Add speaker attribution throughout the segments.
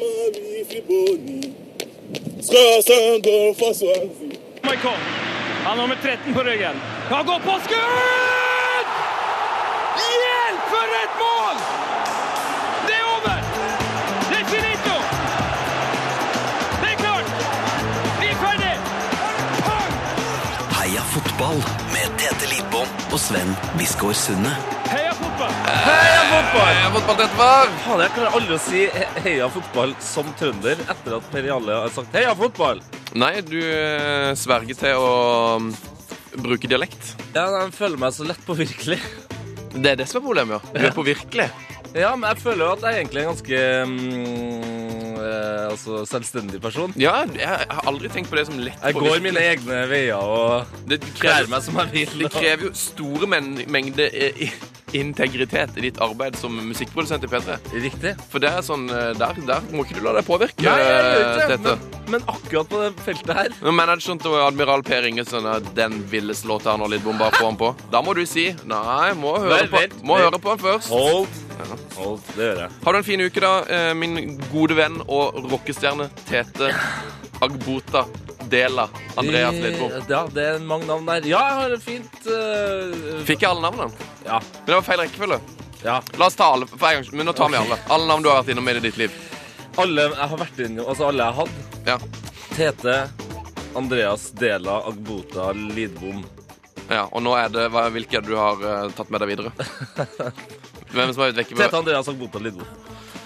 Speaker 1: Marie Friboni skal gå for Swansea.
Speaker 2: Michael. Han har nummer 13 på ryggen. Kan gå på skudd! Hjelp, for et mål! Det er over! Det er finito! Det er klart! Vi er ferdig!
Speaker 3: Heia fotball med Tete Lidbom og Sven Biskår Sunde.
Speaker 2: Heia!
Speaker 4: Heia fotball!
Speaker 5: Heia fotball, dette var!
Speaker 4: Faen, jeg klarer aldri å si he- heia fotball som trønder etter at Per Jalle har sagt heia fotball.
Speaker 5: Nei, du eh, sverger til å mm, bruke dialekt.
Speaker 4: Ja, Jeg føler meg så lett påvirkelig.
Speaker 5: Det er det som er problemet, ja. Du er på virkelig.
Speaker 4: Ja, men jeg føler jo at jeg egentlig er en ganske mm, eh, altså selvstendig person.
Speaker 5: Ja, jeg har aldri tenkt på det som lett
Speaker 4: Jeg går
Speaker 5: virkelig.
Speaker 4: mine egne veier og
Speaker 5: Det krever,
Speaker 4: meg som jeg vil.
Speaker 5: det krever jo store men mengder eh, i- integritet i ditt arbeid som musikkprodusent i P3.
Speaker 4: Riktig.
Speaker 5: For det er sånn, eh, der, der må ikke du la deg påvirke.
Speaker 4: Nei, jeg gjør ikke
Speaker 5: dette.
Speaker 4: det. Men, men akkurat på det feltet her
Speaker 5: Når manageren til Admiral Per Ingesen den villeste låta han har Lidbom, bare på han på. Da må du si nei, må høre
Speaker 4: Vent,
Speaker 5: på, må høre på den først.
Speaker 4: Hold. Hold. Det gjør jeg.
Speaker 5: Har du en fin uke, da, eh, min gode venn og rockestjerne Tete Agbota Dela Andreas Lidbom.
Speaker 4: Ja, det er mange navn der. Ja, jeg har et fint uh,
Speaker 5: Fikk jeg alle navnene?
Speaker 4: Ja.
Speaker 5: Men det var feil rekkefølge.
Speaker 4: ja.
Speaker 5: La oss ta alle for en gang, men nå tar vi alle. Alle navn du har vært innom i ditt liv.
Speaker 4: Alle jeg har vært innom, altså alle jeg har hatt.
Speaker 5: Ja.
Speaker 4: Tete, Andreas, Dela, Agbota, Lidbom.
Speaker 5: ja og nå er det hva, hvilke du har uh, tatt med deg videre. Hvem som har vært vekke?
Speaker 4: Tete, Andreas, Agbota, Lidbom.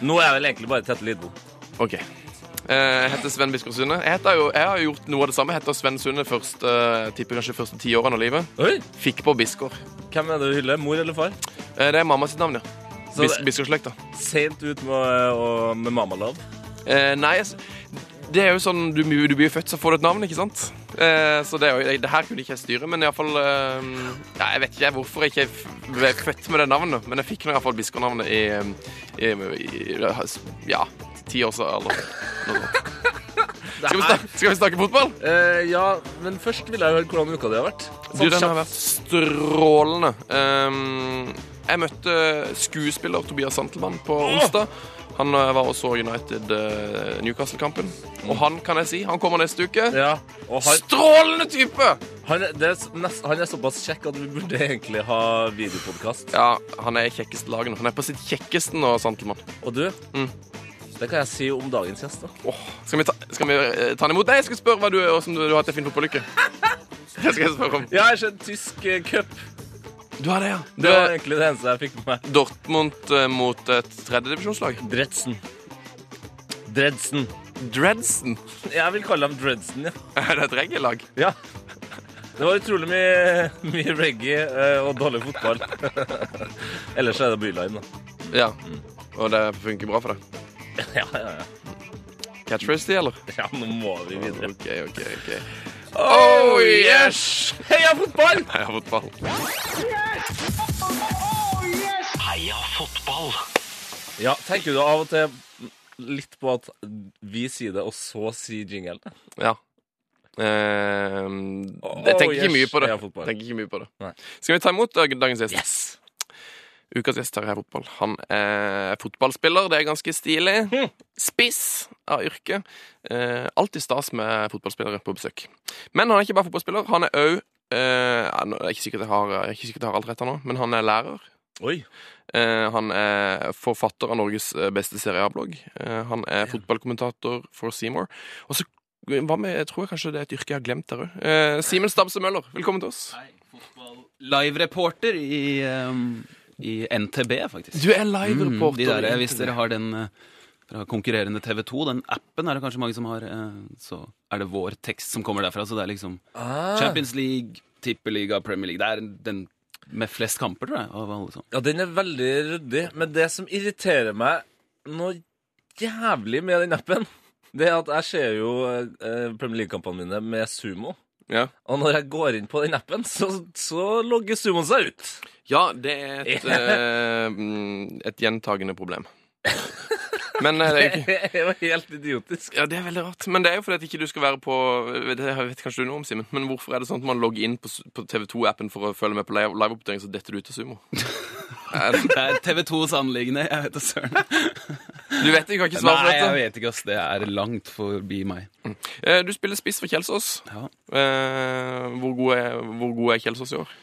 Speaker 4: Nå er vel egentlig bare Tete Lidbom.
Speaker 5: Ok. Eh, Jeg heter Sven Biskår Sunde. Jeg, jeg har gjort noe av det samme. Jeg heter Sven Sunde først, eh, tipper kanskje første ti årene av livet.
Speaker 4: Oi!
Speaker 5: Fikk på Biskår.
Speaker 4: Hvem er det du hyller? Mor eller far?
Speaker 5: Eh, Det er mamma sitt navn, ja. Bis Biskårslekta.
Speaker 4: Sent ut med, å- med Mammalove.
Speaker 5: Eh, nei, altså, det er jo sånn Du, du blir født, så får du et navn, ikke sant? Eh, så det, jo, det her kunne ikke jeg styre, men iallfall eh, ja, Jeg vet ikke hvorfor jeg ikke ble født med det navnet, men jeg fikk iallfall Biskår-navnet i, i, i Ja, ti år siden Noe sånt. Skal vi, snakke, skal vi snakke fotball?
Speaker 4: Eh, ja, men først vil jeg høre hvordan uka di har vært.
Speaker 5: Du, den har vært strålende. Um, jeg møtte skuespiller Tobias Santelmann på onsdag. Han eh, var og så United eh, Newcastle-kampen. Og han kan jeg si, han kommer neste uke.
Speaker 4: Ja, han,
Speaker 5: Strålende type!
Speaker 4: han, er, det nest, han er såpass kjekk at vi burde egentlig ha videopodkast.
Speaker 5: Ja, han er i kjekkeste laget nå. Han er på sitt kjekkeste nå, Santelmann.
Speaker 4: Og du,
Speaker 5: Mm.
Speaker 4: Det kan jeg si om dagens gjest. da.
Speaker 5: Åh, skal vi, ta, skal vi eh, ta han imot? Nei, jeg skal spørre hva du, hvordan du, du har hatt en fin fotballuke. Det skal jeg spørre om.
Speaker 4: Jeg har skjønt tysk eh, cup.
Speaker 5: Du har det, ja.
Speaker 4: Det var egentlig det eneste jeg fikk med meg.
Speaker 5: Dortmund eh, mot et tredjedivisjonslag.
Speaker 4: Dredsen. Dredsen.
Speaker 5: Dredsen.
Speaker 4: Jeg vil kalle dem Dredsen, ja.
Speaker 5: Er det et reggae-lag?
Speaker 4: ja. Det var utrolig mye, mye reggae eh, og dårlig fotball. Ellers er det Byline, da.
Speaker 5: Ja. Og det funker bra for deg?
Speaker 4: Ja, ja, ja.
Speaker 5: Catchphrase, de, eller?
Speaker 4: ja, nå må vi videre.
Speaker 5: OK, OK. ok. Oh yes!
Speaker 4: Heia fotball!
Speaker 5: Heia fotball.
Speaker 3: Heia fotball!
Speaker 4: Ja, tenker du av og til litt på at vi sier det, og så sier jingle?
Speaker 5: Ja. Ehm,
Speaker 4: Oh,
Speaker 5: jeg tenker ikke
Speaker 4: yes.
Speaker 5: mye på det. Tenker ikke mye på det.
Speaker 4: Nei.
Speaker 5: Skal vi ta imot dag- dagens gjest? Ukas gjest her i Fotball. Han er fotballspiller. Det er ganske stilig.
Speaker 4: Hm.
Speaker 5: Spiss av yrke. Eh, alltid stas med fotballspillere på besøk. Men han er ikke bare fotballspiller. Han er òg eh, Jeg er ikke sikkert jeg har, jeg er ikke sikkert jeg har alt rett her nå, men han er lærer.
Speaker 4: Oi.
Speaker 5: Eh, han er forfatter av Norges eh, beste Serie A-blogg. Eh, han er fotballkommentator for Seymour. Og så hva med, jeg tror jeg kanskje det er et yrke jeg har glemt der òg. Eh, Simen Stabse Møller, velkommen til oss.
Speaker 6: Hei, fotball-live-reporter i, um, i NTB, faktisk.
Speaker 5: Du er live-reporter.
Speaker 6: Mm, de der, hvis dere har den eh, fra konkurrerende TV 2, den appen er det kanskje mange som har, eh, så er det vår tekst som kommer derfra. Så det er liksom
Speaker 4: Ah.
Speaker 6: Champions League, Tippeliga, Premier League. Det er den med flest kamper, tror jeg. Av alle sånn.
Speaker 4: Ja, den er veldig ryddig. Men det som irriterer meg noe jævlig med den appen, det er at jeg ser jo eh, Premier League-kampene mine med sumo.
Speaker 5: Ja.
Speaker 4: Og når jeg går inn på den appen, så, så logger sumoen seg ut.
Speaker 5: Ja, det er et, eh, mm, et gjentagende problem. Men eh, det er jo ikke
Speaker 4: Det var helt idiotisk.
Speaker 5: Ja, det er veldig rart. Men det er jo fordi at ikke du skal være på Det vet kanskje du noe om, Simen. Men hvorfor er det sånn at man logger inn på, s- på TV2-appen for å følge med på live- liveoppdatering, så detter du ut av sumo? Er det-
Speaker 6: Det er TV2s anliggende. Jeg vet da søren.
Speaker 5: Du vet ikke, kan ikke svare
Speaker 6: Nei, jeg
Speaker 5: dette?
Speaker 6: vet ikke, ass. Det er langt forbi meg.
Speaker 5: Eh, Du spiller spiss for Kjelsås.
Speaker 6: Ja.
Speaker 5: Eh, Hvor god er, hvor god er Kjelsås i år?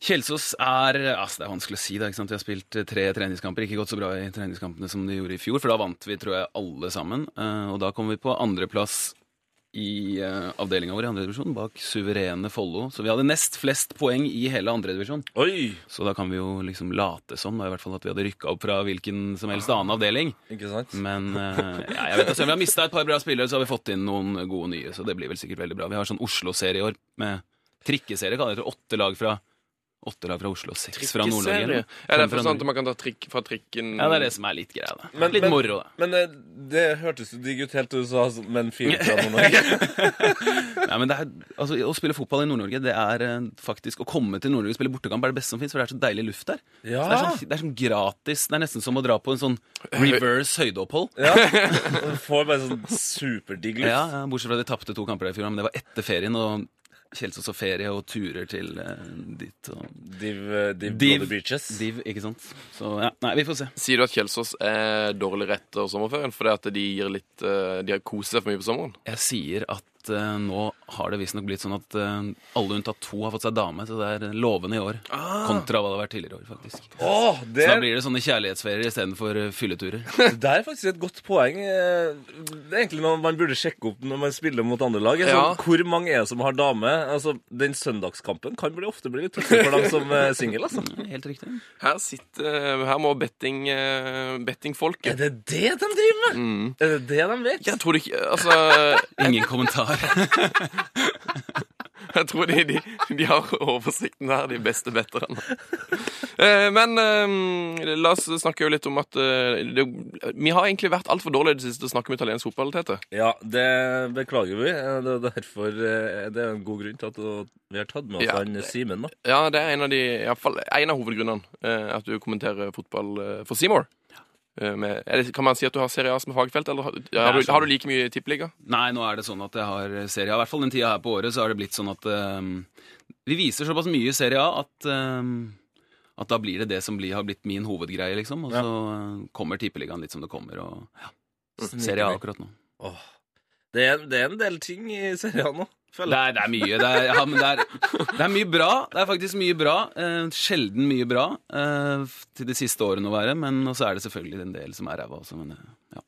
Speaker 6: Kjelsås er altså Det er vanskelig å si. det, ikke sant? Vi har spilt eh, tre treningskamper. Ikke gått så bra i treningskampene som de gjorde i fjor, for da vant vi tror jeg alle sammen. Eh, Og da kom vi på andreplass i uh, avdelinga vår i andredivisjon, bak suverene Follo. Så vi hadde nest flest poeng i hele andredivisjon. Så da kan vi jo liksom late som da, i hvert fall at vi hadde rykka opp fra hvilken som helst annen avdeling.
Speaker 4: Ikke sant?
Speaker 6: Men eh, ja, jeg vet ikke, Vi har mista et par bra spillere, så har vi fått inn noen gode nye. Så det blir vel sikkert veldig bra. Vi har sånn Oslo-serie i år med trikkeserie. kaller det. Åtte lag fra Åtte lag fra Oslo, seks fra Nord-Norge.
Speaker 5: Ja, det
Speaker 6: Er
Speaker 5: for sånn at man kan ta trikk fra trikken
Speaker 6: Ja, det er det som er litt greia. da.
Speaker 4: Men-
Speaker 6: litt
Speaker 4: men-
Speaker 6: moro, da.
Speaker 4: Men det, det hørtes jo digg ut helt til du sa men fire fra Nord-Norge.
Speaker 6: Nei, men det er, altså, Å spille fotball i Nord-Norge, det er eh, faktisk Å komme til Nord-Norge og spille bortekamp er det beste som fins, for det er så deilig luft der.
Speaker 4: Ja.
Speaker 6: Det, er sånn, det er sånn gratis. Det er nesten som å dra på en sånn reverse høydeopphold.
Speaker 4: ja. Du får bare sånn superdigg luft.
Speaker 6: Ja, ja, Bortsett fra de tapte to kamper der i fjor, men det var etter ferien. og Kjelsås og ferie og turer til eh, dit. og
Speaker 4: Div, eh, div,
Speaker 6: Div.
Speaker 4: Beaches.
Speaker 6: Div, ikke sant? Så ja, nei, vi får se.
Speaker 5: Sier du at Kjelsås er dårlig rett over sommerferien fordi at de gir litt eh, De har koset seg for mye på sommeren?
Speaker 6: Jeg sier at eh, nå har det visstnok blitt sånn at uh, alle unntatt to har fått seg dame, så det er lovende i år. Kontra hva det har vært tidligere år, faktisk.
Speaker 4: Oh, det,
Speaker 6: Så da blir det sånne kjærlighetsferier istedenfor uh, fylleturer.
Speaker 4: det er faktisk et godt poeng. Eh, Det er egentlig noe man burde sjekke opp når man spiller mot andre lag. Altså,
Speaker 5: Ja.
Speaker 4: Hvor mange er det som har dame? Altså, Den søndagskampen kan bli, ofte bli litt tøffere for dem som er single. Altså.
Speaker 6: Helt riktig.
Speaker 5: Her sitter Her må betting, eh, bettingfolket
Speaker 4: Er det det de driver med?
Speaker 5: Mm.
Speaker 4: Er det det de vet?
Speaker 5: Jeg tror ikke Altså
Speaker 6: Ingen kommentar.
Speaker 5: Jeg tror de, de, de har oversikten her, de beste betterne. Eh, Men eh, la oss snakke jo litt om at eh, det, Vi har egentlig vært altfor dårlige i det siste til å snakke om italiensk fotball, Tete.
Speaker 4: Ja, det beklager vi. Det er derfor det er en god grunn til at vi har tatt med oss
Speaker 5: Ja.
Speaker 4: han Simen. da.
Speaker 5: Ja, det er en av de, i fall en av hovedgrunnene eh, at du kommenterer fotball for Seymour. Eh, med- det- Kan man si at du har Serie A som fagfelt, eller har, har, du, har du like mye tippeliga?
Speaker 6: Nei, nå er det sånn at jeg har Serie A. I hvert fall den tida her på året så har det blitt sånn at um, vi viser såpass mye Serie A at um, at da blir det det som blir, har blitt min hovedgreie, liksom. Og
Speaker 4: Ja.
Speaker 6: så kommer Tippeligaen litt som det kommer. Og ja, Serie A akkurat nå.
Speaker 4: Åh. Det, er, det er en del ting i Serie A nå,
Speaker 6: Det er, det er mye. Det er, ja, men det, er, det er mye bra. Det er faktisk mye bra. Eh, sjelden mye bra eh, til de siste årene å være. Men også er det selvfølgelig en del som er ræva også. Men eh, ja.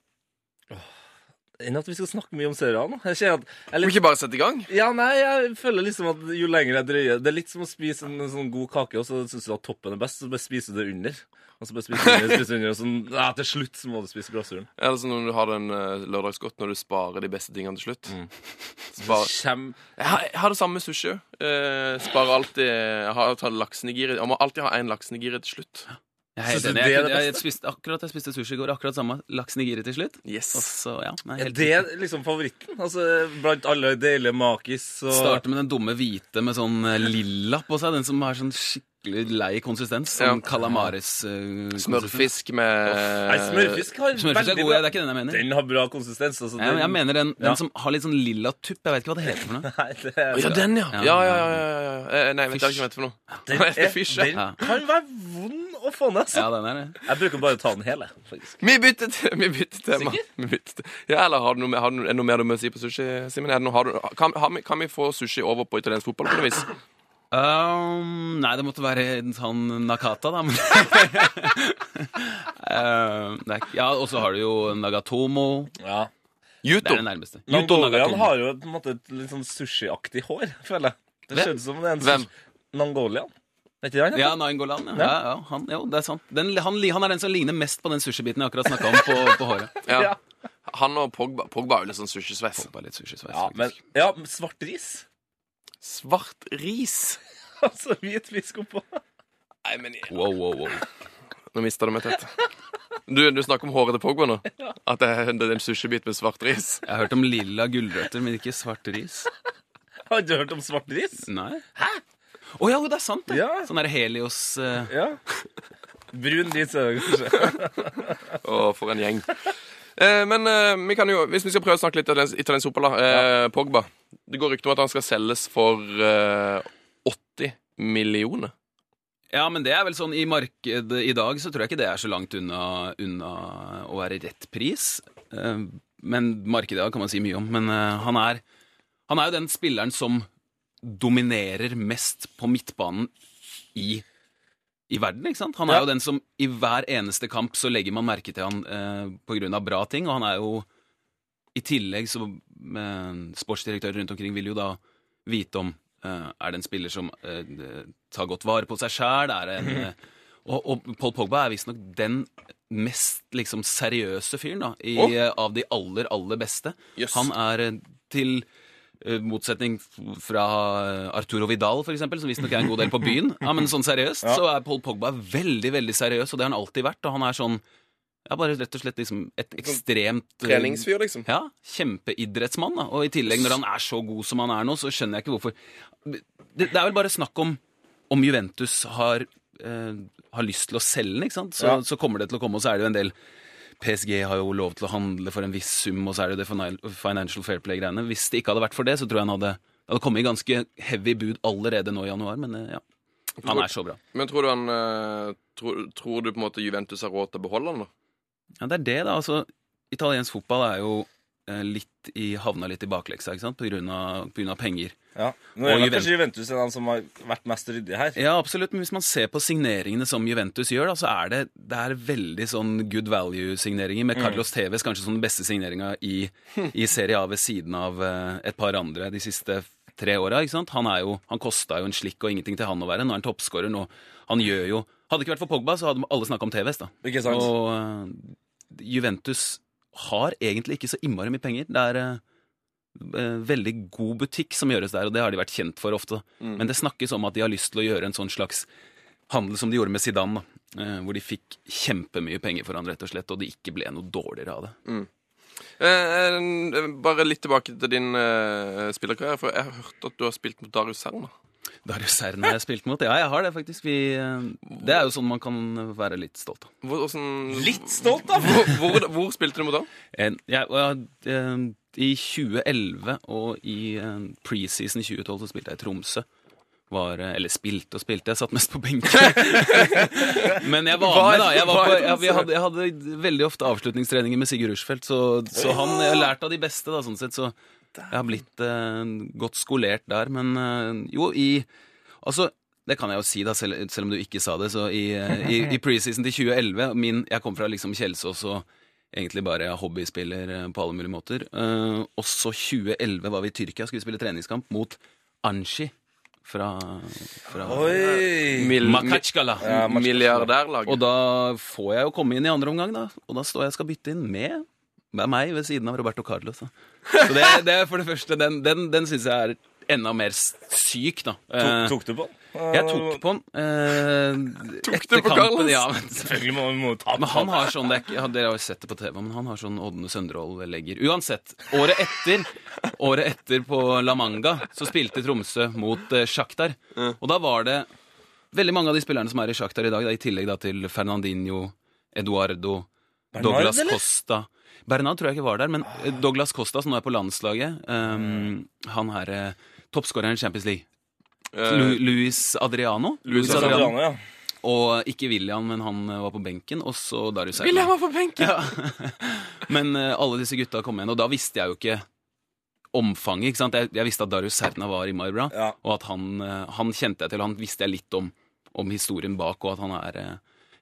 Speaker 4: Enn at vi skal snakke mye om serien nå. Jeg at er
Speaker 5: vi
Speaker 4: litt,
Speaker 5: ikke bare sette i gang?
Speaker 4: ja, nei, jeg føler liksom at jo lenger jeg drøyer Det er litt som å spise en, sånn god kake, og så syns du at toppen er best, så bare spiser du det under. Og så bare spiser du under, spiser under, og sånn, ja, til slutt så må du spise glasuren.
Speaker 5: Er det sånn når du har den uh, lørdagsgodt når du sparer de beste tingene til slutt?
Speaker 4: Mm.
Speaker 5: Spar...
Speaker 4: Kjem...
Speaker 5: Jeg, har, jeg har det samme med sushi. Uh, sparer alltid Jeg har tatt laksenigiri. Jeg må alltid ha en laksenigiri til slutt.
Speaker 6: Jeg er
Speaker 4: det er det
Speaker 6: spiste, akkurat jeg spiste sushi i går. Akkurat samme. laksen i giret til slutt.
Speaker 5: Yes.
Speaker 6: Også, ja,
Speaker 4: Er
Speaker 6: helt
Speaker 4: det liksom favoritten? Altså, Blant alle deilige makis og
Speaker 6: Starte med den dumme hvite med sånn eh, lilla på seg. Den som har sånn skikkelig lei konsistens.
Speaker 5: Ja.
Speaker 6: Sånn calamares uh,
Speaker 5: Smørfisk med
Speaker 4: Nei, smørfisk har
Speaker 6: Smørfisk er god, ja, det er ikke den jeg mener.
Speaker 4: Den har bra konsistens. Altså,
Speaker 6: Ja, jeg mener den, den
Speaker 4: Ja.
Speaker 6: som har litt sånn lilla tupp. Jeg vet ikke hva det heter for noe.
Speaker 4: Nei, det er
Speaker 5: Ja, den, ja.
Speaker 6: Ja.
Speaker 5: Ja, ja, ja. ja, ja, ja. Eh, vet ikke hva det heter for noe.
Speaker 4: Den, er,
Speaker 5: fish,
Speaker 4: den kan være vond å få ned. Altså.
Speaker 6: Ja, den er det.
Speaker 4: Jeg bruker bare å ta den hele. faktisk.
Speaker 5: Vi bytter, vi bytter tema. Vi bytter Ja, eller har du noe, har du, er det noe mer du må si på sushi, Simen? Kan, vi- kan vi få sushi over på italiensk fotball på noe vis?
Speaker 6: Um, nei, det måtte være en sånn Nakata, da. Men uh, det er ja, og så har du jo Nagatomo.
Speaker 4: Ja.
Speaker 6: Det er det nærmeste. Yuto
Speaker 4: Mongolian har jo på en måte et litt sånn sushiaktig hår, føler jeg. Det
Speaker 6: Hvem?
Speaker 4: ser ut som det er en
Speaker 5: Hvem?
Speaker 4: Nangolian. Er ikke det han?
Speaker 6: Ja, Nangolian. Ja.
Speaker 4: Ja.
Speaker 6: Ja, ja, han, jo, det er sant. Den, han, han er den som ligner mest på den sushibiten jeg akkurat snakka om på, på håret.
Speaker 5: Ja.
Speaker 4: Ja.
Speaker 5: Han og Pogba. Pogba er jo litt sånn sushisveis.
Speaker 4: Ja, men ja, svart ris.
Speaker 5: Svart ris.
Speaker 4: Altså hvit fisk oppå.
Speaker 5: Nei, men
Speaker 6: Wow, wow, wow.
Speaker 5: Nå mista du meg tett. Du, du snakker om håret til Pogba nå? At det er, det er en sushibit med svart ris?
Speaker 6: Jeg har hørt om lilla gulrøtter, men ikke svart ris.
Speaker 4: Har du hørt om svart ris?
Speaker 6: Nei. Hæ? Å ja, det er sant, det.
Speaker 4: Ja.
Speaker 6: Sånn der Helios uh...
Speaker 4: Ja. Brun ris kanskje.
Speaker 5: Å, for en gjeng. Eh, men eh, vi kan jo, hvis vi skal prøve å snakke litt italiensk, italiensk fotball, da. Ja. Pogba. Det går rykter om at han skal selges for eh, 80 millioner.
Speaker 6: Ja, men det er vel sånn i markedet i dag, så tror jeg ikke det er så langt unna, unna å være rett pris. Eh, Men markedet kan man si mye om. Men eh, han er, han er jo den spilleren som dominerer mest på midtbanen i, i verden, ikke sant? Han er jo den som i hver eneste kamp så legger man merke til han eh, av bra ting, og han er jo i tillegg så eh, Sportsdirektører rundt omkring vil jo da vite om eh, er det en spiller som eh, tar godt vare på seg sjæl, en eh, og, og Paul Pogba er visstnok den mest liksom seriøse fyren da, i, eh, av de aller, aller beste.
Speaker 5: Yes.
Speaker 6: Han er eh, til motsetning fra eh, Arturo Vidal, eksempel, som visstnok er en god del på byen. Ja, men sånn seriøst, så er Paul Pogba veldig, veldig seriøs, og det har han alltid vært. Og han er sånn ja, bare rett og slett liksom et ekstremt eh,
Speaker 5: Treningsfyr, liksom.
Speaker 6: ja, kjempeidrettsmann. Da. Og i tillegg, når han er så god som han er nå, så skjønner jeg ikke hvorfor Det, det er vel bare snakk om om Juventus har, eh, har lyst til å selge den, ikke sant? Så,
Speaker 4: Ja.
Speaker 6: så kommer det til å komme, og så er det jo en del PSG har jo lov til å handle for en viss sum, og så er det jo det Financial Fair Play-greiene. Hvis det ikke hadde vært for det, så tror jeg han hadde hadde kommet i ganske heavy bud allerede nå i januar, men eh, ja. Han er så bra.
Speaker 5: Men tror du han eh, tror, tror du på en måte Juventus har råd til å beholde han, da?
Speaker 6: Ja, det er det, da. Altså, italiensk fotball er jo litt i, havna litt i bakleksa, ikke sant? På grunn av, på grunn av penger.
Speaker 4: Ja. Nå er
Speaker 6: Juventus-
Speaker 4: kanskje Juventus en av dem som har vært mest ryddig her.
Speaker 6: Ja, absolutt, men hvis man ser på signeringene som Juventus gjør, da, så er det, det er veldig sånn good value-signeringer, med Carlos Tevez kanskje som den beste signeringa i, i Serie A ved siden av eh, et par andre de siste tre åra. Han, er jo, han kosta jo en slikk og ingenting til han å være. Nå er han toppskårer. Han gjør jo Hadde det ikke vært for Pogba, så hadde alle snakka om Tevez, da.
Speaker 4: Ikke sant?
Speaker 6: Og uh, Juventus har egentlig ikke så innmari mye penger. Det er eh, eh, veldig god butikk som gjøres der, og det har de vært kjent for ofte. Men det snakkes om at de har lyst til å gjøre en sånn slags handel som de gjorde med Zidane, da. eh, hvor de fikk kjempemye penger for han, rett og slett, og det ikke ble noe dårligere av det.
Speaker 5: Mm. eh, bare litt tilbake til din eh, spillerkarriere, for jeg har hørt at du har spilt mot Darius Serna.
Speaker 6: Darius Serna har jeg spilt mot. Ja, jeg har det faktisk. Vi, eh, det er jo sånn man kan være litt stolt av.
Speaker 5: Hvor, sånn,
Speaker 4: Litt stolt, av?!
Speaker 5: Hvor, hvor, hvor spilte du mot
Speaker 6: da? Jeg, eh, I 2011 og i eh, preseason 2012 så spilte jeg i Tromsø. Var, eller spilte og spilte, jeg satt mest på benken. Men jeg var med, da. Jeg, var på, jeg, jeg, hadde, jeg hadde veldig ofte avslutningstreninger med Sigurd Rushfeldt, så, så han jeg har lært av de beste, da, sånn sett. Så jeg har blitt eh, godt skolert der. Men eh, jo, i Altså, det kan jeg jo si, da, selv, selv om du ikke sa det. Så i, eh, i, i preseason til 2011 min, Jeg kom fra liksom Kjelsås og egentlig bare hobbyspiller eh, på alle mulige måter. Eh, og så 2011 var vi i Tyrkia, skulle spille treningskamp mot Anshi fra, fra
Speaker 4: Oi!
Speaker 5: Mil,
Speaker 6: Makachkala.
Speaker 4: Ja, Makachkala.
Speaker 5: milliardærlaget.
Speaker 6: Og da får jeg jo komme inn i andre omgang, da. Og da står jeg og skal bytte inn med, med meg ved siden av Roberto Carlos. Da. Så det, det er for det første Den, den, den syns jeg er enda mer syk, da.
Speaker 4: Tok,
Speaker 6: Eh,
Speaker 4: tok du på den?
Speaker 6: jeg tok på den. Eh,
Speaker 5: Tok du på
Speaker 6: kampen,
Speaker 5: Carlos?
Speaker 6: Ja, men,
Speaker 4: Selvfølgelig må vi ta
Speaker 6: men han har sånn det er Dere har jo sett det på TV, men han har sånn Ådne Sønderhold-legger. Uansett, året etter Året etter på La Manga så spilte Tromsø mot eh, Shakhtar. Og da var det veldig mange av de spillerne som er i Shakhtar i dag, da, i tillegg da til Fernandinho, Eduardo,
Speaker 4: Bernard,
Speaker 6: Douglas
Speaker 4: eller?
Speaker 6: Costa Bernard tror jeg ikke var der, men eh, Douglas Costa, som nå er på landslaget um, Han er eh, toppskåreren i Champions League. Lu Luis Adriano.
Speaker 5: Luis
Speaker 6: Adriano,
Speaker 4: Adriano, ja.
Speaker 6: Og ikke William, men han var på benken. Og så Darius Serna.
Speaker 5: William var på benken!
Speaker 6: Ja. Men alle disse gutta kom igjen, og da visste jeg jo ikke omfanget. ikke sant? Jeg, jeg visste at Darius Serna var i Maibra,
Speaker 4: Ja.
Speaker 6: og at han, han kjente jeg til. Han visste jeg litt om, om historien bak, og at han er eh,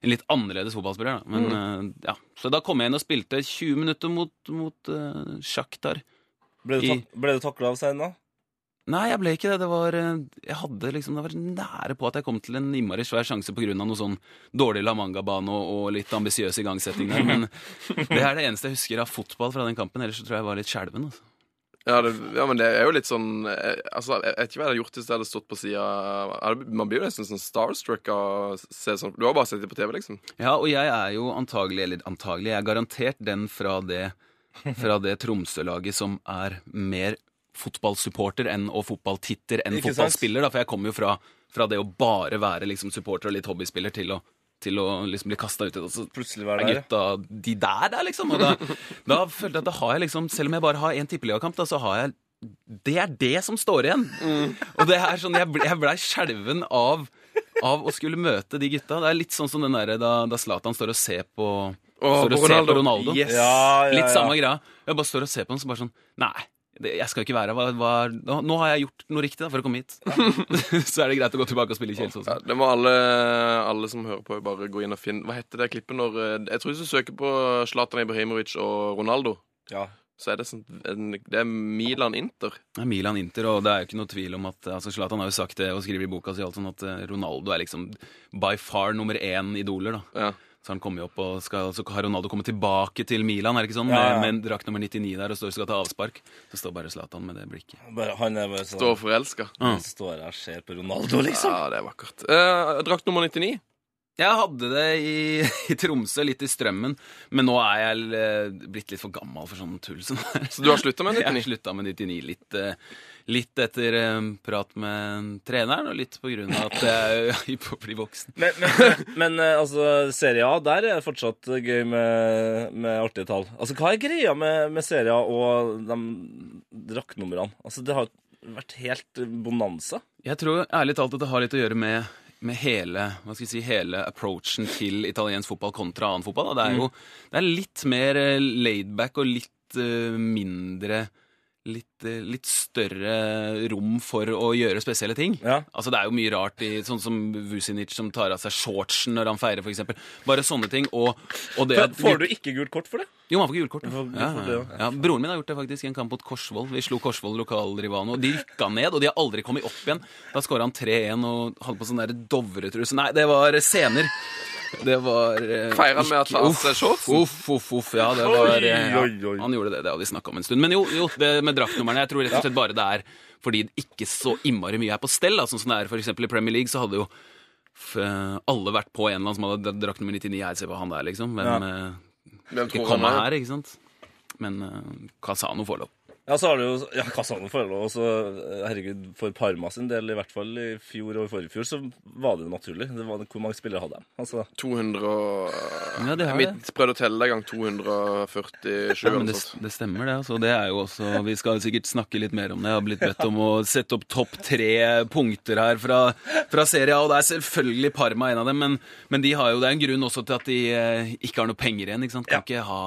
Speaker 6: en litt annerledes fotballspiller. Da. Men mm. ja, Så da kom jeg inn og spilte 20 minutter mot, mot uh, Shakhtar.
Speaker 4: Ble du,
Speaker 6: I-
Speaker 4: takla av Seina?
Speaker 6: Nei, jeg ble ikke det. Det var, eh, jeg hadde liksom, det var nære på at jeg kom til en innmari svær sjanse pga. noe sånn dårlig La Manga-bane og, og litt ambisiøs igangsetting der. Men det er det eneste jeg husker av fotball fra den kampen. Ellers så tror jeg jeg var litt skjelven. Altså.
Speaker 5: Ja, det, ja, men det er jo litt sånn eh, Altså, Jeg vet ikke hva jeg hadde gjort hvis jeg hadde stått på sida Man blir jo nesten sånn starstruck av å se sånn Du har bare sett det på TV, liksom.
Speaker 6: Ja, og jeg er jo antagelig, eller antagelig, jeg er garantert den fra det, fra det Tromsø-laget som er mer fotballsupporter enn, og fotballtitter enn
Speaker 4: Ikke
Speaker 6: fotballspiller. Da, for jeg kommer jo fra, fra det å bare være liksom supporter og litt hobbyspiller til å til å liksom bli kasta ut i det. Og så
Speaker 4: Plutselig være
Speaker 6: er gutta de der, der, liksom. Og da, da følte jeg at da har jeg liksom Selv om jeg bare har én tippeligakamp, da, så har jeg Det er det som står igjen. Og det er sånn Jeg ble, skjelven av, av å skulle møte de gutta. Det er litt sånn som den der, da, Zlatan står og ser på ser
Speaker 5: Ronaldo.
Speaker 6: på Ronaldo.
Speaker 5: Yes.
Speaker 4: Ja, ja,
Speaker 6: Litt samme greia. Jeg bare står og ser på ham så bare sånn Nei, det, jeg skal ikke være her. Hva, hva, nå, nå har jeg gjort noe riktig da, for å komme hit. så er det greit å gå tilbake og spille i Kjelsås.
Speaker 5: Ja, det må alle, alle som hører på, bare gå inn og finne Hva heter det klippet når eh, Jeg tror hvis du søker på Zlatan Ibrahimovic og Ronaldo,
Speaker 4: Ja.
Speaker 5: så er det sånn Det er Milan Inter.
Speaker 6: Det er Milan Inter, og det er jo ikke noe tvil om at altså Zlatan har jo sagt det og skriver i boka si alt sånn at eh, Ronaldo er liksom by far nummer én idoler. da
Speaker 5: Ja.
Speaker 6: Så han kommer jo opp og skal, så har Ronaldo kommet tilbake til Milan, er det ikke sånn?
Speaker 4: Ja, ja.
Speaker 6: Med, med drakt nummer 99 der og står og skal ta avspark. Så står bare Zlatan med det blikket.
Speaker 4: Bare, han er bare sånn
Speaker 5: Står forelska.
Speaker 4: Han står her og ser på Ronaldo, liksom.
Speaker 5: Ja, det er vakkert. Eh, drakt nummer 99.
Speaker 6: Jeg hadde det i, i Tromsø, litt i strømmen, men nå er jeg eh, blitt litt for gammel for sånn tull som det er.
Speaker 5: Så du har slutta med 99?
Speaker 6: Jeg
Speaker 5: 99?
Speaker 6: slutta med 99 litt, eh, litt etter eh, prat med treneren, og litt på grunn av at jeg er hypp på å bli voksen.
Speaker 4: Men, men, men eh, altså, Serie A, der er det fortsatt gøy med, med artige tall. Altså, Hva er greia med, med Serie A og de draktnumrene? Altså, det har vært helt bonanza.
Speaker 6: Jeg tror ærlig talt at det har litt å gjøre med, med hele, hva skal vi si, hele approachen til italiensk fotball kontra annen fotball. Da. Det er jo det er litt mer eh, laidback og litt eh, mindre Litt, eh, litt større rom for å gjøre spesielle ting.
Speaker 4: Ja.
Speaker 6: Altså Det er jo mye rart, i, sånn som Vucinic som tar av seg shortsen når han feirer, f.eks. Bare sånne ting. Og, og det at
Speaker 4: Får du ikke gult kort for det?
Speaker 6: Jo, man får ikke gult kort.
Speaker 4: Får-
Speaker 6: Ja,
Speaker 4: det,
Speaker 6: ja.
Speaker 4: ja.
Speaker 6: Broren min har gjort det faktisk i en kamp mot Korsvoll. Vi slo Korsvoll, lokalrivalen, og de rykka ned, og de har aldri kommet opp igjen. Da skåra han 3-1 og hadde på sånn der Dovretruse Nei, det var scener. Det var eh,
Speaker 5: Feira med at
Speaker 6: han
Speaker 5: seg shortsen?
Speaker 6: Uff, uff, uff. Ja, det var eh, ja. Han gjorde det, det hadde vi snakka om en stund. Men jo, jo det med draktnumrene, jeg tror rett og slett bare det er fordi det ikke så innmari mye er på stell. Da. Sånn som det er eksempel i Premier League, så hadde jo f alle vært på en eller annen som hadde drakt nummer 99. Jeg ser hva han der, liksom. Hvem
Speaker 4: Ja.
Speaker 6: eh,
Speaker 5: Hvem
Speaker 6: ikke komme
Speaker 5: er?
Speaker 6: her, ikke sant? Men uh, Casano får lov.
Speaker 4: Ja, så har du jo ja, lov. Og så, eh, herregud, for Parma sin del, i hvert fall i fjor og i forrige fjor, så var det jo naturlig. Det var, hvor mange spillere hadde de? Altså,
Speaker 5: 200 og
Speaker 6: Ja, det har Jeg
Speaker 5: prøvde å telle en gang. 247
Speaker 6: Ja, men
Speaker 5: eller
Speaker 6: det,
Speaker 5: noe sånt.
Speaker 6: det stemmer, det. Altså. Det er jo også, vi skal sikkert snakke litt mer om det. Jeg har blitt bedt om å sette opp topp tre punkter her fra, fra serien, og det er selvfølgelig Parma en av dem. Men, men de har jo, det er en grunn også til at de eh, ikke har noe penger igjen. ikke sant? Kan ikke ha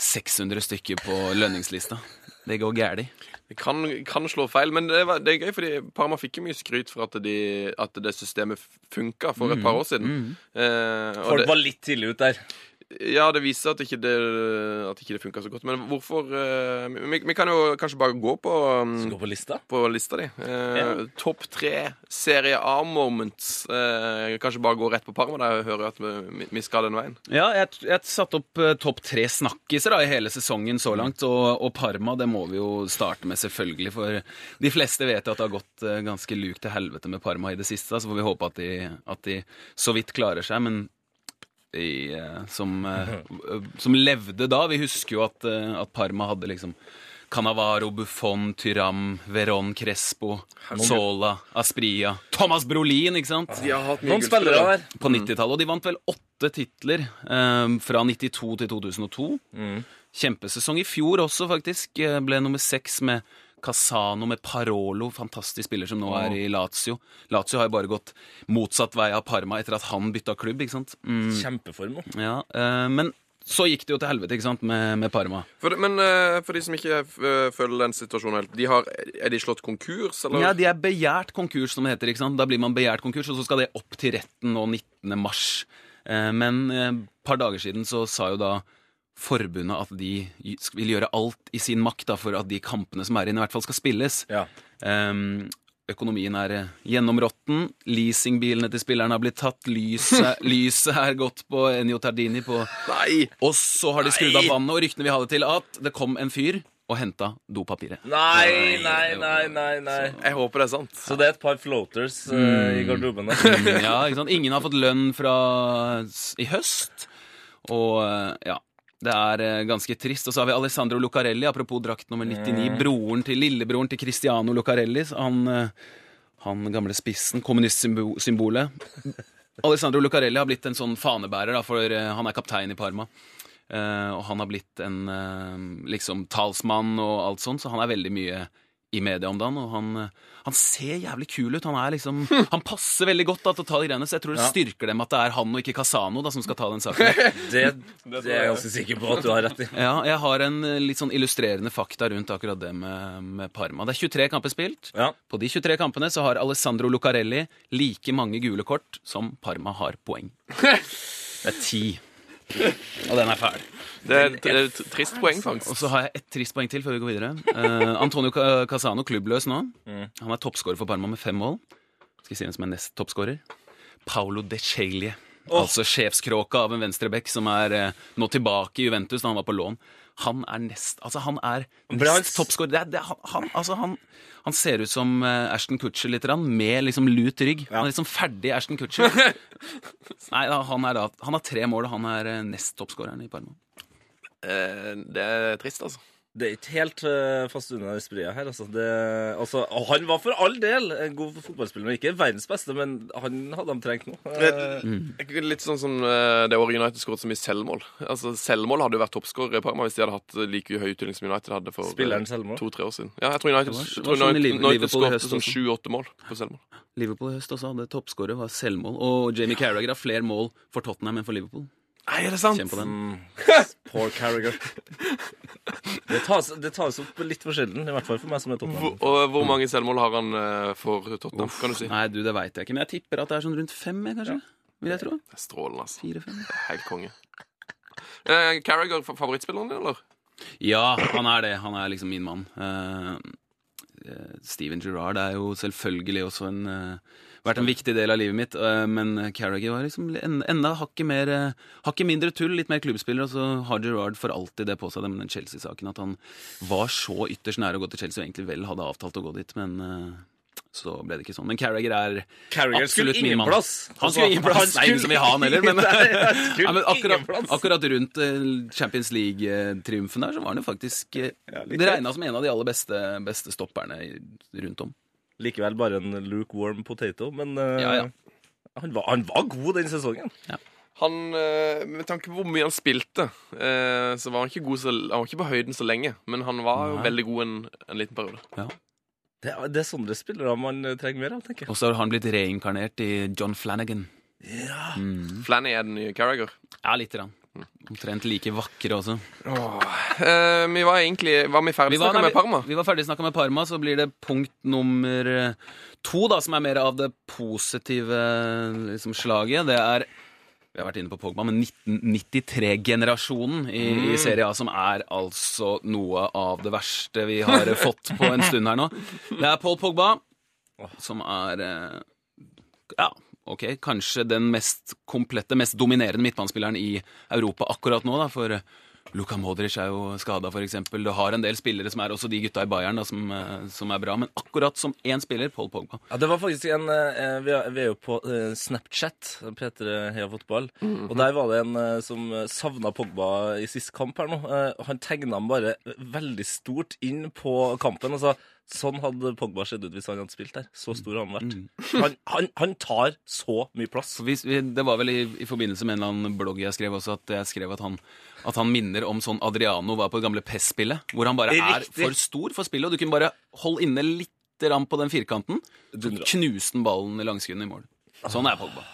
Speaker 6: 600 stykker på lønningslista. Det går galt.
Speaker 5: Det kan, kan slå feil, men det, var, det er gøy, fordi Parma fikk jo mye skryt for at, de, at det systemet funka for et par år siden. Eh, og
Speaker 4: folk
Speaker 5: det,
Speaker 4: var litt tidlig ut der.
Speaker 5: Ja, det viser at ikke det, at ikke det funka så godt. Men hvorfor uh, vi, vi kan jo kanskje bare gå på, um,
Speaker 4: Skal gå på lista.
Speaker 5: på lista di. Eh, Topp tre Serie A-moments. Uh, kanskje bare gå rett på Parma. Jeg hører at vi, vi skal den veien.
Speaker 6: Ja, jeg, jeg satte opp eh, topp tre snakkiser da, i hele sesongen så langt. Og, og Parma det må vi jo starte med, selvfølgelig. For de fleste vet jo at det har gått eh, ganske lukt til helvete med Parma i det siste. Så får vi håpe at de, at de så vidt klarer seg. Men de, eh, som, eh, som levde da Vi husker jo at, eh, at Parma hadde liksom Cannavaro, Buffon, Tyram, Veron, Crespo, Sola, Aspria Thomas Brolin, ikke sant?
Speaker 5: De har hatt
Speaker 4: Noen spillere der.
Speaker 6: på 90-tallet. Og de vant vel åtte titler eh, fra 92 til 2002. Kjempesesong i fjor også, faktisk. Ble nummer seks med Casano, med Parolo, fantastisk spiller som nå er i Lazio. Lazio har jo bare gått motsatt vei av Parma etter at han bytta klubb, ikke sant. Mm,
Speaker 4: Kjempeform nå.
Speaker 6: ja, eh, men så gikk det jo til helvete, ikke sant, med, med Parma.
Speaker 5: For, men eh, for de som ikke eh, føler den situasjonen helt, de har, er de slått konkurs, eller?
Speaker 6: Ja, de er begjært konkurs, som det heter. ikke sant? Da blir man begjært konkurs, og så skal det opp til retten nå 19. mars. Eh, Men et par dager siden så sa jo da forbundet at de vil gjøre alt i sin makt da, for at de kampene som er inne, i hvert fall skal spilles.
Speaker 4: Ja.
Speaker 6: Um, økonomien er eh, gjennområtten. Leasingbilene til spillerne har blitt tatt. Lyset, lyset er gått på Ennio Tardini. På,
Speaker 5: Nei!
Speaker 6: og så har de skrudd av vannet, og ryktene vi hadde til at det kom en fyr og henta dopapiret.
Speaker 4: Nei, nei, nei, nei. nei.
Speaker 5: Jeg håper det er sant.
Speaker 4: Så det er et par floaters mm. i garderoben der.
Speaker 6: Ja, ikke sant? Ingen har fått lønn fra i høst. Og eh, ja, det er eh, ganske trist. Og så har vi Alessandro Lucarelli, apropos drakt nummer 99. Broren til lillebroren til Cristiano Lucarelli. Han, eh, han gamle spissen, kommunistsymbolet. Alessandro Lucarelli har blitt en sånn fanebærer, da, for eh, han er kaptein i Parma. Og han har blitt en liksom talsmann og alt sånt, så han er veldig mye i media om dagen. Og han, han ser jævlig kul ut. Han er liksom Han passer veldig godt da, til å ta de greiene, så jeg tror det
Speaker 4: Ja.
Speaker 6: styrker dem at det er han og ikke Casano da, som skal ta den saken.
Speaker 4: Det, det er jeg ganske sikker på at du har rett i.
Speaker 6: Ja, jeg har en eh, litt sånn illustrerende fakta rundt akkurat det med, med Parma. Det er 23 kamper spilt.
Speaker 4: Ja.
Speaker 6: På de 23 kampene så har Alessandro Lucarelli like mange gule kort som Parma har poeng. Det er ti. Og den er fæl.
Speaker 5: Det er et, et trist poeng, faktisk.
Speaker 6: Og så har jeg ett trist poeng til før vi går videre. Uh, Antonio Casano, klubbløs nå. Han er toppskårer for Parma med fem mål. Skal vi si hvem som er nest toppskårer? Paolo De Celie. Altså sjefskråka av en venstreback som er uh, nå tilbake i Juventus da han var på lån. Han er nest Altså, han er nest toppskårer. Det er- det er- Han, han, altså, han, han ser ut som eh, Ashton Kutcher litt, grann, med liksom lut rygg. Han er liksom ferdig Ashton Kutcher. Nei, da, han, er da, han har tre mål, og han er eh, nest toppskåreren i Parma.
Speaker 5: Eh, det er trist, altså.
Speaker 4: Det er ikke helt uh, fast unna sprea her. Altså. Det, altså, og han var for all del en god fotballspiller, men ikke verdens beste. Men han hadde de trengt nå.
Speaker 5: Uh, Litt sånn som uh, det året United skåret så mye selvmål. Altså, Selvmål hadde jo vært toppskårer i Parma hvis de hadde hatt like høy utdeling som United hadde for eh, to-tre år siden. Ja, jeg tror United, jeg tror
Speaker 6: sånn
Speaker 5: United, United skåret sånn sju-åtte mål på selvmål.
Speaker 6: Liverpool i høst også hadde toppskårer, var selvmål. Og Jamie Carragher har flere mål for Tottenham enn for Liverpool.
Speaker 5: Nei, er det sant?
Speaker 6: Kjenn på den.
Speaker 4: Poor Carragher. Det tas, det tas opp litt for sjelden, i hvert fall for meg som er
Speaker 5: Hvor, og hvor mange selvmål har han eh, for Tottenham, kan du si?
Speaker 6: Nei, du, det veit jeg ikke. Men jeg tipper at det er sånn rundt fem, kanskje. kanskje. Vil jeg tro.
Speaker 5: Det er Strålende, altså.
Speaker 6: Fire-fem.
Speaker 5: Helt konge. Eh, Carragher, fa- favorittspilleren din, eller?
Speaker 6: Ja, han er det. Han er liksom min mann. Eh, eh, Steven Gerrard er jo selvfølgelig også en eh, vært en viktig del av livet mitt, eh, men Carragher var liksom enda hakket mer eh, Hakket mindre tull, litt mer klubbspiller, og så har Gerard for alltid det på seg, med den Chelsea-saken, at han var så ytterst nære å gå til Chelsea, og egentlig vel hadde avtalt å gå dit, men eh, så ble det ikke sånn. Men Carragher er
Speaker 4: Carragher
Speaker 6: absolutt min mann.
Speaker 4: plass.
Speaker 6: Han
Speaker 4: Altså,
Speaker 6: skulle ingen plass. Nei, ingen som vil ha han heller, men,
Speaker 4: Nei,
Speaker 6: men akkurat, akkurat rundt Champions League-triumfen der, så var han jo faktisk
Speaker 4: ja,
Speaker 6: Det regna som en av de aller beste, beste stopperne rundt om.
Speaker 4: Likevel bare en lukewarm potato, men uh,
Speaker 6: Ja, ja.
Speaker 4: Han, var, han var god den sesongen.
Speaker 5: Han, eh, Med tanke på hvor mye han spilte, eh, så var han ikke god så, Han var ikke på høyden så lenge. Men han var jo
Speaker 6: Nei.
Speaker 5: veldig god en, en liten periode.
Speaker 4: Det, er- det er sånne spillere man trenger mer av, tenker jeg.
Speaker 6: Og så har han blitt reinkarnert i John Flanagan.
Speaker 5: Flanny er den nye Carragher.
Speaker 6: Ja, lite grann. Omtrent like vakre også.
Speaker 5: Eh, vi var egentlig Var vi ferdig snakka med Parma?
Speaker 6: Vi, var ferdig snakka med Parma, så blir det punkt nummer eh, to, da, som er mer av det positive liksom, slaget. Det er vi har vært inne på Pogba, men 1993-generasjonen i, i Serie A, som er altså noe av det verste vi har fått på en stund her nå. Det er Paul Pogba, som er eh, Ja, ok, kanskje den mest komplette, mest dominerende midtbanespilleren i Europa akkurat nå, da, for Luka Modric er jo skada, f.eks. Du har en del spillere som er også de gutta i Bayern da, som, eh, som er bra, men akkurat som én spiller, Paul Pogba.
Speaker 4: Ja, det var faktisk en eh, vi, er, jo på eh, Snapchat, P3 Heia Fotball.
Speaker 6: Mhm.
Speaker 4: Og der var det en eh, som savna Pogba i sist kamp her nå. Eh, han tegna bare veldig stort inn på kampen. Altså, sånn hadde Pogba sett ut hvis han hadde spilt der. Så stor hadde han vært.
Speaker 6: Mhm.
Speaker 4: Han, han, han tar så mye plass.
Speaker 6: Så hvis, vi, det var vel i, i forbindelse med en eller annen blogg jeg skrev også, at jeg skrev at han, at han minner om sånn Adriano var på det gamle PES-spillet, hvor han bare er
Speaker 4: er
Speaker 6: for stor for spillet, og du kunne bare holde inne litt rann på den firkanten, knuste han ballen i langskudd i mål. Sånn er Pogba.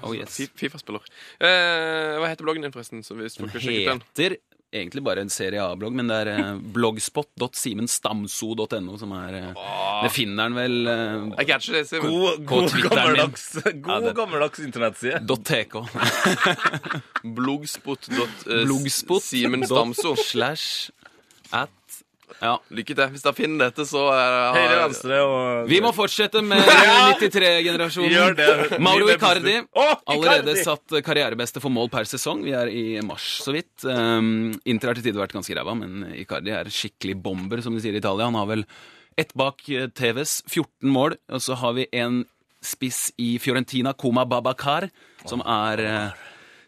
Speaker 6: Oh yes.
Speaker 5: Fifa-spiller. Eh, hva heter bloggen din, forresten? Så hvis folk den
Speaker 6: heter egentlig bare en Serie A-blogg, men det er eh, blogspot.simenstamso.no som er eh, Det finner han vel eh,
Speaker 5: Jeg catcher det, Simen.
Speaker 4: God,
Speaker 6: På
Speaker 4: god
Speaker 6: Twitteren
Speaker 4: gammeldags, god
Speaker 6: det-
Speaker 4: gammeldags internettside.
Speaker 6: .tk.
Speaker 5: blogspot.simenstamso eh,
Speaker 6: Blogspot.
Speaker 5: Simen Stamso.
Speaker 6: Slash at Ja.
Speaker 5: Lykke til. Hvis dere finner dette, så er
Speaker 4: Høyre, venstre og
Speaker 6: Vi må fortsette med 93-generasjonen. Mauro Icardi. Allerede satt karrierebeste for mål per sesong. Vi er i mars, så vidt. Um, Inter har til tider vært ganske ræva, men Icardi er skikkelig bomber, som de sier i Italia. Han har vel ett bak eh, TVs, 14 mål, og så har vi en spiss i Fiorentina, Koma Babakar, som er eh,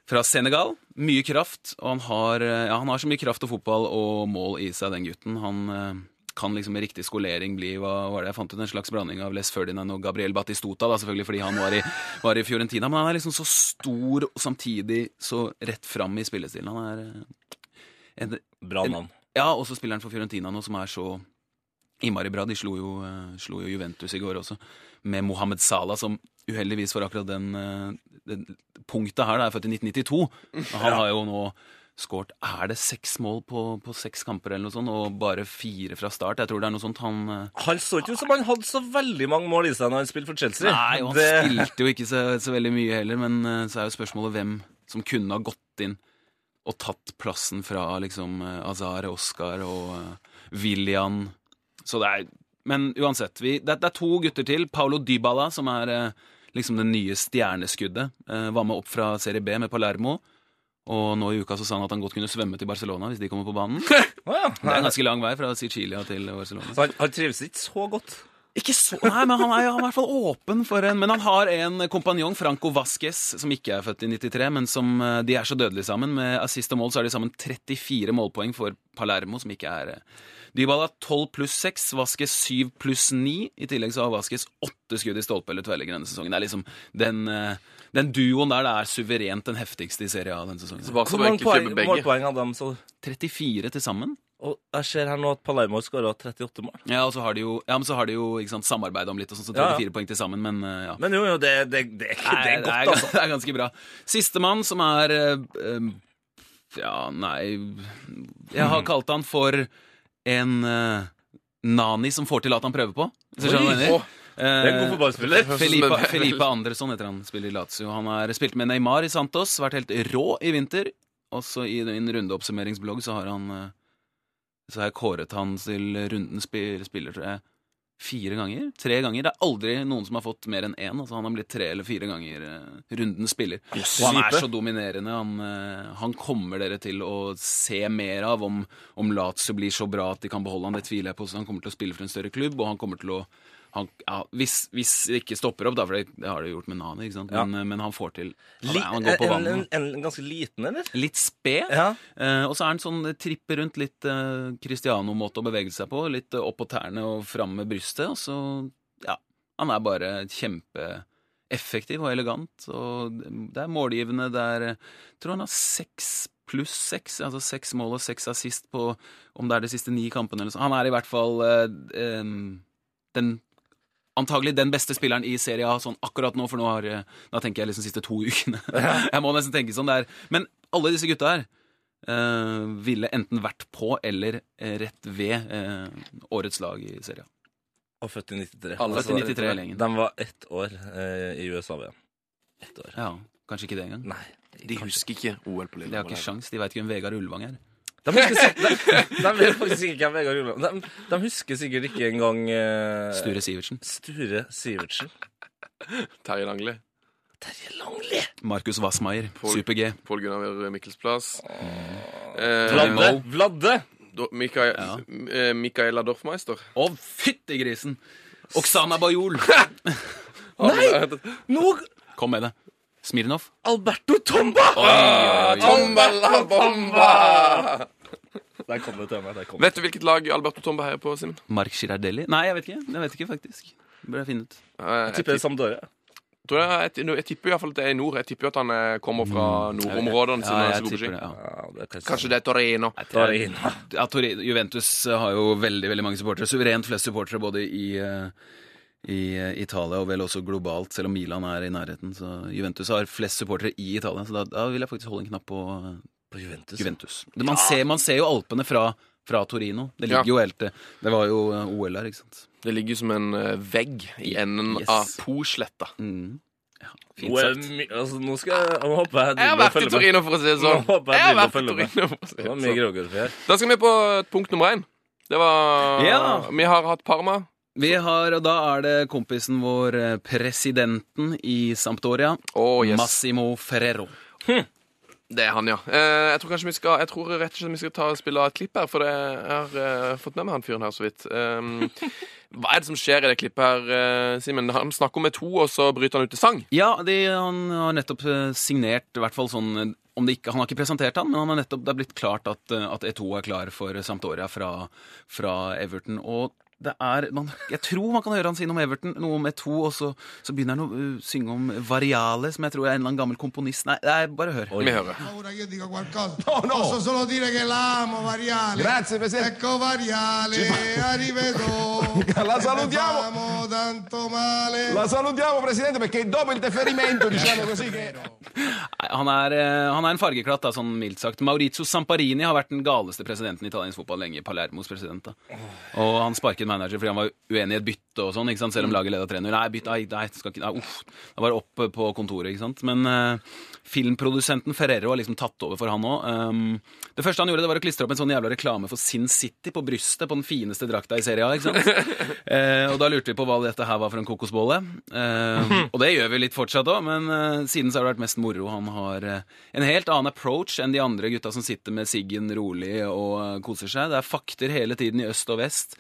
Speaker 6: fra Senegal. Mye kraft, og han har, eh, ja, han har så mye kraft og fotball og mål i seg, den gutten. Han, eh, kan liksom med riktig skolering bli hva var det jeg fant ut, en slags blanding av Les Ferdinand og Gabriel Batistota, da, selvfølgelig fordi han var i, var i Fiorentina. Men han er liksom så stor og samtidig så rett fram i spillestilen. Han er eh, en,
Speaker 4: Bra navn.
Speaker 6: Ja, og så spiller han for Fiorentina nå, som er så innmari bra. De slo jo, slo jo Juventus i går også, med Mohammed Salah, som uheldigvis for akkurat den punktet her, da, er født i 1992. Og Han har jo nå skåret Er det seks mål på, på seks kamper eller noe sånt, og bare fire fra start? Jeg tror det er noe sånt han eh,
Speaker 4: Han så ikke ut som han hadde så veldig mange mål i seg når han spilte for Chelsea.
Speaker 6: Nei, og han
Speaker 4: Det-
Speaker 6: spilte jo ikke så, så veldig mye heller, men eh, så er jo spørsmålet hvem som kunne ha gått inn og tatt plassen fra liksom eh, Azar, Oscar og eh, William. Så det er Men uansett, vi, det, det er to gutter til. Paulo Dybala, som er eh, liksom det nye stjerneskuddet. eh, var med opp fra Serie B med Palermo. Og nå i uka så sa han at han godt kunne svømme til Barcelona hvis de kommer på banen. Det er en ganske lang vei fra Sicilia til Barcelona.
Speaker 4: Så han, han trives ikke så godt.
Speaker 6: Ikke så, nei, men han er, han er i hvert fall åpen for en Men han har en kompanjong, Franco Vasques, som ikke er født i 93, men som eh, de er så dødelige sammen. Med assist og mål så er de sammen 34 målpoeng for Palermo, som ikke er eh, Dybala 12 pluss 6, Vasques 7 pluss 9. I tillegg så har Vasques 8 skudd i stolpe eller tverrligger denne sesongen. Det er liksom den, eh, den duoen der det er suverent den heftigste i serien av denne sesongen.
Speaker 4: Hvor mange poeng, målpoeng hadde de? Så?
Speaker 6: 34 til sammen.
Speaker 4: Og jeg ser her nå at Palermo skåra 38 mål.
Speaker 6: Ja, og så har de jo, ja, men så har de jo ikke sant, om litt, og sånn, så
Speaker 4: Ja, ja.
Speaker 6: 34 poeng til sammen, men uh, ja.
Speaker 4: Men jo, jo, det, det, det, det,
Speaker 6: Nei,
Speaker 4: er godt,
Speaker 6: det, er,
Speaker 4: altså.
Speaker 6: det er ganske bra. Sistemann, som er eh, Ja, nei Jeg har kalt han for en uh, nani som får til at han prøver på. Hvis du skjønner hva
Speaker 4: Det er en god fotballspiller.
Speaker 6: Felipe, Felipe Andersson heter han, spiller i Lazio. Han har spilt med Neymar i Santos, vært helt rå i vinter. Også i en rundeoppsummeringsblogg så har han Så har jeg kåret han til rundens spi- spiller, tror jeg, fire ganger. Tre ganger. Det er aldri noen som har fått mer enn én. Altså han har blitt tre eller fire ganger eh, rundens spiller. Og han er så dominerende. Han, eh, han kommer dere til å se mer av om, om Lazio blir så bra at de kan beholde han. Det tviler jeg på. Så han kommer til å spille for en større klubb, og han kommer til å han, ja, hvis, hvis det ikke stopper opp, da, for det, har det gjort med Nani, ikke sant? Men, eh, men han får til Han, han går på
Speaker 4: en,
Speaker 6: vannet.
Speaker 4: en, en ganske liten, eller?
Speaker 6: Litt sped.
Speaker 4: Ja.
Speaker 6: Eh, og så er han sånn tripper rundt litt eh, Cristiano-måte å bevege seg på. Litt opp på tærne og fram med brystet. Og så, ja Han er bare kjempeeffektiv og elegant. Og det er målgivende. Det er Jeg tror han har seks pluss seks. Altså seks mål og seks assist på om det er de siste ni kampene eller sånn. Han er i hvert fall eh, den Antagelig den beste spilleren i Serie A sånn akkurat nå, for nå har eh, Da tenker jeg liksom siste to ukene. jeg må nesten tenke sånn. Det er, men alle disse gutta her uh, ville enten vært på eller eh, rett ved uh, årets lag i Serie A.
Speaker 4: Og født i 93.
Speaker 5: Alle
Speaker 6: født i 93 lenger.
Speaker 4: De var ett år uh, i USA-VM. Ett år.
Speaker 6: Ja, Kanskje ikke det engang.
Speaker 4: Nei.
Speaker 5: De husker ikke OL på
Speaker 6: De har ikke sjans, de veit ikke hvem Vegard Ulvang er.
Speaker 4: De husker, sik- de, de vet faktisk ikke hvem Vegard Ulland de, de husker sikkert ikke engang eh,
Speaker 6: Sture Sivertsen.
Speaker 4: Sture Sivertsen.
Speaker 5: Terje Langli.
Speaker 4: Terje Langli!
Speaker 6: Markus Wassmeier. Super-G.
Speaker 5: Pål Gunnar Mikkelsplass. Eh,
Speaker 4: Vladde! Vladde!
Speaker 5: Do- Mikael,
Speaker 6: Ja.
Speaker 5: eh, Dorfmeister.
Speaker 6: Å, fytti grisen! Oksana Bajol.
Speaker 5: Nei!
Speaker 4: Nå
Speaker 6: Kom med det. Smirnov.
Speaker 4: Alberto Tomba!
Speaker 5: Tomba la bomba!
Speaker 4: Der kom det til meg. Der kom det.
Speaker 5: Vet du hvilket lag Alberto Tomba heier på, Simen?
Speaker 6: Mark Girardelli. Nei, jeg vet ikke. Jeg vet ikke, faktisk. Bør jeg finne ut.
Speaker 5: Eh,
Speaker 4: Jeg tipper er Sampdoria.
Speaker 5: tror jeg, jeg, jeg tipper i hvert fall at det er i nord. Jeg tipper at han eh, kommer fra nordområdene sine.
Speaker 6: Ja,
Speaker 5: så
Speaker 6: jeg tipper det. Ja.
Speaker 4: Ja, det kanskje,
Speaker 5: det er Torino.
Speaker 4: Torino.
Speaker 6: Ja, Torino. Juventus har jo veldig veldig mange supportere. Suverent flest supportere både i, eh, i eh, Italia og vel også globalt, selv om Milan er i nærheten. Så Juventus har flest supportere i Italia, så da, da vil jeg faktisk holde en knapp på eh,
Speaker 4: På Juventus.
Speaker 6: Juventus. Det- Man, ser, man ser jo Alpene fra, fra Torino. Det ligger
Speaker 5: Ja.
Speaker 6: jo helt eh, Det var jo OL her, ikke sant.
Speaker 5: Det ligger som en vegg i enden
Speaker 6: Yes.
Speaker 5: av Posletta.
Speaker 6: Mm. Ja, fint sagt.
Speaker 4: my, altså, nå skal jeg Nå håper jeg
Speaker 5: Jeg har vært i. Torino, for å si det sånn.
Speaker 4: Nå håper jeg
Speaker 5: Jeg har vært i. Torino, for å si
Speaker 4: Det
Speaker 5: det sånn. Da skal vi på punkt nummer én. Det var
Speaker 6: Ja.
Speaker 5: Vi har hatt Parma.
Speaker 6: Vi har, og da er det kompisen vår, eh, presidenten i Sampdoria,
Speaker 5: oh, yes.
Speaker 6: Massimo Ferrero.
Speaker 5: Det er han, ja. Eh, jeg tror kanskje vi skal Jeg tror rett og slett vi skal ta og spille et klipp her, for det, jeg har eh, fått med meg han fyren her så vidt. Um, hva er det som skjer i det klippet her, Simen? Han snakker med to, og så bryter han ut i sang.
Speaker 6: Ja, de, han har nettopp signert i hvert fall sånn om det ikke, Han har ikke presentert han, men han har nettopp, det er blitt klart at, at E2 er klar for Sampdoria fra, fra Everton. Og det er, man, jeg tror man kan høre han si noe om Everton, noe om E2, og så, så begynner han å uh, synge om Variale, som jeg tror er en eller annen gammel komponist. Nei, nei bare hør.
Speaker 5: Vi hører.
Speaker 7: paura che io dica qualcosa. Posso solo dire che l'amo, Variale.
Speaker 8: Grazie, Presidente.
Speaker 7: Ecco Variale, arrivedo.
Speaker 8: La salutiamo.
Speaker 7: Tanto male.
Speaker 8: La salutiamo, Presidente, perché dopo il deferimento, diciamo così, che...
Speaker 6: Han, er, eh, han er en fargeklatt, da, sånn mildt sagt. Maurizio Samparini har vært den galeste presidenten i italiensk fotball lenge. Palermos president. da. Og han sparket manager fordi han var uenig i et bytte og sånn, selv om laget leda 3-0. Nei, bytte, nei, nei, skal ikke, nei, uff. Det var opp på kontoret, ikke sant. Men uh, filmprodusenten Ferrero har liksom tatt over for han òg. det første han gjorde, det var å klistre opp en sånn jævla reklame for Sin City på brystet på den fineste drakta i serien, ikke sant. uh, og da lurte vi på hva dette her var for en kokosbolle. Uh, og det gjør vi litt fortsatt òg, men eh, siden så har det vært mest moro. Han har en helt annen approach enn de andre gutta som sitter med siggen rolig og koser seg. Det er fakter hele tiden i øst og vest.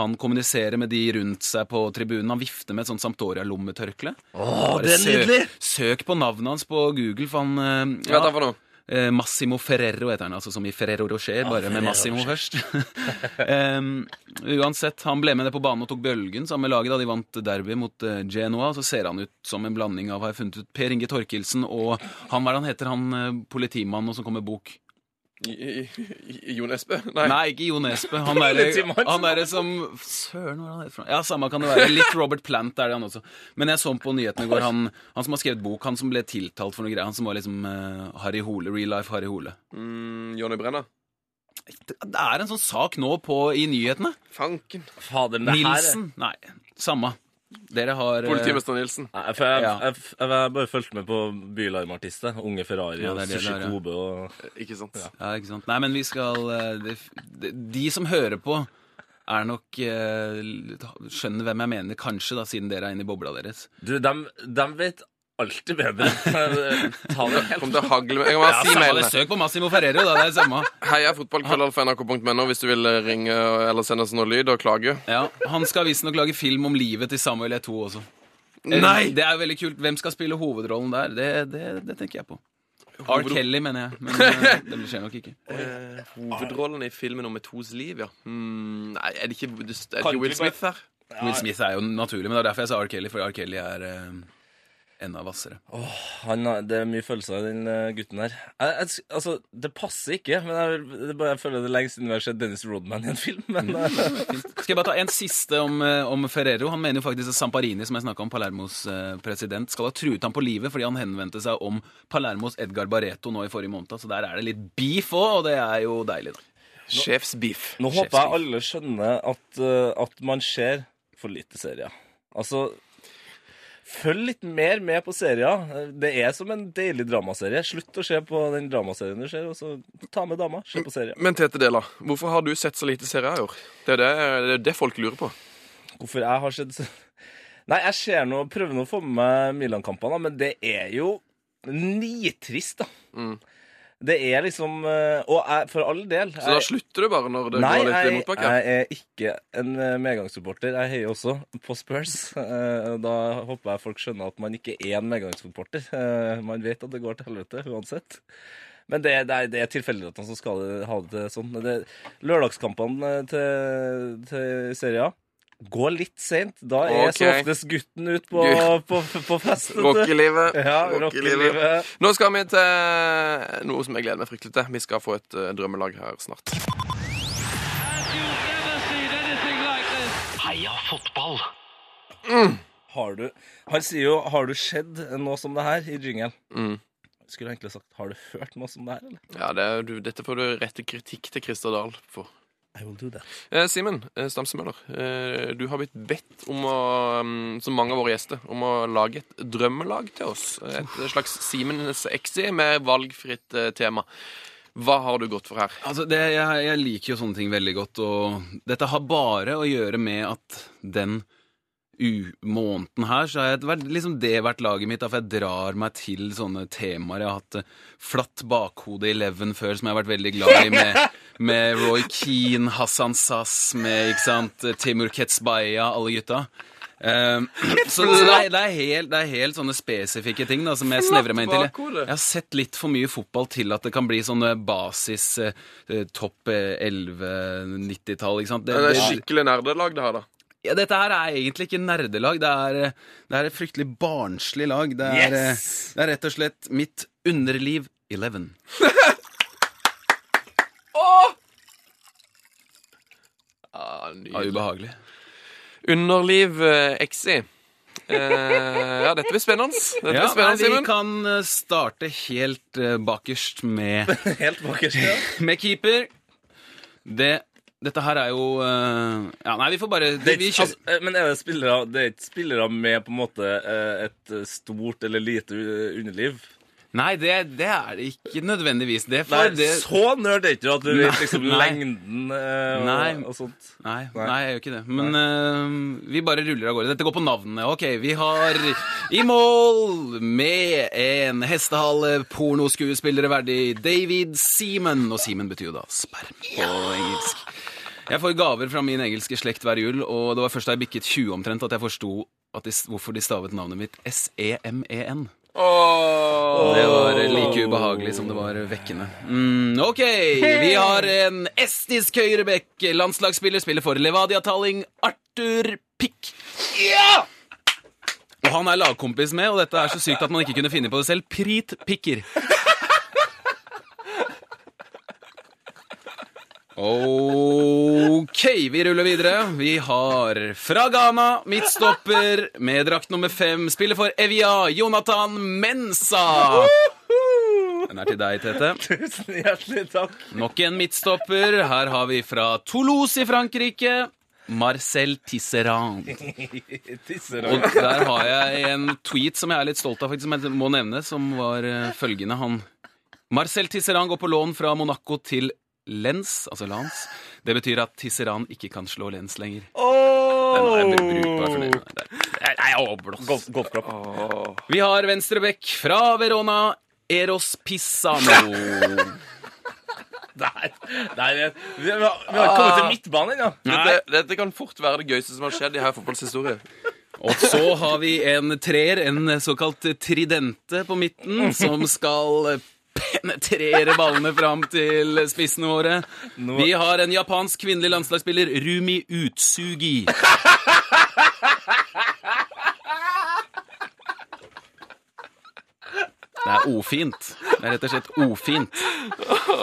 Speaker 6: Han kommuniserer med de rundt seg på tribunen. Han vifter med et sånt Sampdoria-lommetørkle.
Speaker 4: Åh, det er nydelig!
Speaker 6: Søk på navnet hans på Google, for han ja,
Speaker 5: Hva for noe?
Speaker 6: Eh, Massimo Ferrero heter han, altså som i Ferrero Rocher, bare med Massimo først. um, uansett, han ble med ned på banen og tok bølgen sammen med laget da de vant derby mot eh, Genoa. Så ser han ut som en blanding av, har jeg funnet ut, Per Inge Torkelsen og han, hva er han heter, han eh, politimannen som kom med bok?
Speaker 5: I, i, i Jon Espe? Nei.
Speaker 6: Nei, ikke Jo Nesbø. Han derre som Søren, hva er han heter for? Ja, samme kan det være. Litt Robert Plant er det han også. Men jeg så på nyhetene i går, han, han som har skrevet bok, han som ble tiltalt for noe greier, han som var liksom uh, Harry Hole, real life Harry Hole.
Speaker 5: Mm, Jonny Brenna?
Speaker 6: Det det er en sånn sak nå på, i nyhetene.
Speaker 5: Fanken.
Speaker 4: Fader, det her er-
Speaker 6: Nilsen? Nei, samme. Dere har eh,
Speaker 5: Politimester Nilsen.
Speaker 4: Nei, for jeg,
Speaker 6: Ja.
Speaker 4: jeg, jeg, jeg bare fulgte med på Bylarmartister. Unge Ferrari
Speaker 6: Ja,
Speaker 4: og
Speaker 6: det er det
Speaker 4: Sushi
Speaker 6: der, ja.
Speaker 4: Kobe og
Speaker 5: Ikke sant?
Speaker 6: Ja, ikke sant. Nei, men vi skal eh, de, de, de som hører på, er nok eh, Skjønner hvem jeg mener, kanskje, da, siden dere er inne i bobla deres.
Speaker 4: Du, dem, dem vet alltid bedre. Ta det helt
Speaker 5: Kom til å hagle med Jeg må bare si
Speaker 6: samme det.
Speaker 5: mailene.
Speaker 6: Søk på Massimo Ferrero, da. Det er det samme.
Speaker 5: Heia fotballkrøllalfa.nrk.no hvis du vil ringe eller sende oss noe lyd og klage.
Speaker 6: Ja, Han skal visstnok lage film om livet til Samuel E2 også. Eh,
Speaker 5: Nei!
Speaker 6: Det er veldig kult. Hvem skal spille hovedrollen der? Det, det, det tenker jeg på. R. Kelly, mener jeg. Men eh, det skjer nok ikke.
Speaker 5: Eh, hovedrollen i filmen om Etos liv, ja. Hmm, nei, er det ikke, er det ikke Will Smith her?
Speaker 6: Will Smith er jo naturlig, men det er derfor jeg sa R. Kelly, for R. Kelly er eh, enda hvassere.
Speaker 4: Han, har- det er mye følelser i den eh, gutten her. Jeg, jeg, altså, det passer ikke, men jeg, det bare, jeg føler det er lenge siden vi har sett Dennis Rodman i en film. Men mm.
Speaker 6: Skal jeg bare ta en siste om, eh, om Ferrero? Han mener jo faktisk at Samparini, som jeg snakka om, Palermos president, skal ha truet ham på livet fordi han henvendte seg om Palermos Edgar Barreto nå i forrige måned. Så der er det litt beef òg, og det er jo deilig, da.
Speaker 5: Sjefsbeef.
Speaker 4: nå håper jeg alle skjønner at, at man ser for lite serier. Altså Følg litt mer med på serier. Det er som en deilig dramaserie. Slutt å se på den dramaserien du ser, og så ta med dama. Se på serier.
Speaker 5: Men Tete Dela, hvorfor har du sett så lite serier i år? Det er det, det, er det folk lurer på.
Speaker 4: Hvorfor jeg har sett Nei, jeg ser nå, prøver nå å få med meg Milan-kampene, men det er jo nitrist, da.
Speaker 5: Mm.
Speaker 4: Det er liksom eh, Og jeg, for all del
Speaker 5: Så da slutter du bare når det
Speaker 4: Nei,
Speaker 5: går litt i motbakke?
Speaker 4: Nei, jeg er ikke en eh, medgangssupporter. Jeg heier også på Spurs. Eh, Da håper jeg folk skjønner at man ikke er en medgangssupporter. Man vet at det går til helvete uansett. Men det, det, er, det er tilfeldighetene som skal ha det sånn. Det, lørdagskampene til, til Serie A går litt seint. Da er
Speaker 5: okay.
Speaker 4: så oftest gutten ut på, på, på fest.
Speaker 5: Rockelivet.
Speaker 4: Ja,
Speaker 5: Rockelivet. Nå skal vi til noe som jeg gleder meg fryktelig til. Vi skal få et uh, drømmelag her snart.
Speaker 3: Heia fotball!
Speaker 4: Har du Han sier jo 'Har du sett noe som det her?' i jingle.
Speaker 5: Mm.
Speaker 4: Skulle egentlig sagt 'Har du hørt noe som det her', eller?
Speaker 5: Ja, det, er- du, Dette får du rette kritikk til Christer Dahl for.
Speaker 4: I will do that.
Speaker 5: Eh, Simen eh, Stamsemøller, eh, du har blitt bedt om å, mm, som mange av våre gjester, om å lage et drømmelag til oss. Et slags Simens Exi med valgfritt eh, tema. Hva har du gått for her?
Speaker 6: Altså, det, jeg, jeg liker jo sånne ting veldig godt, og dette har bare å gjøre med at den u måneden her, så har jeg vært, liksom det vært laget mitt, for jeg drar meg til sånne temaer. Jeg har hatt eh, Flatt bakhode i Leven før, som jeg har vært veldig glad i, med, med Roy Keane, Hassan Sass, med ikke sant, Timur Ketsbaya, alle gutta. Um, så så det, er, det, er helt, det er helt sånne spesifikke ting da, som jeg snevrer meg inn til.
Speaker 5: Jeg,
Speaker 6: Jeg har sett litt for mye fotball til at det kan bli sånne basis eh, eh, topp eh, 11 90-tall. ikke? Det,
Speaker 5: Det er skikkelig nerdelag, det her, da.
Speaker 6: Ja, dette her er egentlig ikke nerdelag. Det er, eh, det er et fryktelig barnslig lag. Det er, yes! det er rett og slett mitt underliv 11.
Speaker 5: Ah,
Speaker 6: Ja,
Speaker 5: nydelig.
Speaker 6: ubehagelig.
Speaker 5: Underliv eh, XI. Eh, ja, dette blir spennende. Dette blir
Speaker 6: spennende nei, vi
Speaker 5: Simon.
Speaker 6: kan eh, starte helt eh, bakerst med,
Speaker 4: Helt bakerst. Ja.
Speaker 6: med keeper. Det, dette her er jo uh, Ja, nei, vi får bare
Speaker 4: Det
Speaker 6: vi
Speaker 4: altså, eh, men er det spillere Det er ikke spillere med på en måte eh, et stort eller lite underliv?
Speaker 6: Nei, det, det er det ikke nødvendigvis. Det er
Speaker 4: Nei,
Speaker 6: det
Speaker 4: så nerd er ikke du at du vet liksom
Speaker 6: Nei.
Speaker 4: lengden og,
Speaker 6: Nei.
Speaker 4: og sånt.
Speaker 6: Nei,
Speaker 4: Nei.
Speaker 6: nei, jeg gjør ikke det. Men uh, vi bare ruller av gårde. Dette går på navnene. Ok, vi har i mål med en hestehale pornoskuespillere verdig David Seaman. Og Seaman betyr jo da sperm på engelsk. Jeg får gaver fra min engelske slekt hver jul, og det var først da jeg bikket 20 omtrent at jeg forsto hvorfor de stavet navnet mitt E S-E-M-E-N. Det var like ubehagelig som det var vekkende. Mm, ok, vi har en estisk høyrebekk. Landslagsspiller spiller for Levadia Talling. Arthur Pick. Ja! Og han er lagkompis med, og dette er så sykt at man ikke kunne finne på det selv. Prit Pikker. Ok, vi ruller videre. Vi har fra Ghana, midtstopper med drakt nummer fem. Spiller for Evia, Jonathan Mensa. Den er til deg, Tete.
Speaker 4: Tusen hjertelig takk.
Speaker 6: Nok en midtstopper. Her har vi fra Toulouse i Frankrike. Marcel Tisserand.
Speaker 4: Tisserand.
Speaker 6: Og der har jeg en tweet som jeg er litt stolt av, faktisk, som jeg må nevne, som var eh, følgende. Han Marcel Tisserand går på lån fra Monaco til Lens, altså lans. Det betyr at Tisserand ikke kan slå Lens lenger. Den er brukbar for. Det jeg overblåst.
Speaker 4: Golf, golfklapp.
Speaker 6: Vi har venstrebekk fra Verona, Eros Pissano.
Speaker 4: Er- vi, har, vi har kommet til midtbanen ennå.
Speaker 5: Dette, dette kan fort være det gøyeste som har skjedd i her fotballhistorie.
Speaker 6: Og så har vi en treer, en såkalt tridente på midten, som skal penetrere ballene fram til spissene våre. Vi har en japansk kvinnelig landslagsspiller, Rumi Utsugi. Det er ofint. Det er rett og slett ofint.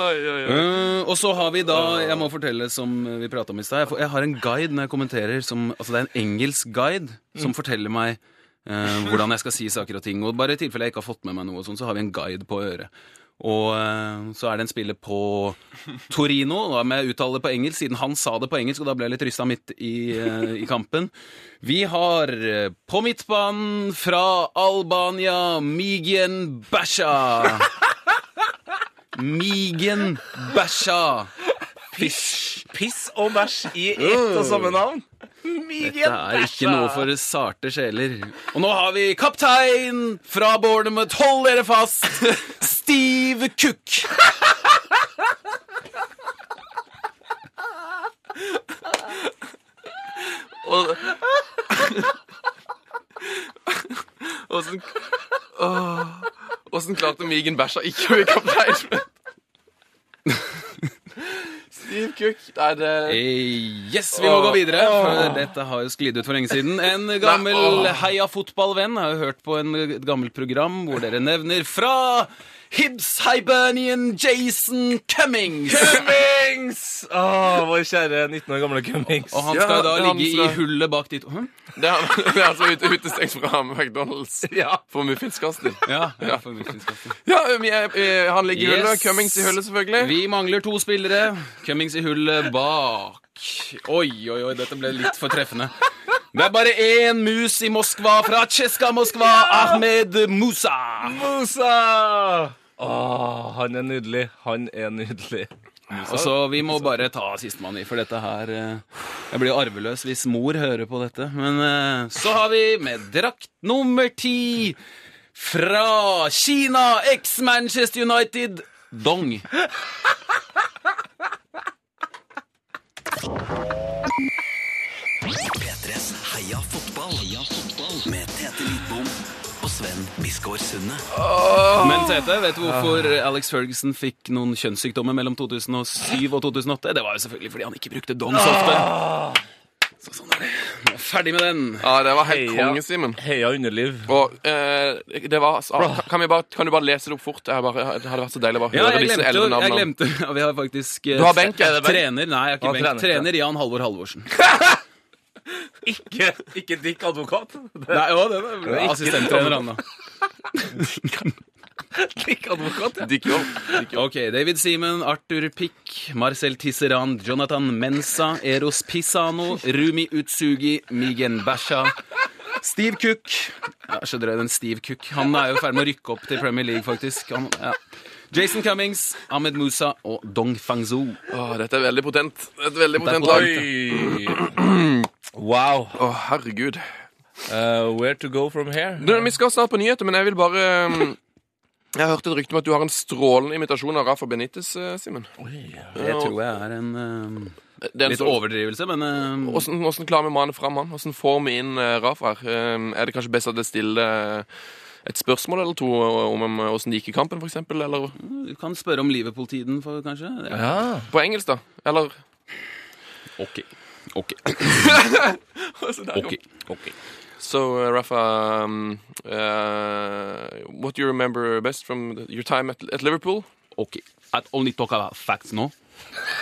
Speaker 6: Eh, og så har vi da Jeg må fortelle som vi prata om i stad. Jeg, har en guide når jeg kommenterer som Altså det er en engelsk guide som forteller meg uh, hvordan jeg skal si saker og ting. Og bare i tilfelle jeg ikke har fått med meg noe, og sånn, så har vi en guide på øret. Og eh, så er det en spiller på Torino, da må jeg uttale det på engelsk, siden han sa det på engelsk, og da ble jeg litt rysta midt i, eh, i kampen. Vi har eh, på midtbanen fra Albania Migen Basha. Migen Basha.
Speaker 4: Piss, piss og bæsj i ett og samme navn.
Speaker 6: Migen Dette er ikke noe for sarte sjeler. Og nå har vi kaptein fra Bornermouth. Hold dere fast! Steve Cook.
Speaker 5: Og Åssen Åssen klarte Migen Bæsja ikke å bli kaptein? Steve Cook Nei, det
Speaker 6: Eh, Yes, vi må gå videre. For dette har jo sklidd ut for lenge siden. En gammel heia fotballvenn har jo hørt på en, gammelt program hvor dere nevner fra Hibs Hibernian Jason Cummings.
Speaker 4: Cummings! Åh, vår kjære 19 år gamle Cummings.
Speaker 6: Og han
Speaker 5: Ja,
Speaker 6: skal da
Speaker 5: er han
Speaker 6: ligge
Speaker 5: skal...
Speaker 6: i hullet bak dit. Hæ?
Speaker 5: Det er, det er altså ute, utestengt fra McDonald's
Speaker 4: Ja.
Speaker 5: for muffinskaster.
Speaker 6: Ja, ja. for.
Speaker 5: Ja, er, eh, han ligger i hullet.
Speaker 6: Yes.
Speaker 5: Cummings i hullet, selvfølgelig.
Speaker 6: Vi mangler to spillere. Cummings i hullet bak. Oi, oi, oi, dette ble litt for treffende. Det er bare én mus i Moskva fra Tsjeska Moskva. Ahmed Musa.
Speaker 4: Musa! Åh, han er nydelig. Han er nydelig.
Speaker 6: Og så Vi må bare ta sistemann i, for dette her eh, Jeg blir arveløs hvis mor hører på dette. Men eh, så har vi med drakt nummer ti fra Kina, eks-Manchester United, Dong.
Speaker 3: P3s Heia fotball. Heia fotball. Med Sven Oh.
Speaker 6: Men Tete, vet du hvorfor Alex Ferguson fikk noen kjønnssykdommer mellom 2007 og 2008? Det var jo selvfølgelig fordi han ikke brukte dong så ofte. Så sånn er det. Nå er jeg ferdig med den.
Speaker 5: Ja, det var helt
Speaker 4: Heia.
Speaker 5: konge, Simen.
Speaker 4: Heia underliv.
Speaker 5: Og eh, det var kan, kan, vi bare, kan du bare lese det opp fort? Det, bare, det hadde vært så deilig å bare
Speaker 6: Ja,
Speaker 5: høre disse
Speaker 6: elleve
Speaker 5: navnene.
Speaker 6: jeg glemte ja, Vi har faktisk eh,
Speaker 5: Du har benk, er det benk?
Speaker 6: Trener, nei, jeg har ikke benk.
Speaker 4: trener,
Speaker 6: Trener Jan Halvor Halvorsen.
Speaker 4: Ikke, ikke Dick advokat.
Speaker 6: Nei, jo, det var assistenttrener, han da.
Speaker 4: Dick advokat, ja.
Speaker 5: Dick Jobb. Dick Jobb.
Speaker 6: Ok, David Simen, Arthur Pick, Marcel Tisserand, Jonathan Mensa, Eros Pisano, Rumi Utsugi, Migen Basha, Steve Cook ja, Skjønner den Steve Cook? Han er jo i ferd med å rykke opp til Premier League, faktisk. Han, ja. Jason Cummings, Ahmed Musa og Dong Fangzhou.
Speaker 5: Åh, dette er veldig potent. Et veldig potent lag.
Speaker 4: Wow.
Speaker 5: Å, herregud.
Speaker 4: Uh, where to go from here?
Speaker 5: Du, vi skal snart på nyheter, men jeg vil bare um, Jeg har hørt et rykte om at du har en strålende imitasjon av Rafa Benitez, eh, Simen.
Speaker 6: Det tror jeg er en
Speaker 5: Det en
Speaker 6: litt
Speaker 5: sånn-
Speaker 6: overdrivelse, men Åssen
Speaker 5: Hvordan, hvordan klarer vi å mane fram han? Hvordan får vi inn uh, Rafa her? Um, er det kanskje best at jeg stiller eh, et spørsmål eller to om åssen det gikk i kampen, f.eks.? Eller
Speaker 6: du kan spørre om Liverpool-tiden, kanskje? Ja.
Speaker 4: Ja.
Speaker 5: på engelsk, da? Eller
Speaker 6: Ok. Ok. OK.
Speaker 5: ok. So, uh, Rafa, um, uh, what do you remember best from the- your time at, at Liverpool?
Speaker 6: Okay, I only talk about facts, no?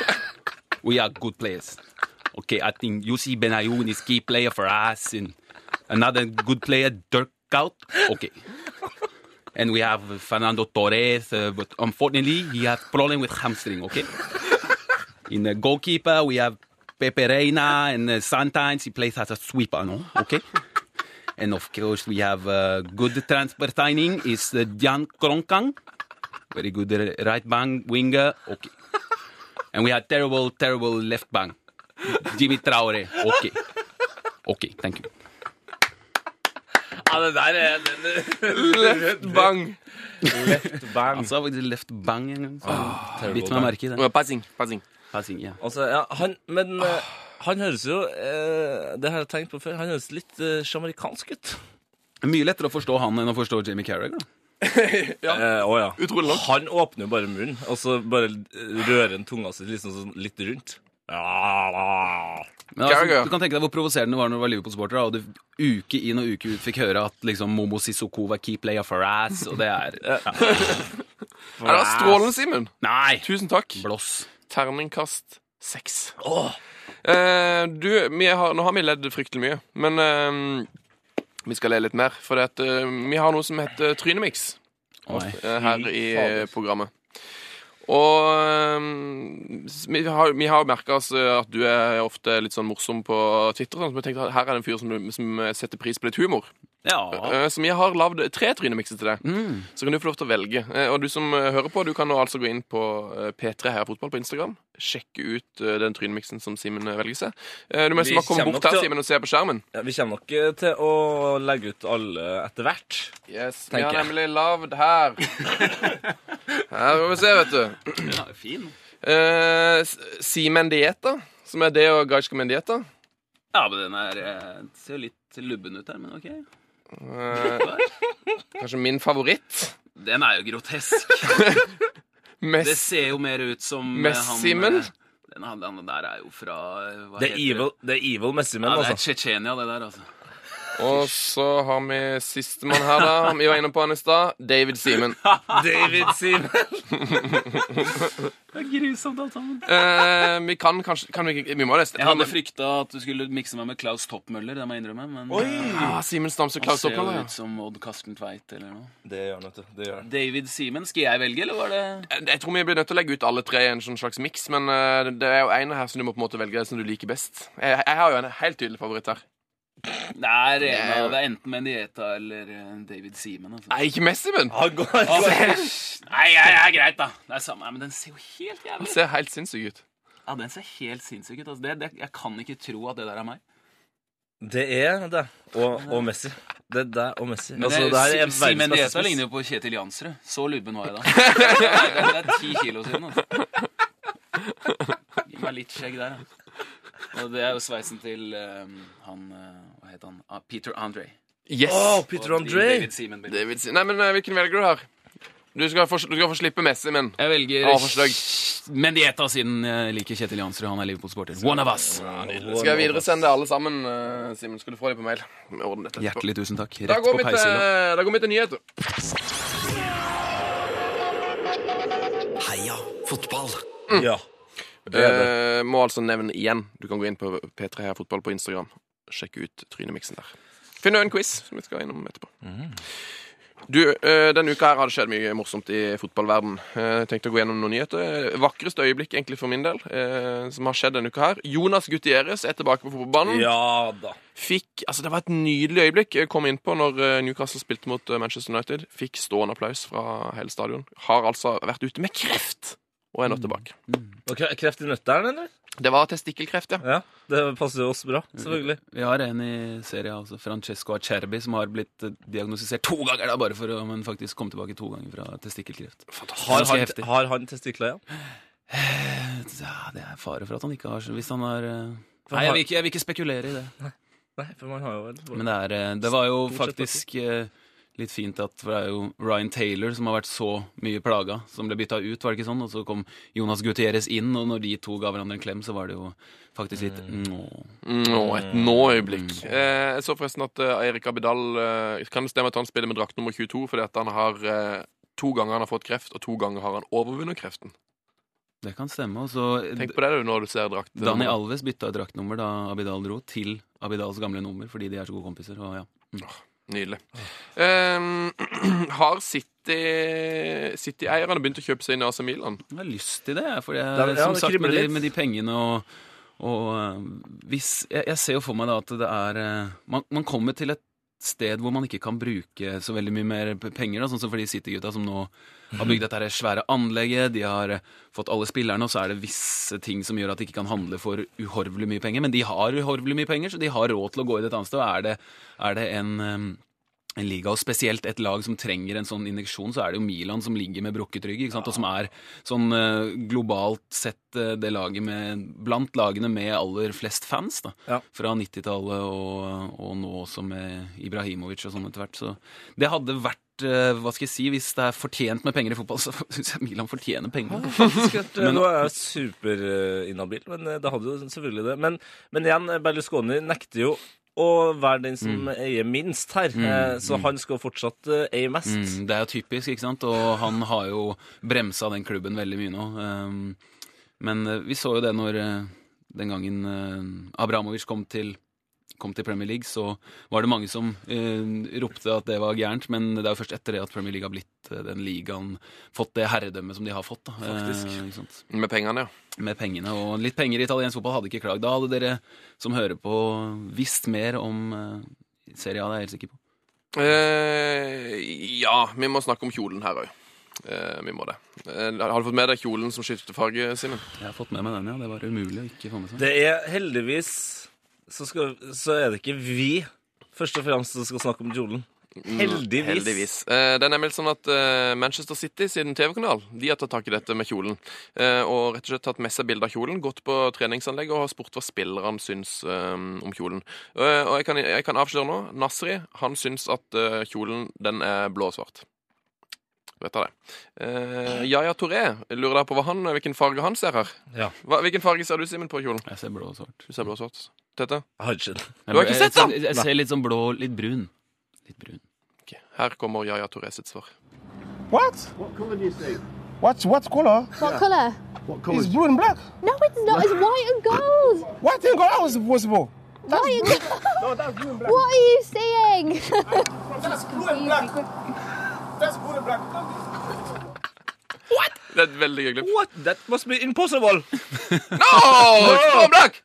Speaker 6: we are good players. Okay, I think Yussi Benayoun is key player for us, and another good player, Dirk Out. Okay. And we have Fernando Torres, uh, but unfortunately, he has problem with hamstring, okay? In the goalkeeper, we have Pepe Reina, and uh, sometimes he plays as a sweeper, no? Okay? And of course, we have uh, good transfer signing is uh, Jan Kronkang. Very good uh, right bank winger. Okay. And we had terrible, terrible left bank. Jimmy Traore. Okay. Okay, thank you.
Speaker 4: Ja, det der er den,
Speaker 5: Left bang.
Speaker 4: left bang.
Speaker 6: Han sa faktisk left bang en gang. Bitt meg merke i det.
Speaker 5: Passing. Passing.
Speaker 6: Passing, ja.
Speaker 4: Altså, ja, han, men eh, han høres jo eh, Det har jeg tenkt på før. Han høres litt eh, sjamerikansk ut.
Speaker 6: Mye lettere å forstå han enn å forstå Jamie Carragher. da.
Speaker 4: Eh, å ja.
Speaker 5: Utrolig nok.
Speaker 4: Han åpner jo bare munnen, og så bare rører han tunga si liksom sånn litt rundt. Ja,
Speaker 6: Men altså,
Speaker 5: Carragher.
Speaker 6: du kan tenke deg hvor provoserende det var når du var Liverpool-sporter, da, og du uke inn og uke ut fikk høre at liksom Momo Sissoko var key player for ass, og det er ja.
Speaker 5: Ja, det var strålende, Simen.
Speaker 6: Nei!
Speaker 5: Tusen takk.
Speaker 6: Blås.
Speaker 5: Terningkast seks. Eh, du, har, nå har vi ledd fryktelig mye, men eh, vi skal le litt mer. For at, eh, vi har noe som heter Trynemix eh, her i programmet. Og eh, vi har, vi har merka oss eh, at du er ofte litt sånn morsom på Twitter. Sånn, så vi tenkte at her er det en fyr som, som setter pris på litt humor.
Speaker 6: Ja.
Speaker 5: Som jeg har lagd tre trynemikser til deg.
Speaker 6: Mm.
Speaker 5: Så kan du få lov til å velge. Eh, Og du som eh, hører på, du kan nå altså gå inn på eh, P3 Heia Fotball på Instagram. Sjekke ut eh, den trynemiksen som Simen eh, velger seg. Eh, Du må nesten bare komme bort her, Simen, og se på skjermen.
Speaker 4: Ja, vi kommer nok eh, til å legge ut alle etter hvert.
Speaker 5: Yes, Vi har nemlig lagd her. Her skal vi se, vet du.
Speaker 6: ja, fin.
Speaker 5: Uh, Simen Dieta, som er det og Gajska Mendieta.
Speaker 6: Ja, men den er eh, ser litt lubben ut her, men ok.
Speaker 5: Eh, Kanskje min favoritt.
Speaker 6: Den er jo grotesk. Det ser jo mer ut som eh,
Speaker 5: Messimen?
Speaker 6: eh, Den, han, han der er jo fra hva
Speaker 4: Det
Speaker 6: heter
Speaker 4: evil, det The evil Messimen, altså.
Speaker 6: Ja, det er
Speaker 4: altså.
Speaker 6: Tsjetsjenia, det der, altså.
Speaker 5: Og så har vi sistemann her, da. Vi var inne på han i stad. David Simen.
Speaker 4: David Simen.
Speaker 6: Det er grusomt alt sammen.
Speaker 5: Eh, vi kan kanskje kan vi, vi må nesten
Speaker 6: Jeg hadde frykta at du skulle mikse meg med Klaus Toppmøller, det må jeg innrømme. Men Oi.
Speaker 5: ah, Simen Stamse
Speaker 6: han
Speaker 5: Klaus
Speaker 6: ser jo ut som Odd Karsten Tveit eller noe.
Speaker 4: Det gjør han, vet du. Det gjør han.
Speaker 6: David Simen, skal jeg velge, eller var det
Speaker 5: Jeg, jeg tror vi blir nødt til å legge ut alle tre i en sånn slags miks, men eh, det er jo en her som du må på en måte velge som du liker best. Jeg, jeg har jo en helt tydelig favoritt her.
Speaker 6: Det er, en av- det er enten Mendieta eller eh, David Seaman. Altså.
Speaker 5: Nei, ikke Messi-men!
Speaker 4: Han går,
Speaker 6: Nei, ja, ja, greit, da. Det er samme, men den ser jo helt jævlig ut.
Speaker 5: ser helt sinnssyk ut.
Speaker 6: Ja, den ser helt sinnssyk ut. Altså. Det, det, jeg kan ikke tro at det der er meg.
Speaker 4: Det er det. Og, og Messi. Det er deg og Messi.
Speaker 6: Men
Speaker 4: altså,
Speaker 6: det,
Speaker 4: det er
Speaker 6: Si- Simen Dieta ligner jo på Kjetil Jansrud. Så lubben var jeg da. Det er, det er ti kilo siden, altså. Gi meg litt skjegg der, da. Og det er jo sveisen til um, han eh, Hva heter han? Ah, Peter Andre.
Speaker 5: Yes!
Speaker 4: Oh, Peter
Speaker 6: Og
Speaker 4: André!
Speaker 6: David Seaman.
Speaker 5: David Se. Nei, men eh, hvilken velger du her? Du skal få, du skal få slippe Messi, men
Speaker 6: Jeg velger
Speaker 5: Ja, for stygg.
Speaker 6: Mendieta, siden jeg liker Kjetil Jansrud. Han er Liverpool-sporter. One of us.
Speaker 5: skal jeg videresende alle sammen, uh, Simen? Skal du få dem på mail? Dette.
Speaker 6: Hjertelig tusen takk. Rett
Speaker 5: går,
Speaker 6: på peishylla.
Speaker 5: da går vi til nyheter.
Speaker 3: Heia fotball!
Speaker 4: Ja. Det det.
Speaker 5: Eh, må altså nevne igjen. Du kan gå inn på P3 Heia Fotball på Instagram. Sjekke ut Trynemiksen der. Finn en quiz som vi skal innom etterpå. Du, eh, Denne uka her har det skjedd mye morsomt i fotballverden. Eh, tenkte å gå gjennom noen nyheter. Vakreste øyeblikk egentlig for min del eh, som har skjedd denne uka her. Jonas Gutierrez er tilbake på fotballbanen.
Speaker 4: Ja da.
Speaker 5: Fikk, altså Det var et nydelig øyeblikk. Jeg kom innpå når eh, Newcastle spilte mot Manchester United. Fikk stående applaus fra hele stadion. Har altså vært ute med kreft og er nå tilbake.
Speaker 4: Og Kreft i nøtteren, eller?
Speaker 5: Det var testikkelkreft, ja.
Speaker 4: Ja. Det passer oss bra, selvfølgelig.
Speaker 6: Vi har en i serien, altså Francesco Acerbi, som har blitt eh, diagnostisert to ganger, da, bare for å men faktisk komme tilbake to ganger fra testikkelkreft.
Speaker 4: Har han, har han testikler, ja?
Speaker 6: Ja, det er fare for at han ikke har Hvis han har eh, Nei, jeg vil, ikke, jeg vil ikke spekulere i det.
Speaker 4: Nei, for man har jo vel
Speaker 6: Men det, er, eh, det var jo
Speaker 4: sett
Speaker 6: faktisk eh, litt fint at det er jo Ryan Taylor som har vært så mye plaga, som ble bytta ut, var det ikke sånn? Og så kom Jonas Gutierrez inn, og når de to ga hverandre en klem, så var det jo faktisk litt nå.
Speaker 5: Nå, et nå-øyeblikk. Eh, jeg så forresten at uh, Eirik Abidal uh, Kan det stemme at han spiller med drakt nummer 22 fordi at han har uh, to ganger han har fått kreft, og to ganger har han overvunnet kreften?
Speaker 6: Det kan stemme. Også,
Speaker 5: Tenk på det du når du ser drakt.
Speaker 6: Dani Alves bytta draktnummer da Abidal dro, til Abidals gamle nummer, fordi de er så gode kompiser. Og ja.
Speaker 5: Nydelig. Um, har City City-eierne begynt å kjøpe seg inn i AC Milan?
Speaker 6: Jeg har lyst til det, for jeg,
Speaker 4: det er,
Speaker 6: som
Speaker 4: ja,
Speaker 6: sagt, med de, med de pengene og, og øh, hvis, jeg, jeg ser jo for meg da at det er øh, man, man kommer til et sted hvor man ikke kan bruke så veldig mye mer penger, da, sånn som for de City-gutta som nå har bygd dette svære anlegget, de har øh, fått alle spillerne, og så er det visse ting som gjør at de ikke kan handle for uhorvelig mye penger, men de har uhorvelig mye penger, så de har råd til å gå i et annet sted, og er det, er det en øhm, en liga, og spesielt et lag som trenger en sånn injeksjon, så er det jo Milan som ligger med brukket rygg, ikke sant? og som er sånn eh, globalt sett eh, det laget med, blant lagene med aller flest fans, da.
Speaker 4: Ja.
Speaker 6: Fra 90-tallet og, og nå også med Ibrahimovic og sånn etter hvert. Så det hadde vært eh, hva skal jeg si, Hvis det er fortjent med penger i fotball, så syns jeg Milan fortjener penger.
Speaker 4: Men nå er jeg superinhabil, men det hadde jo selvfølgelig det. Men, men igjen, Berlusconi nekter jo å være den som eier minst her, Mm, så han skal fortsatt eh, eie mest.
Speaker 6: Mm, det er jo typisk, ikke sant? Og han har jo bremsa den klubben veldig mye nå. Um, men eh, vi så jo det når eh, den gangen Abramovic kom til, kom til Premier League, så var det mange som eh, ropte at det var gærent. Men det er jo først etter det at Premier League har blitt eh, den ligaen, fått det herredømmet som de har fått. Da.
Speaker 4: Faktisk.
Speaker 6: Eh.
Speaker 5: Med pengene, ja.
Speaker 6: Med pengene. Og litt penger i italiensk fotball hadde ikke klagd. Da hadde dere som hører på, visst mer om eh, Serie A, det er jeg helt sikker på.
Speaker 5: Eh, ja, vi må snakke om kjolen her òg. Eh, vi må det. Eh, har du fått med deg kjolen som skifter farge, Simen?
Speaker 6: Jeg har fått med meg den, ja. Det var umulig å ikke få med seg.
Speaker 4: Det er heldigvis så, skal, så er det ikke vi først og fremst som skal snakke om kjolen. Heldigvis.
Speaker 5: Heldigvis. Eh, det er nemlig sånn at eh, Manchester City sin TV-kanal de har tatt tak i dette med kjolen. Eh, og rett og slett tatt med seg bilde av kjolen, gått på treningsanlegget og har spurt hva spillerne syns eh, om kjolen. Eh, og jeg kan, jeg kan avsløre nå, Nasri han syns at eh, kjolen den er blå og svart. Vet det. Uh, Yaya Touré lurer da på hva han, hvilken farge han ser her.
Speaker 4: Ja.
Speaker 5: Hva, hvilken farge ser du, Simen, på kjolen?
Speaker 6: Jeg ser blå og svart.
Speaker 5: Du ser blå og svart. Tete?
Speaker 4: Jeg har ikke det.
Speaker 6: Du
Speaker 5: har ikke sett den?
Speaker 6: Jeg, jeg ser litt sånn blå, litt brun. Litt brun.
Speaker 5: Okay. Her kommer Yaya Touré sitt svar.
Speaker 7: What? What color do you see? What, what color?
Speaker 9: What color?
Speaker 7: It's blue and black.
Speaker 9: No, it's not. It's white and gold.
Speaker 7: White and gold, how is it possible?
Speaker 9: White and gold.
Speaker 7: No, that's blue and black.
Speaker 9: What are you seeing?
Speaker 7: That's blue and black. That's blue and.
Speaker 5: Det er et veldig gøy klipp.
Speaker 4: What? That must be impossible!
Speaker 5: No! It's blå og black!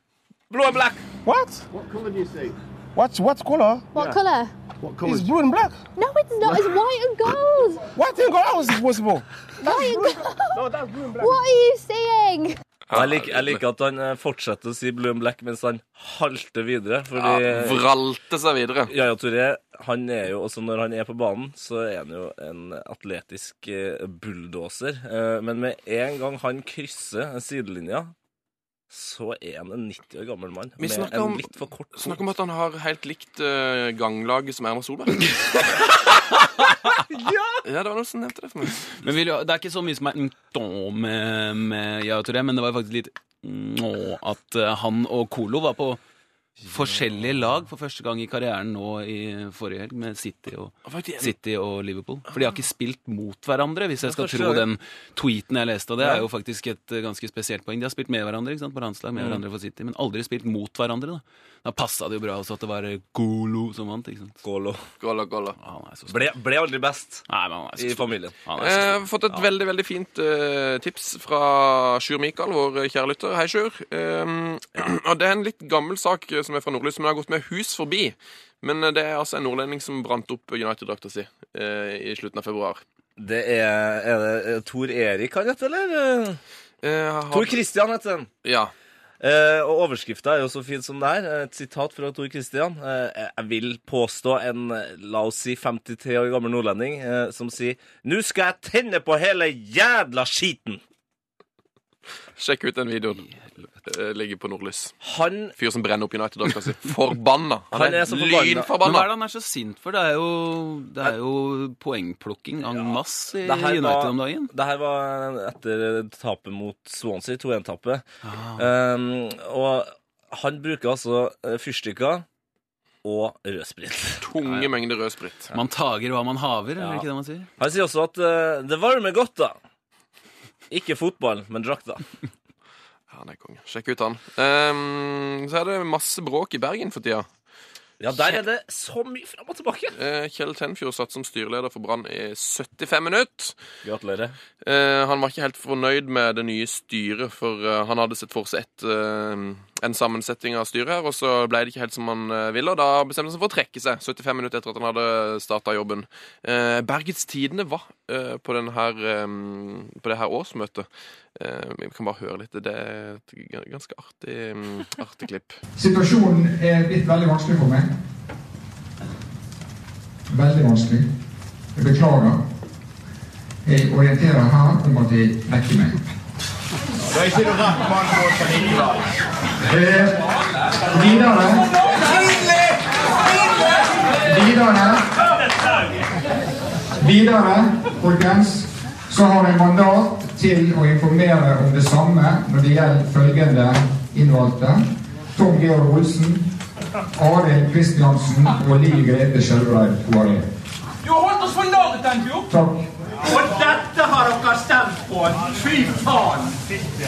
Speaker 4: Blå og black.
Speaker 7: What? What color do you see? What, what color?
Speaker 9: What colour?
Speaker 7: It's blue and black.
Speaker 9: No, it's not. It's white and gold.
Speaker 7: White and gold, how is it possible?
Speaker 9: White and gold.
Speaker 7: No, that's blue and black.
Speaker 9: What are you seeing?
Speaker 4: Jeg liker, jeg liker at han eh, fortsetter å si blue and black mens han halter videre. Fordi
Speaker 5: Ja, vralte seg videre.
Speaker 4: Yaya Touré, han er jo også når han er på banen, så er han jo en atletisk eh, bulldoser. Eh, Men med en gang han krysser sidelinja, så er han en 90 år gammel mann
Speaker 5: Vi
Speaker 4: med en
Speaker 5: om-
Speaker 4: litt for kort
Speaker 5: Snakk om at han har helt likt uh, ganglaget som Erna Solberg. ja. ja, det var noen som nevnte det for meg.
Speaker 6: Men vil, jo- det er ikke så mye som er med, med ja, Touré, men det var faktisk litt «Nå» at eh, han og Colo var på forskjellige lag for første gang i karrieren nå i forrige helg, med City og, City og Liverpool. For de har ikke spilt mot hverandre, hvis jeg skal tro den tweeten jeg leste. Og det er jo faktisk et eh, ganske spesielt poeng. De har spilt med hverandre ikke sant, på landslag,
Speaker 4: Mm.
Speaker 6: med hverandre for City, men aldri spilt mot hverandre. Da Da passa det jo bra også at det var Golo som vant. ikke sant?
Speaker 4: Golo.
Speaker 6: Golo, Golo.
Speaker 4: Ble, ble aldri best
Speaker 6: Nei, men han er så
Speaker 4: i familien.
Speaker 6: Han er så
Speaker 5: Jeg har fått et veldig veldig fint uh, tips fra Sjur Mikael, vår kjære lytter. Hei, Sjur. Um, og Det er en litt gammel sak eh, som er fra Nordlys, men har gått med hus forbi. Men eh, det er altså en nordlending som brant opp United-drakta si uh, i slutten av februar.
Speaker 4: Det er, er det eh, Tor Erik han heter, eller?
Speaker 5: Uh, har-
Speaker 4: Tor Christian heter han.
Speaker 5: Ja.
Speaker 4: Eh, og overskrifta er jo så fin som det er. Et sitat fra Tor Christian. Eh, jeg vil påstå en, eh, la oss si, 53 år gammel nordlending eh, som sier Nå skal jeg tenne på hele jævla skiten!
Speaker 5: Sjekk ut den videoen. Eh, ligger på Nordlys.
Speaker 4: Han
Speaker 5: Fyr som brenner opp United Dogs. si. Forbanna! Han,
Speaker 4: Han er
Speaker 5: er,
Speaker 4: så
Speaker 6: hva er det han er så sint for? Det er jo, det er jo poengplukking en masse i United
Speaker 4: var-
Speaker 6: om dagen.
Speaker 4: Det her var etter tapet mot Swansea, 2-1-tapet.
Speaker 6: Ah.
Speaker 4: Um, og han bruker altså eh, fyrstikker og rødsprit.
Speaker 5: Tunge mengder rødsprit.
Speaker 6: Man tager hva man haver, ja. det ikke det man sier?
Speaker 4: Han sier også at uh, det varmer godt, da. Ikke fotball, men drakta.
Speaker 5: Han er konge. Sjekk ut han. Um, så er det masse bråk i Bergen for tida.
Speaker 4: Ja, der er det så mye fram og tilbake.
Speaker 5: Eh, Kjell Tenfjord satt som styreleder for Brann i 75 minutter.
Speaker 4: Gratulerer.
Speaker 5: Eh, han var ikke helt fornøyd med det nye styret, for eh, han hadde sett for seg et, eh, en sammensetning av styret her, og så ble det ikke helt som han eh, ville, og da bestemte han seg for å trekke seg 75 minutter etter at han hadde starta jobben. Eh, Bergets Tidende var eh, på, denne, på det her årsmøtet. Vi kan bare høre litt. Det er et ganske artig, mm, artig klipp.
Speaker 10: Situasjonen er blitt veldig vanskelig for meg. Veldig vanskelig. Jeg beklager. Jeg orienterer her om at jeg vekker meg.
Speaker 7: Det er ikke du rett mann på kaninlag.
Speaker 10: Eh, videre Videre Videre, folkens, så har jeg mandat til å informere om det samme når det gjelder følgende innvalgte. Tom Georg Olsen, Arild Kristiansen og Liv Grete Skjelbreid Poiré.
Speaker 2: Du har holdt oss for narr, jeg.
Speaker 10: Takk.
Speaker 2: Og dette har dere stemt på! Fy faen!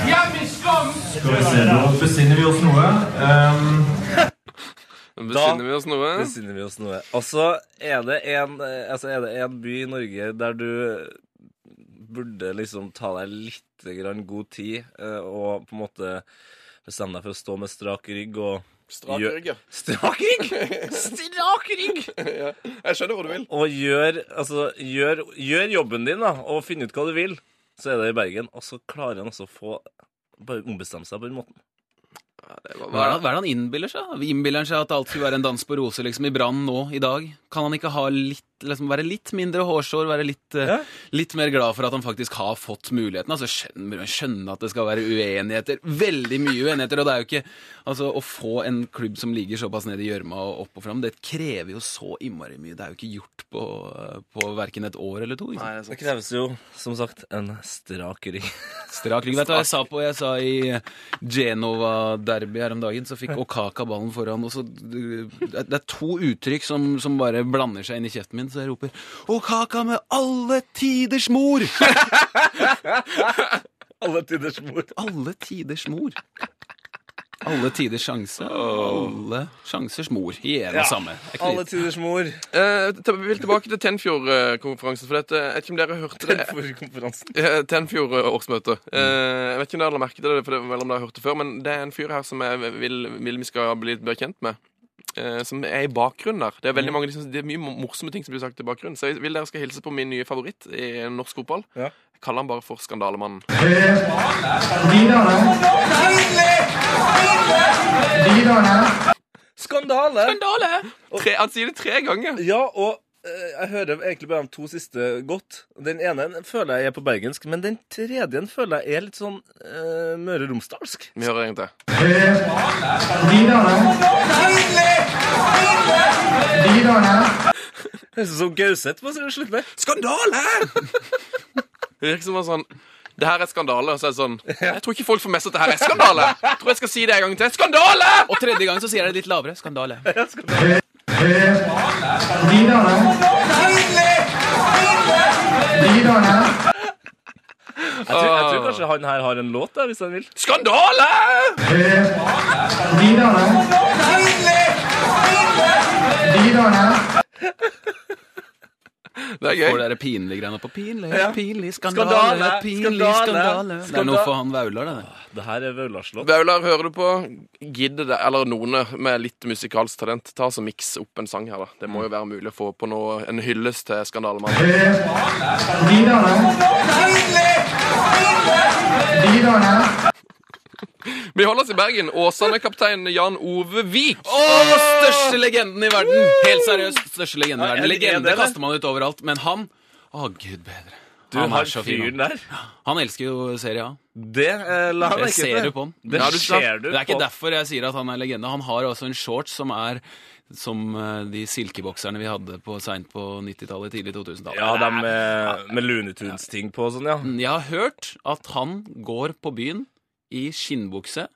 Speaker 2: Hjem i skam!
Speaker 11: Skal vi se, da besinner vi oss noe. Um,
Speaker 5: Besinner vi oss noe?
Speaker 4: Besinner vi oss noe. Og så er det en, eh, altså er det en by i Norge der du burde liksom ta deg litt grann god tid eh, og på en måte bestemme deg for å stå med strak rygg og
Speaker 5: Strak rygg, ja.
Speaker 4: Strak rygg! Strak rygg!
Speaker 5: ja. Jeg skjønner hva du vil.
Speaker 4: Og gjør, altså, gjør, gjør jobben din, da, og finn ut hva du vil. Så er det i Bergen. Og så klarer han også å få Bare ombestemme seg på den måten.
Speaker 5: Ja, var,
Speaker 6: Hva er, det, hva er det han innbiller seg? Innbiller han seg at alt skulle være en dans på roser liksom, i Brann nå, i dag? Kan han ikke ha litt, liksom, være litt mindre hårsår, være litt, eh,
Speaker 4: Ja.
Speaker 6: litt mer glad for at han faktisk har fått muligheten? Altså, skjønne, skjønne at det skal være uenigheter. Veldig mye uenigheter. Og det er jo ikke Altså, å få en klubb som ligger såpass ned i gjørma og opp og fram, det krever jo så innmari mye. Det er jo ikke gjort på, på verken et år eller to. Ikke?
Speaker 5: Nei, det
Speaker 4: Det kreves jo, som sagt, en strak rygg.
Speaker 6: Strak rygg. Vet du hva jeg sa på? Jeg sa i Genova-derby her om dagen, så fikk Okaka ballen foran. Og så, det er to uttrykk som, som bare blander seg inn i kjeften min, så jeg roper 'Og kaka med alle tiders mor!
Speaker 4: Alle tiders mor.
Speaker 6: Alle tiders mor. Alle tiders sjanse. Alle sjansers mor. I en og samme. Er ikke
Speaker 4: Alle tiders mor.
Speaker 5: Eh, vi vil tilbake til Tenfjord-konferansen. For dette, jeg vet ikke om dere hørte det.
Speaker 4: konferansen.
Speaker 5: Eh, Tenfjord-årsmøte. Eh, jeg vet ikke om dere har merket det, for det, eller om dere har hørt det før, men det er en fyr her som jeg vil, vil vi skal bli litt bedre kjent med. Eh, som er i bakgrunnen der. Det er veldig mange, liksom, det er mye morsomme ting som blir sagt i bakgrunnen. Så jeg vil dere skal hilse på min nye favoritt i norsk fotball.
Speaker 4: Ja.
Speaker 5: Jeg kaller han bare for Skandalemannen.
Speaker 10: Skandale!
Speaker 4: Skandale!
Speaker 5: Tre, han sier det tre ganger!
Speaker 4: Ja, og jeg hører egentlig bare de to siste godt. Den ene føler jeg er på bergensk, men den tredje føler jeg er litt sånn uh, Møre og Romsdalsk.
Speaker 5: Vi hører en til.
Speaker 4: Det er som Gauseth på slutten der.
Speaker 5: Skandale! Det virker som en sånn Det her er skandale. Og så er det sånn Jeg tror ikke folk får med seg at det her er skandale. Jeg tror jeg skal si det en gang til. Skandale!
Speaker 6: Og tredje gang så sier jeg det litt lavere. Skandale.
Speaker 10: Videre.
Speaker 4: Jeg tror, jeg tror kanskje han her har en låt, da, hvis han vil.
Speaker 5: Skandale!
Speaker 10: Videre. Videre.
Speaker 5: Det er
Speaker 6: Får
Speaker 5: gøy.
Speaker 6: dere pinlige greiene på pinlig,
Speaker 4: Ja.
Speaker 6: pinlig,
Speaker 4: Skandale,
Speaker 6: skandale, pinlig,
Speaker 4: skandale,
Speaker 6: skandale. Det er noe for han Vaular, det.
Speaker 4: Det her er Vaularslåt.
Speaker 5: Vaular, hører du på? Gidder det, eller noen med litt musikalsk talent, ta så miks opp en sang her, da. Det må jo være mulig å få på noe, en hyllest til Skandalemannen.
Speaker 10: Videre. Videre.
Speaker 5: Vi holder oss i Bergen. Åsane-kaptein Jan Ove Vik.
Speaker 6: Oh, største legenden i verden! Helt seriøst, største legenden i verden.
Speaker 4: er
Speaker 6: Legende kaster man ut overalt, men han Å, gud bedre.
Speaker 4: Du
Speaker 6: Han
Speaker 4: har
Speaker 6: er så fin.
Speaker 4: fyren
Speaker 6: han.
Speaker 4: der.
Speaker 6: Han elsker jo Serie A.
Speaker 4: Det eh, la han ikke
Speaker 6: ser du på han.
Speaker 4: Det
Speaker 5: Ja, du
Speaker 4: ser du
Speaker 6: Det er ikke
Speaker 4: på.
Speaker 6: derfor jeg sier at han er legende. Han har også en shorts som er som eh, de silkebokserne vi hadde på seint på 90-tallet, tidlig 2000-tallet.
Speaker 4: Ja, de med, med Looney Tunes-ting på og sånn, ja.
Speaker 6: Jeg har hørt at han går på byen i skinnbukse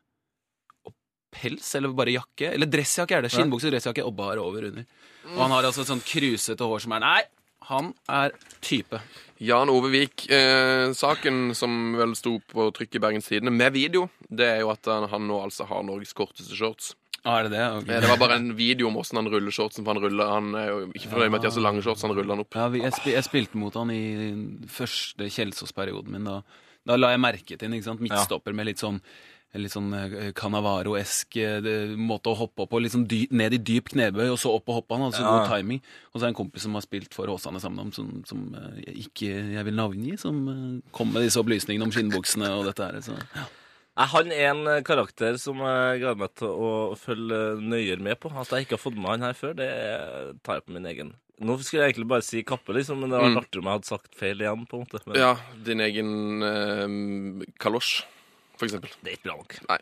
Speaker 6: og pels, eller bare jakke. Eller dressjakke er det. Skinnbukse, dressjakke og bar over under. Og han har altså et sånt krusete hår som er Nei, han er type.
Speaker 5: Jan Ove Vik. Eh, saken som vel sto på trykk i Bergens Tidende med video, det er jo at han, han nå altså har Norges korteste shorts.
Speaker 6: Ah, er det det? Ok.
Speaker 5: Eh, Det var bare en video om hvordan han ruller shortsen, for han ruller Han er jo ikke fornøyd med at de har så lange shorts, han ruller han opp.
Speaker 6: Ja, vi, jeg, spi, jeg spilte mot han i første Kjelsås-perioden min. Da, da la jeg merke til en midtstopper med litt sånn Litt sånn eh, Canavaro-esk eh, måte å hoppe opp på. Litt sånn dy, ned i dyp knebøy, og så opp og hoppe han. Altså
Speaker 4: Ja.
Speaker 6: god timing. Og så er det en kompis som har spilt for Åsane sammen med som, som eh, jeg ikke jeg vil navngi, som eh, kom med disse opplysningene om skinnbuksene og dette her. Så, ja.
Speaker 4: Han er en eh, karakter som jeg gleder meg til å følge nøyere med på. At jeg ikke har fått med han her før, det tar jeg på min egen. Nå skulle jeg egentlig bare si Kappe, liksom, men det hadde vært artig om jeg hadde sagt feil igjen. på en måte. Men
Speaker 5: Ja, din egen eh, kalosj, for eksempel.
Speaker 4: det er ikke bra nok.
Speaker 5: Nei.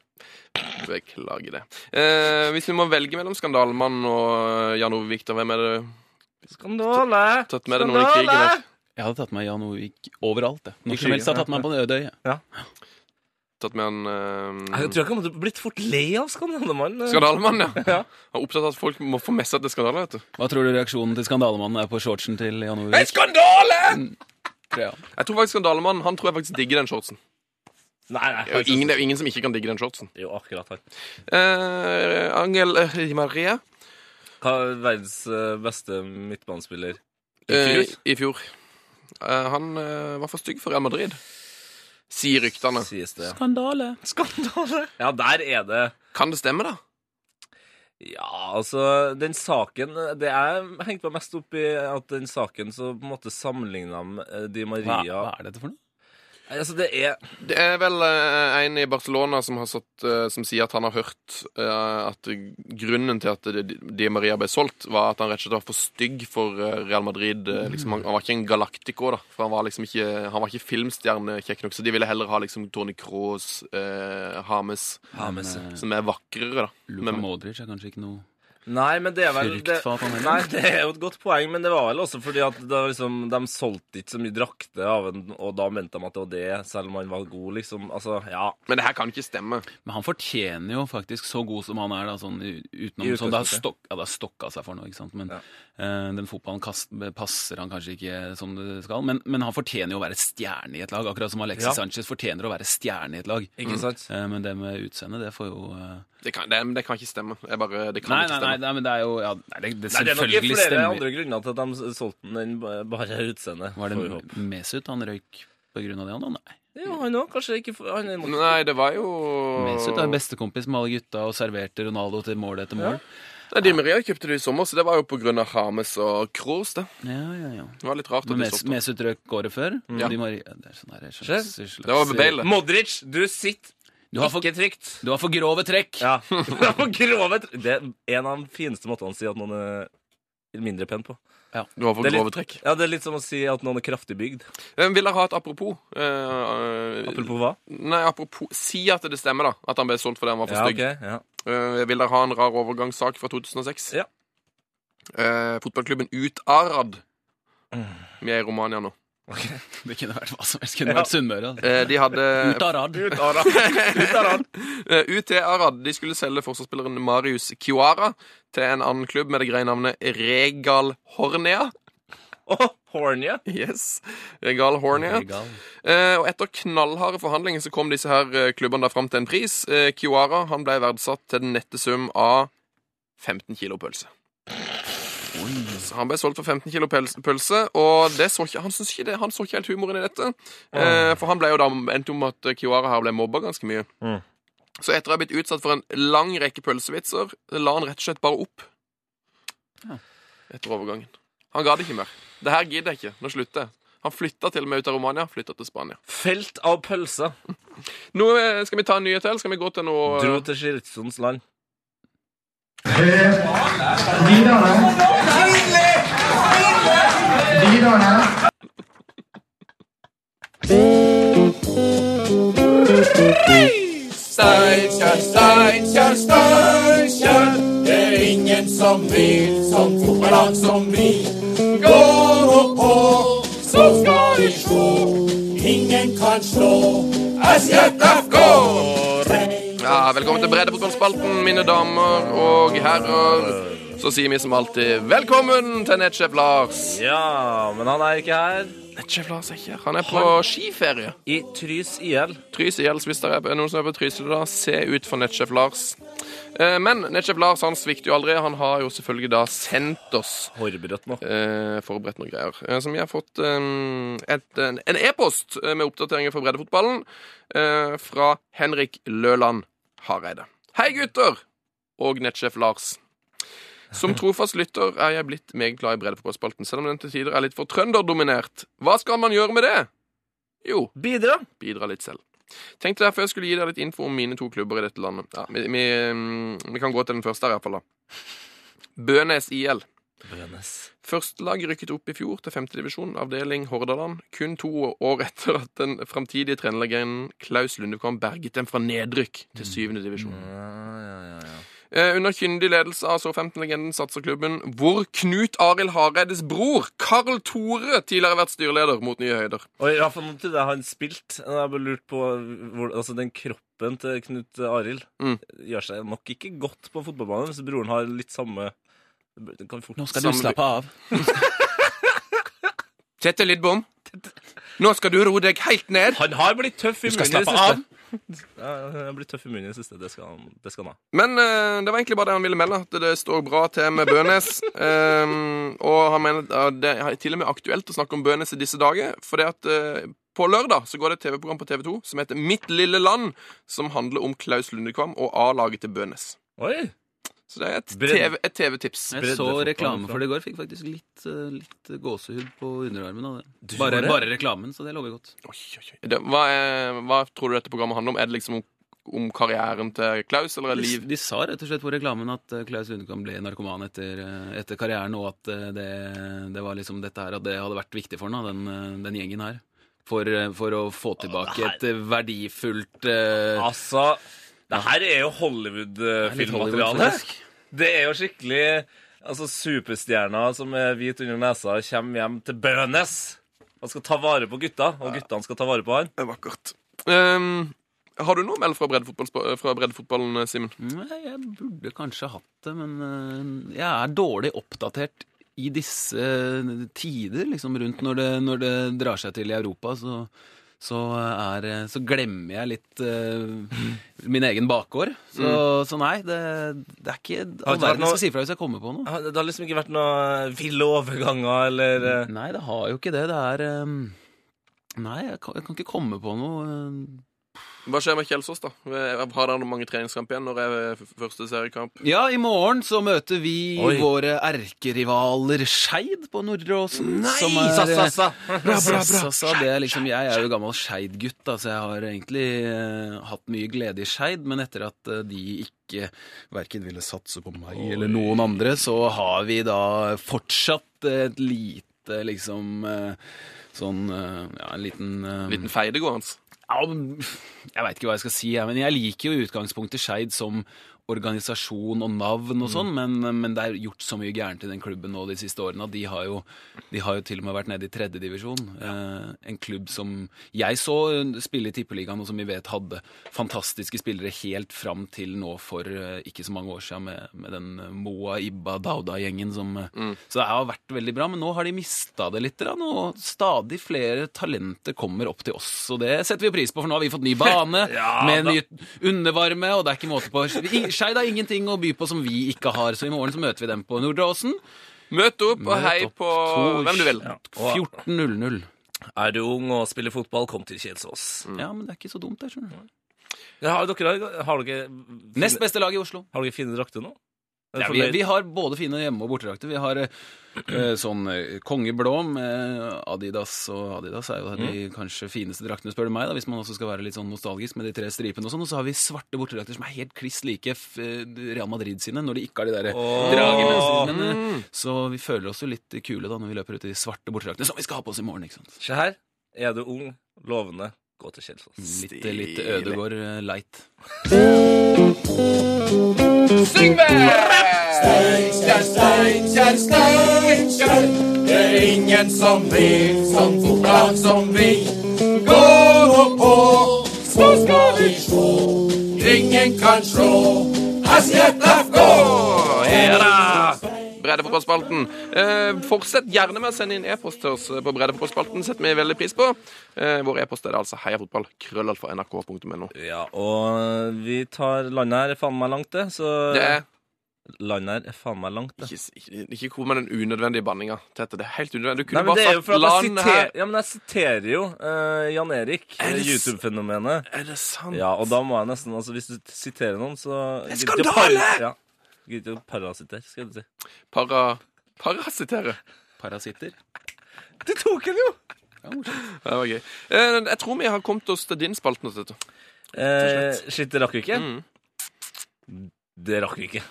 Speaker 5: Beklager det. Eh, hvis vi må velge mellom Skandalemann og Jan Ove Vik, hvem er det
Speaker 4: Skandale!
Speaker 5: tatt med deg noen i krigen?
Speaker 6: Jeg hadde tatt med Jan Ovik overalt. Når som helst
Speaker 4: hadde
Speaker 6: har tatt meg på det øde øye.
Speaker 5: Tatt med han eh,
Speaker 4: Jeg tror jeg han til blitt fort lei av Skandalemann.
Speaker 5: Skandalemann, ja.
Speaker 4: Ja.
Speaker 5: Han er opptatt av at folk må få med seg at det er skandale. vet du.
Speaker 6: Hva tror du reaksjonen til skandalemannen er på shortsen til Jan Ove En
Speaker 5: skandale!
Speaker 6: Ja.
Speaker 5: Jeg tror faktisk Skandalemann Han tror jeg faktisk digger den shortsen.
Speaker 4: Nei, nei.
Speaker 5: Det er jo ingen, det er jo ingen som ikke kan digge den shortsen.
Speaker 4: Jo, akkurat her.
Speaker 5: Eh, Angel eh, Maria
Speaker 4: Hva er verdens eh, beste midtbanespiller? I
Speaker 5: eh,
Speaker 4: fjor?
Speaker 5: i fjor. Eh, han eh, var for stygg for Real Madrid, sier ryktene.
Speaker 4: Sies det.
Speaker 6: Skandale.
Speaker 4: Skandale! Ja, der er det
Speaker 5: Kan det stemme, da?
Speaker 4: Ja, altså, den saken Det jeg hengte meg mest opp i, at den saken så på en måte sammenligna med Di
Speaker 6: Hva,
Speaker 4: Maria
Speaker 6: hva er dette for noe?
Speaker 4: Altså, det er
Speaker 5: Det er vel eh, en i Barcelona som, har satt, eh, som sier at han har hørt eh, at grunnen til at Di- Di Maria ble solgt, var at han rett og slett var for stygg for eh, Real Madrid. eh, Liksom, han, han var ikke en galactico, da. For han var liksom ikke, han var ikke filmstjerne kjekk nok. Så de ville heller ha liksom Tony Cross, eh, Hames,
Speaker 4: Hames,
Speaker 5: som er vakrere, da.
Speaker 6: Luka
Speaker 5: Men-
Speaker 6: Modric er kanskje ikke noe
Speaker 4: Nei, men det er vel
Speaker 6: Frykt
Speaker 4: det,
Speaker 6: for at han er
Speaker 4: Nei, det er jo et godt poeng, men det var vel også fordi at det var liksom, de solgte ikke så mye drakter av en, og da mente de at det var det, selv om han var god, liksom. Altså, ja.
Speaker 5: Men det her kan ikke stemme.
Speaker 6: Men han fortjener jo faktisk så god som han er, da, sånn utenom
Speaker 4: I
Speaker 6: sånn, det, har stok, ja, det har stokka seg for noe, ikke sant. Men
Speaker 4: Ja.
Speaker 6: uh, den fotballen kast, passer han kanskje ikke som det skal. Men, men han fortjener jo å være stjerne i et lag, akkurat som Alexis
Speaker 4: Ja.
Speaker 6: Sanchez fortjener å være stjerne i et lag.
Speaker 4: Ikke sant?
Speaker 6: Uh, men det med utseendet, det får jo eh,
Speaker 5: Det kan, det, det kan ikke stemme. Jeg bare, det kan
Speaker 6: Nei,
Speaker 5: ikke
Speaker 6: nei, nei, nei, men det er jo ja, nei, det, det
Speaker 4: Nei, det er nok flere
Speaker 6: stemmer.
Speaker 4: andre grunner til at de solgte den enn ba- bare utseendet.
Speaker 6: Var det. Mesut han røyk på grunn av det? han da? Nei.
Speaker 4: Jo, han òg. Kanskje ikke han er mot-
Speaker 5: Nei, det var jo
Speaker 6: Mesut er bestekompis med alle gutta og serverte Ronaldo til mål etter mål.
Speaker 5: Nei, Di Maria kjøpte det i sommer, så det var jo av Hames og Kroos, det.
Speaker 6: Ja, ja, ja.
Speaker 5: Det var litt rart at
Speaker 6: Men
Speaker 5: de
Speaker 6: Mes
Speaker 5: solgte.
Speaker 6: Mesut røk året før.
Speaker 5: Ja.
Speaker 6: De Maria, det er sånn her, slags, slags,
Speaker 5: Det var Bale.
Speaker 4: Modric, du sitter
Speaker 6: Du har for,
Speaker 4: ikke trygt.
Speaker 6: du har for grove trekk.
Speaker 4: Ja. Det var grove tr- Det er en av de fineste måtene å si at noen er mindre pen på.
Speaker 5: Du har for
Speaker 4: litt-
Speaker 5: grove trekk.
Speaker 4: Ja, Det er litt som å si at noen er kraftig bygd.
Speaker 5: Vil dere ha et apropos? Eh, eh,
Speaker 4: Apropos hva?
Speaker 5: Nei, apropos Si at det stemmer, da. At han ble solgt fordi han var for
Speaker 4: Ja,
Speaker 5: stygg.
Speaker 4: Okay, ja.
Speaker 5: Eh, vil dere ha en rar overgangssak fra 2006?
Speaker 4: Ja.
Speaker 5: Eh, fotballklubben Utarad.
Speaker 4: Mm.
Speaker 5: Vi er i Romania nå.
Speaker 6: Det kunne vært hva som helst. Kunne ja. vært Sunnmøre. altså.
Speaker 5: Eh, de hadde
Speaker 6: Ut av rad.
Speaker 5: Utarad. Eh, UT Arad de skulle selge forsvarsspilleren Marius Kiwara til en annen klubb med det greie navnet Regal Hornea.
Speaker 4: Oh, Hornia.
Speaker 5: Yes, Regal Hornia.
Speaker 6: Regal.
Speaker 5: Eh, og etter knallharde forhandlinger så kom disse her eh, klubbene da fram til en pris. Eh, Kiwara han ble verdsatt til den nette sum av 15 kilo pølse. Så han ble solgt for 15 kilo pølse, og det så ikke, han, ikke det, han så ikke helt humoren i dette. Eh, for han ble jo da endte om at Kiwara her ble mobba ganske mye.
Speaker 4: Mm.
Speaker 5: Så etter å ha blitt utsatt for en lang rekke pølsevitser, la han rett og slett bare opp. Etter overgangen. Han ga det ikke mer. Det her gidder jeg ikke. Nå slutter jeg. Han flytta til og med ut av Romania, flytta til Spania.
Speaker 4: Felt av pølser.
Speaker 5: Nå eh, Skal vi ta en nyhet til? Skal vi gå til noe
Speaker 4: Dro til Skilsons land.
Speaker 10: Eh.
Speaker 1: Steinkjer, Steinkjer, Steinkjer. Det er ingen som vil som fotballag som vi. Gå nå på, så skal vi sjå. Ingen kan slå SJFK.
Speaker 5: Ja, Velkommen til Breddefotballspalten, mine damer og herrer. Så sier vi som alltid velkommen til nettsjef Lars.
Speaker 4: Ja, men han er ikke her.
Speaker 5: Nettsjef Lars er ikke her. Han er på skiferie.
Speaker 4: I Trys IL.
Speaker 5: Trys IL, hvis det er noen som er på Trysil da, se ut for nettsjef Lars. Eh, Men nettsjef Lars han svikter jo aldri. Han har jo selvfølgelig da sendt oss
Speaker 4: Forberedt nå.
Speaker 5: eh, forberedt noen greier. Eh, som vi har fått eh, et, en en e-post med oppdateringer fra breddefotballen fra Henrik Løland Hareide. Hei, gutter! Og nettsjef Lars. Som trofast lytter er jeg blitt meget glad i breddefotballspalten, selv om den til tider er litt for trønderdominert. Hva skal man gjøre med det? Jo,
Speaker 4: Bidra.
Speaker 5: bidra litt selv. Tenkte derfor jeg skulle gi deg litt info om mine to klubber i dette landet. Ja, vi, vi, mm, vi kan gå til den første her, iallfall. Bønes IL.
Speaker 4: Bønes.
Speaker 5: Førstelag rykket opp i fjor til femtedivisjon, avdeling Hordaland, kun to år etter at den framtidige trenerlegenden Klaus Lundekvam berget dem fra nedrykk til syvende divisjon.
Speaker 4: Ja, ja, ja, ja.
Speaker 5: Eh, under kyndig ledelse av så 15-legenden satser klubben hvor Knut Arild Hareides bror, Karl Tore, tidligere har vært styreleder mot nye høyder.
Speaker 4: Oi, ja, for nå trodde jeg han spilt. Jeg har bare lurt på hvor, altså den kroppen til Knut Arild
Speaker 5: Mm.
Speaker 4: gjør seg nok ikke godt på fotballbanen hvis broren har litt samme
Speaker 6: Nå skal du slappe av.
Speaker 5: Tette Lidbom, nå skal du roe deg helt ned.
Speaker 4: Han har blitt tøff i munnen i det siste. Ja, han har blitt tøff i munnen i det siste. Det skal det skal han ha.
Speaker 5: Men uh, det var egentlig bare det han ville melde, at det står bra til med Bønes. um, og han mener at det er til og med aktuelt å snakke om Bønes i disse dager. For det at uh, på lørdag så går det et TV-program på TV2 som heter Mitt lille land, som handler om Klaus Lundekvam og A-laget til Bønes.
Speaker 4: Oi!
Speaker 5: Så det er et TV-tips. TV-tips.
Speaker 6: Jeg så reklame for det i går. Fikk faktisk litt, eh, litt gåsehud på underarmen av det. Bare,
Speaker 4: det?
Speaker 6: bare reklamen, så det lover godt.
Speaker 5: Oi, oi, oi. Det, hva, er, hva tror du dette programmet handler om? Er det liksom om, om karrieren til Klaus, eller er det
Speaker 6: De, de sa rett og slett på reklamen at eh, Klaus Lundekam ble narkoman etter, eh, etter karrieren, og at det, det var liksom dette her, at det hadde vært viktig for ham, den, den gjengen her. For, for å få tilbake et verdifullt uh,
Speaker 4: Altså, det her er jo Hollywood-filmmateriale.
Speaker 6: Hollywood,
Speaker 4: Det er jo skikkelig Altså, superstjerner som er hvit under nesa, kommer hjem til Bønes. Han skal ta vare på gutta, og guttene skal ta vare på han.
Speaker 5: Det er vakkert. Um, har du noe meld fra fra breddefotballen, Simen?
Speaker 6: Nei, jeg burde kanskje hatt det, men eh, jeg er dårlig oppdatert i disse eh, tider, liksom rundt når det, når det drar seg til i Europa, så, så, er, eh, så glemmer jeg litt uh, min egen bakgård. Så, så nei, det, det er ikke all verden
Speaker 4: noe-
Speaker 6: jeg skal si fra hvis jeg kommer på noe.
Speaker 4: Det har liksom ikke vært noen ville overganger, eller eh,
Speaker 6: Nei, det har jo ikke det. Det er um... Nei, jeg kan, jeg kan ikke komme på noe. Eh,
Speaker 5: Hva skjer med Kjelsås, da? Har dere mange treningskamp igjen? Når er første seriekamp?
Speaker 6: Ja, i morgen så møter vi
Speaker 5: Oi.
Speaker 6: våre erkerivaler Skeid på Nordre Åsen.
Speaker 5: Nei!
Speaker 6: som er-
Speaker 5: Sa, sa, sa.
Speaker 6: Bra, bra, bra. Sa, sa, det er liksom, jeg er jo gammel Skeid-gutt, da, så jeg har egentlig uh, hatt mye glede i Skeid. Men etter at uh, de ikke verken ville satse på meg eller noen andre, så har vi da fortsatt et lite liksom uh, Sånn eh, Ja, en liten eh,
Speaker 5: Liten feidegående?
Speaker 6: Ja, men jeg veit ikke hva jeg skal si, men jeg liker jo utgangspunktet Skeid som organisasjon og navn og sånn, men, men det er gjort så mye gærent i den klubben nå de siste årene at de har jo, de har jo til og med vært nede i tredjedivisjon. Eh, en klubb som jeg så spille i Tippeligaen, og som vi vet hadde fantastiske spillere helt fram til nå for eh, ikke så mange år siden med, med den eh, Moa Ibba Dauda-gjengen som mm. Så det har vært veldig bra, men nå har de mista det litt, Da, og stadig flere talenter kommer opp til oss, og det setter vi pris på, for nå har vi fått ny bane
Speaker 4: Ja,
Speaker 6: med ny undervarme, og det er ikke måte på. Skeid har ingenting å by på som vi ikke har, så i morgen så møter vi dem på Nordre Åsen.
Speaker 5: Møt opp og
Speaker 6: Møt
Speaker 5: hei
Speaker 6: opp
Speaker 5: på
Speaker 6: to-
Speaker 5: hvem du vil.
Speaker 6: Ja, 14.00.
Speaker 4: Er du ung og spiller fotball, kom til Kjelsås.
Speaker 6: Ja, men det er ikke så dumt, det, skjønner du.
Speaker 4: Ja, har dere, har dere
Speaker 6: Nest beste lag i Oslo.
Speaker 4: Har dere fine drakter nå?
Speaker 6: Ja, vi, vi har både fine hjemme- og bortedrakter. Vi har eh, sånn eh, kongeblå med Adidas, og Adidas er jo de kanskje fineste draktene, spør du meg, da, hvis man også skal være litt sånn nostalgisk med de tre stripene og sånn. Og så har vi svarte bortedrakter som er helt kliss like eh, Real Madrid sine, når de ikke har de der
Speaker 4: oh.
Speaker 6: dragene. Men, eh, så vi føler oss jo litt kule da når vi løper ut i de svarte bortedraktene, som vi skal ha på oss i morgen, ikke sant.
Speaker 4: Se her. Er du ung, lovende, gå til Kjelsås.
Speaker 6: Litt, litt Ødegård eh, light.
Speaker 1: Syng med! Steinkjer, Steinkjer, Steinkjer. Det er ingen som vil som fotballag som vi. Gå nå på, så skal vi sjå. Ingen kan slå Hasjet FK.
Speaker 5: Da! Breddefotballspalten. Eh, fortsett gjerne med å sende inn e-post til oss på Breddefotballspalten. setter vi veldig pris på. Eh, vår e-post er det altså heiafotball. Krøllalfa
Speaker 4: Ja, og vi tar Landet her er faen meg langt, det. Så
Speaker 5: Det er
Speaker 4: Landet her er faen meg langt, det.
Speaker 5: ikke, ikke, ikke kom med den unødvendige banninga. Tete, det er helt unødvendig. Du kunne
Speaker 4: jo
Speaker 5: bare sagt land her.
Speaker 4: ja, men jeg siterer jo uh, Jan Erik,
Speaker 5: Er
Speaker 4: YouTube-fenomenet.
Speaker 5: Er det sant?
Speaker 4: Ja, og da må jeg nesten altså Hvis du siterer noen, så
Speaker 5: Det er skandale!
Speaker 4: Ja. Gidder å parasitere, skal du si.
Speaker 5: Para... Parasitere.
Speaker 6: Parasitter.
Speaker 4: Du tok den jo!
Speaker 5: Det var gøy. Eh, jeg tror vi har kommet oss til din spalte nå, Tete.
Speaker 4: Eh, shit, det rakk vi ikke.
Speaker 5: Mm.
Speaker 4: Det rakk vi ikke.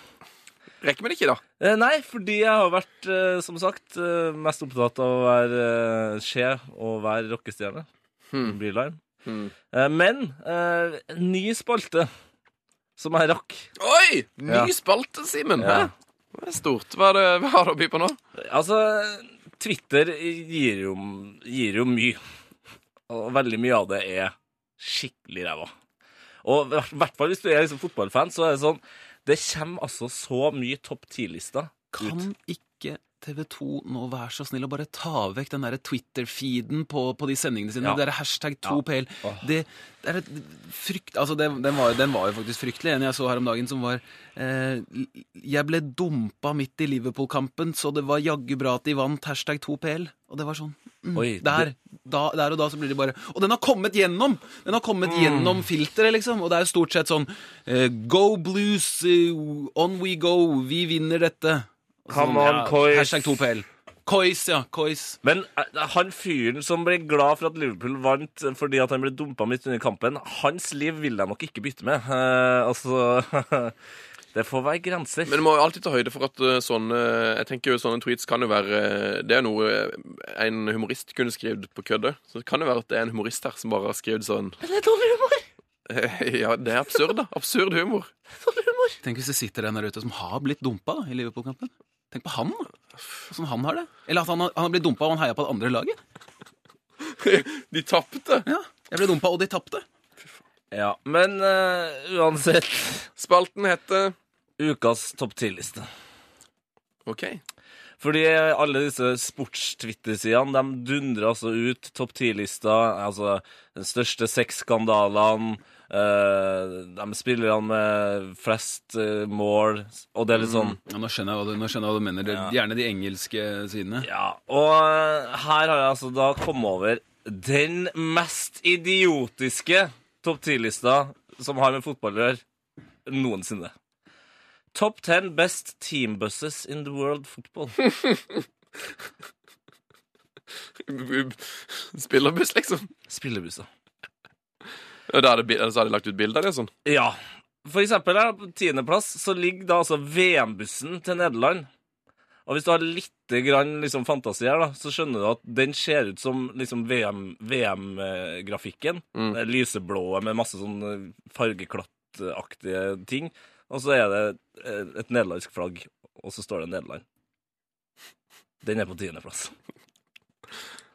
Speaker 5: Rekker vi det ikke, da?
Speaker 4: Eh, nei, fordi jeg har vært, eh, som sagt, eh, mest opptatt av å være skje og være rockestjerne.
Speaker 5: Hmm.
Speaker 4: Blir larm.
Speaker 5: Hmm.
Speaker 4: Eh, men eh, ny spalte som jeg rakk.
Speaker 5: Oi! Ny
Speaker 4: Ja.
Speaker 5: spalte, Simen.
Speaker 4: Ja.
Speaker 5: Hæ? Det er stort. Hva, er det, hva har du å by på nå?
Speaker 4: Altså, Twitter gir jo, gir jo mye. Og veldig mye av det er skikkelig ræva. Og i hvert fall hvis du er liksom fotballfan, så er det sånn Det kommer altså så mye topp 10-lister
Speaker 6: Kan ikke TV 2 nå vær så snill å bare ta vekk den Twitter-feeden på, på de sendingene sine?
Speaker 4: Ja.
Speaker 6: Det er hashtag 2PL.
Speaker 4: Åh.
Speaker 6: Det, det er et frykt... Altså, det, den, var, den var jo faktisk fryktelig. En jeg så her om dagen som var eh, Jeg ble dumpa midt i Liverpool-kampen, så det var jaggu bra at de vant hashtag 2PL. Og det var sånn mm,
Speaker 4: Oi,
Speaker 6: der, da, der og da så blir de bare Og den har kommet gjennom! Den har kommet gjennom filteret, liksom. Og det er jo stort sett sånn eh, Go Blues, eh, on we go, vi vinner dette.
Speaker 4: Come on, Coys.
Speaker 6: Hashtag 2PL. Coys, ja. Coys.
Speaker 4: Men eh, han fyren som ble glad for at Liverpool vant fordi at han ble dumpa midt under kampen, hans liv vil jeg nok ikke bytte med. Eh, altså Det får være grenser.
Speaker 5: Men du må jo alltid ta høyde for at uh, sånne Jeg tenker jo sånne tweets kan jo være uh, Det er noe en humorist kunne skrevet på kødde. Så det kan jo være at det er en humorist her som bare har skrevet sånn
Speaker 4: Men det er dårlig humor!
Speaker 5: Ja, det er absurd, da. Absurd humor.
Speaker 6: Tenk hvis det sitter en der ute som har blitt dumpa da, i Liverpool-kampen. Tenk på han, da. Åssen han har det. Eller at han har, han har blitt dumpa og han heia på det andre laget.
Speaker 5: De tapte.
Speaker 6: Ja, Jeg ble dumpa, og de tapte.
Speaker 4: Ja, men eh, uansett
Speaker 5: Spalten heter
Speaker 4: Ukas topp 10-liste.
Speaker 5: OK.
Speaker 4: Fordi alle disse sports-Twitter-sidene de dundrer altså ut topp 10-lista. Altså den største sexskandalene. Uh, de spillerne med flest uh, mål. Og det er litt sånn
Speaker 6: Ja, nå skjønner du, nå skjønner jeg hva du mener. Ja. Gjerne de engelske sidene.
Speaker 4: Ja, og uh, her har jeg altså da kommet over den mest idiotiske topp ti-lista som har med fotball å gjøre, noensinne. Top ten best teambuses in the world football.
Speaker 5: Spillerbuss, liksom.
Speaker 4: Spillerbuss,
Speaker 5: Og da så har de lagt ut bilder av det sånn.
Speaker 4: Ja. For eksempel her, på tiendeplass så ligger da altså VM-bussen til Nederland. Og hvis du har litt grann liksom, fantasi her, da, så skjønner du at den ser ut som liksom, VM-grafikken.
Speaker 5: Mm.
Speaker 4: Det er Lyseblå med masse sånn eh, fargeklattaktige ting. Og så er det eh, et nederlandsk flagg, og så står det Nederland. Den er på tiendeplass.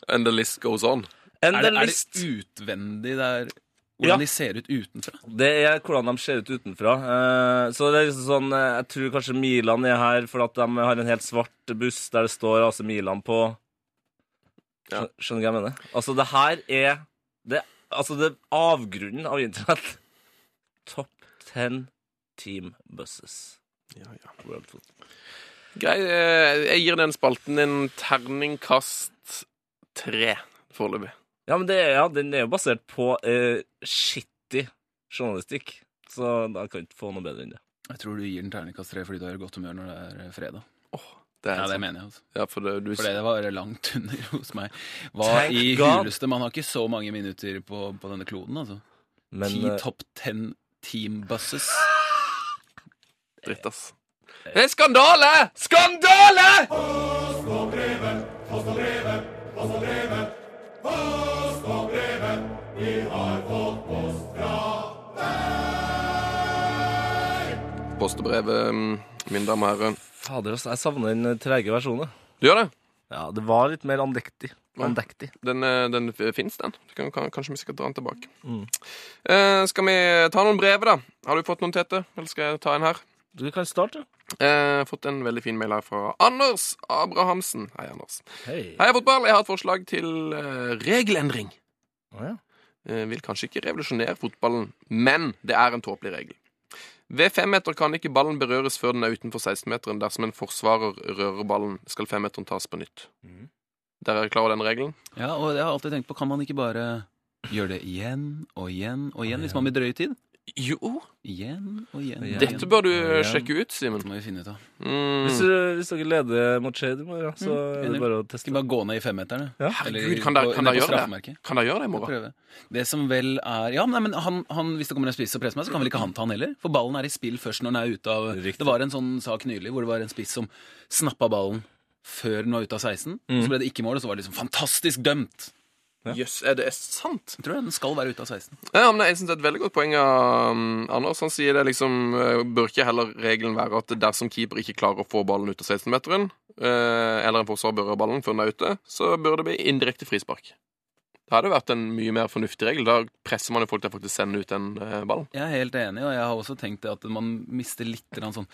Speaker 5: And the list goes on.
Speaker 4: And
Speaker 6: Er det,
Speaker 4: the
Speaker 6: er
Speaker 4: list-
Speaker 6: det utvendig der Hvordan
Speaker 4: Ja.
Speaker 6: de ser ut utenfra?
Speaker 4: Det er hvordan de ser ut utenfra. Eh, Så det er liksom sånn eh, Jeg tror kanskje Milan er her for at de har en helt svart buss der det står AC Milan på. Skjø- Skjønner du hva jeg mener? Altså, det her er det, Altså, det er avgrunnen av internett. Top ten team buses. Ja, ja. World football.
Speaker 5: Grei, eh, jeg gir den spalten en terningkast tre foreløpig.
Speaker 4: Ja, men det, ja, den er jo basert på eh, shitty journalistikk. Så da kan du ikke få noe bedre enn det.
Speaker 6: Jeg tror du gir den terningkast tre fordi du er i godt humør når det er fredag.
Speaker 5: Det er
Speaker 6: ja, det
Speaker 5: sant.
Speaker 6: mener jeg. altså.
Speaker 5: Ja, for det, du,
Speaker 6: Fordi det var langt under hos meg. Hva
Speaker 4: Thank
Speaker 6: i huleste Man har ikke så mange minutter på, på denne kloden, altså.
Speaker 4: Men,
Speaker 6: Ti
Speaker 4: uh...
Speaker 6: topp ten team buses.
Speaker 5: Dritt, ass. Det er skandale! Skandale! Post og brevet, post og brevet, post og herrer.
Speaker 4: Fader, altså, jeg savner den trege versjonen.
Speaker 5: Du gjør det?
Speaker 4: Ja, det var litt mer andektig. Andektig.
Speaker 5: Den, eh, den fins, den. Du kan, kan, kanskje vi skal dra den tilbake.
Speaker 4: Mm.
Speaker 5: Eh, skal vi ta noen brev, da? Har du fått noen, Tete? Eller skal jeg ta en her?
Speaker 4: Du kan starte.
Speaker 5: Eh, fått en veldig fin mail her fra Anders Abrahamsen. Hei, Anders.
Speaker 4: Hei.
Speaker 5: Hei, fotball. Jeg har et forslag til eh, regelendring.
Speaker 4: Oh, ja.
Speaker 5: Eh, vil kanskje ikke revolusjonere fotballen, men det er en tåpelig regel. Ved femmeter kan ikke ballen berøres før den er utenfor 16-meteren. Dersom en forsvarer rører ballen, skal femmeteren tas på nytt. Dere er klar over den regelen?
Speaker 6: Ja, og jeg har alltid tenkt på, kan man ikke bare gjøre det igjen og igjen og igjen hvis man vil drøye tid?
Speaker 5: Jo.
Speaker 6: Igjen og igjen. og
Speaker 4: Igjen.
Speaker 5: Dette bør du
Speaker 4: igjen.
Speaker 5: sjekke ut, Simen.
Speaker 6: Det må vi finne ut av.
Speaker 5: Mm.
Speaker 4: Hvis, hvis dere leder mot Shade i morgen, så er det bare å teste.
Speaker 6: Skal vi bare gå ned i femmeterne?
Speaker 4: Ja.
Speaker 5: Herregud, kan dere- kan dere gjøre det? Kan dere gjøre det i morgen?
Speaker 6: Det som vel er Ja, nei, men han, han, hvis det kommer en spiss og presser meg, så kan vel ikke han ta han heller? For ballen er i spill først når den er ute av Det var en sånn sak nylig hvor det var en spiss som snappa ballen før den var ute av 16.
Speaker 5: Mm.
Speaker 6: Så ble det ikke mål, og så var det liksom fantastisk dømt.
Speaker 5: Jøss, er det sant?
Speaker 6: Jeg tror den skal være ute av 16.
Speaker 5: Ja, men Jeg synes det er et veldig godt poeng av um, Anders. Han sier det liksom eh, Bør ikke heller regelen være at dersom keeper ikke klarer å få ballen ut av 16-meteren, eh, eller en forsvarer berører ballen før den er ute, så bør det bli indirekte frispark. Det hadde vært en mye mer fornuftig regel. Da presser man jo folk til å faktisk sende ut den eh, ballen.
Speaker 6: Jeg er helt enig, og jeg har også tenkt det at man mister litt sånn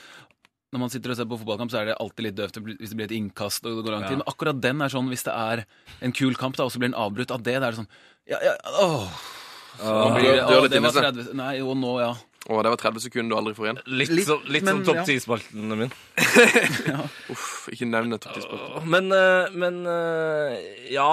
Speaker 6: Når man sitter og ser på fotballkamp, så er det alltid litt døvt hvis det blir et innkast. og det går lang tid.
Speaker 4: Ja.
Speaker 6: Men akkurat den er sånn, hvis det er en kul kamp, da, og så blir den avbrutt av det, da er det sånn ja, ja, åh. Så
Speaker 5: Åh.
Speaker 6: blir det, åh, det var 30 Nei, og nå, ja.
Speaker 5: Og det var 30 sekunder du aldri får igjen.
Speaker 4: Litt,
Speaker 6: Litt,
Speaker 4: som, litt
Speaker 6: men,
Speaker 4: som topp
Speaker 6: ja.
Speaker 4: 10-spaltene mine.
Speaker 5: Uff, ikke nevn det. topptidspunktet.
Speaker 4: Men, eh, men eh, ja.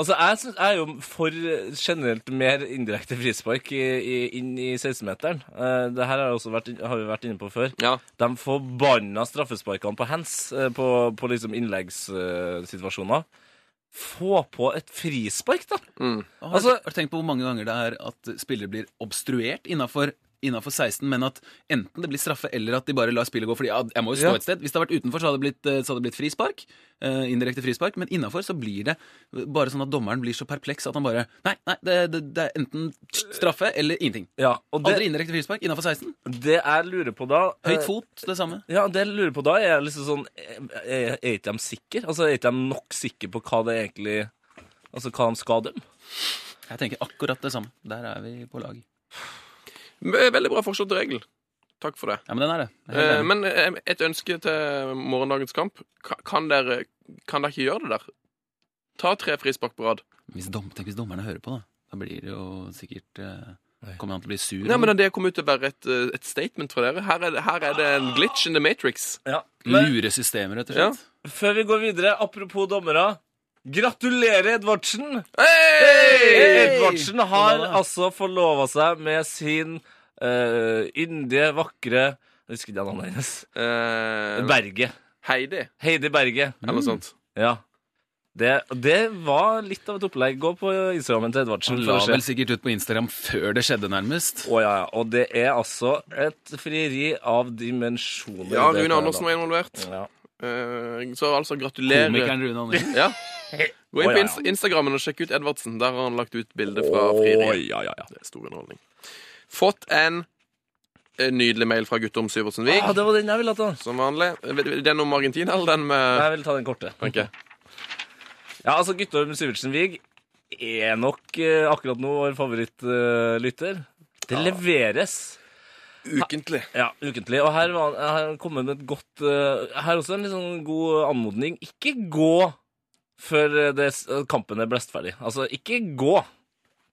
Speaker 4: Altså, jeg, synes, jeg er jo for generelt mer indirekte frispark i, i, inn i 16-meteren. Uh, det her har, også vært, har vi vært inne på før.
Speaker 5: Ja.
Speaker 4: De forbanna straffesparkene på hands eh, på, på liksom innleggssituasjoner. Få på et frispark, da!
Speaker 5: Mm.
Speaker 4: Altså-
Speaker 6: har du tenkt på hvor mange ganger det er at spillere blir obstruert innafor innafor 16, men at enten det blir straffe eller at de bare lar spillet gå. Fordi ja, jeg må jo stå et sted. Hvis det hadde vært utenfor, så hadde det blitt, eh, så hadde det blitt frispark. Uh, indirekte frispark. Men innafor så blir det bare sånn at dommeren blir så perpleks at han bare Nei, nei, det, det, det er enten straffe eller ingenting.
Speaker 4: Ja, og det,
Speaker 6: Aldri indirekte frispark innafor 16.
Speaker 4: det jeg lurer på da eh,
Speaker 6: Høyt fot, det samme.
Speaker 4: Ja, det jeg lurer på da, er liksom sånn Er, er ikke de sikre? Altså, er ikke de nok sikre på hva det egentlig Altså, hva de skal dømme?
Speaker 6: Jeg tenker akkurat det samme. Der er vi på lag.
Speaker 5: Ve- Veldig bra forslag til regel. Takk for det.
Speaker 6: Ja, men den er det.
Speaker 5: Eh, men eh, et ønske til morgendagens kamp. Kan dere, kan dere ikke gjøre det der? Ta tre frispark på rad.
Speaker 6: Hvis, dom, tenk hvis dommerne hører på, da. Da blir det jo sikkert eh, Kommer han til å bli sur?
Speaker 5: Nei, men Det kommer ut til å være et, eh, et statement fra dere. Her er, det, her er det en glitch in the matrix.
Speaker 4: Ja. Men
Speaker 6: Lure systemer, rett og slett.
Speaker 4: før vi går videre, apropos dommere Gratulerer, Edvardsen! Edvardsen har altså forlova seg med sin uh, yndige, vakre Jeg husker ikke navnet hennes.
Speaker 5: Uh,
Speaker 4: Berge.
Speaker 5: Heidi,
Speaker 4: Heidi Berge.
Speaker 5: eller noe sånt.
Speaker 4: Ja. Det, det var litt av et opplegg. Gå på Instagrammen til Edvardsen.
Speaker 6: Han la vel sikkert ut på Instagram før det skjedde, nærmest.
Speaker 4: Å ja. Og det er altså et frieri av dimensjoner.
Speaker 5: Ja, Rune Andersen var involvert.
Speaker 4: Ja.
Speaker 5: Eh, så altså, gratulerer.
Speaker 6: Komikeren Rune Andersen.
Speaker 5: Ja. Gå inn på
Speaker 4: ja,
Speaker 5: Inst Instagrammen og sjekk ut Edvardsen. Der har han lagt ut bilde fra frieriet.
Speaker 4: ja, ja, ja.
Speaker 5: Det er stor underholdning. Fått en eh, nydelig mail fra Guttorm Syversen Vig.
Speaker 4: Ah, det var den jeg ville ta.
Speaker 5: Som vanlig. Den om Argentina, eller den med
Speaker 4: Jeg vil ta den korte.
Speaker 5: Okay.
Speaker 4: Ja, altså Guttorm Syvertsen Vig er nok eh, akkurat nå vår favorittlytter. det leveres
Speaker 5: Ukentlig.
Speaker 4: ja, ukentlig. Og her var har kommet med et godt eh, Her også en litt sånn god anmodning. Ikke gå før eh, det, kampen er blestferdig. Altså, ikke gå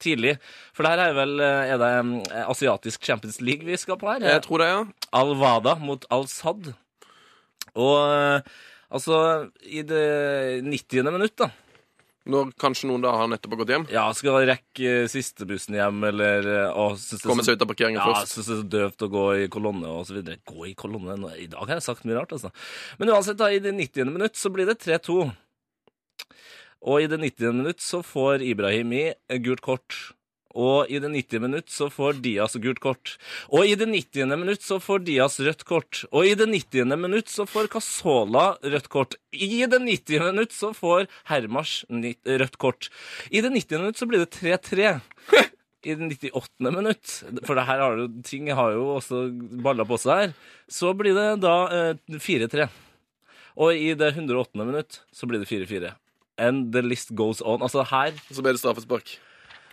Speaker 4: tidlig. For det her er vel eh, Er det eh, asiatisk Champions League vi skal på her?
Speaker 5: Jeg tror det, ja.
Speaker 4: Al-Wada mot Al-Sad. Og eh, altså I det 90. minutt, da
Speaker 5: Når kanskje noen da har nettopp gått hjem.
Speaker 4: Ja, skal rekke eh, siste bussen hjem, eller eh, å, synes
Speaker 5: Komme seg ut av parkeringen
Speaker 4: ja,
Speaker 5: først.
Speaker 4: synes det er så døvt å gå i kolonne og så videre. Gå i kolonne? I dag har jeg sagt mye rart, altså. Men uansett, da, i det 90. minutt så blir det 3-2. Og i det 90. minutt så får Ibrahimi gult kort. Og i det 90. minutt så får Diaz gult kort. Og i det 90. minutt så får Diaz rødt kort. Og i det 90. minutt så får Casola rødt kort. I det 90. minutt så får Hermars rødt kort. I det 90. minutt så blir det 3-3. I det 98. minutt, for det her har jo, ting har jo også balla på seg her, så blir det da eh, 4-3. Og i det 108. minutt så blir det 4-4. And the list goes on. Altså her
Speaker 5: Så ble det straffespark.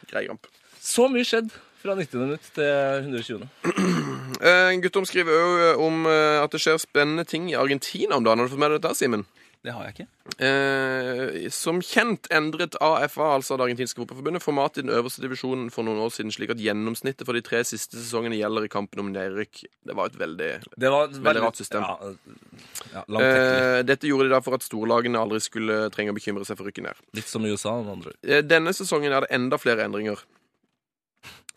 Speaker 5: Grei kamp.
Speaker 4: Så mye skjedd fra 90. minutt til 120.
Speaker 5: Eh, Guttorm skriver òg om eh, at det skjer spennende ting i Argentina om dagen. Har du fått med deg dette, Simen?
Speaker 6: Det har jeg ikke.
Speaker 5: Eh, som kjent endret AFA, altså det argentinske fotballforbundet, formatet i den øverste divisjonen for noen år siden, slik at gjennomsnittet for de tre siste sesongene gjelder i kampen om nedrykk. Det var et veldig
Speaker 4: Det var et
Speaker 5: Veldig rart system.
Speaker 4: Ja, ja,
Speaker 5: eh, Dette gjorde de da for at storlagene aldri skulle trenge å bekymre seg for rykket rykke ned.
Speaker 4: Litt som i USA, med andre ord.
Speaker 5: Eh, Denne sesongen er det enda flere endringer.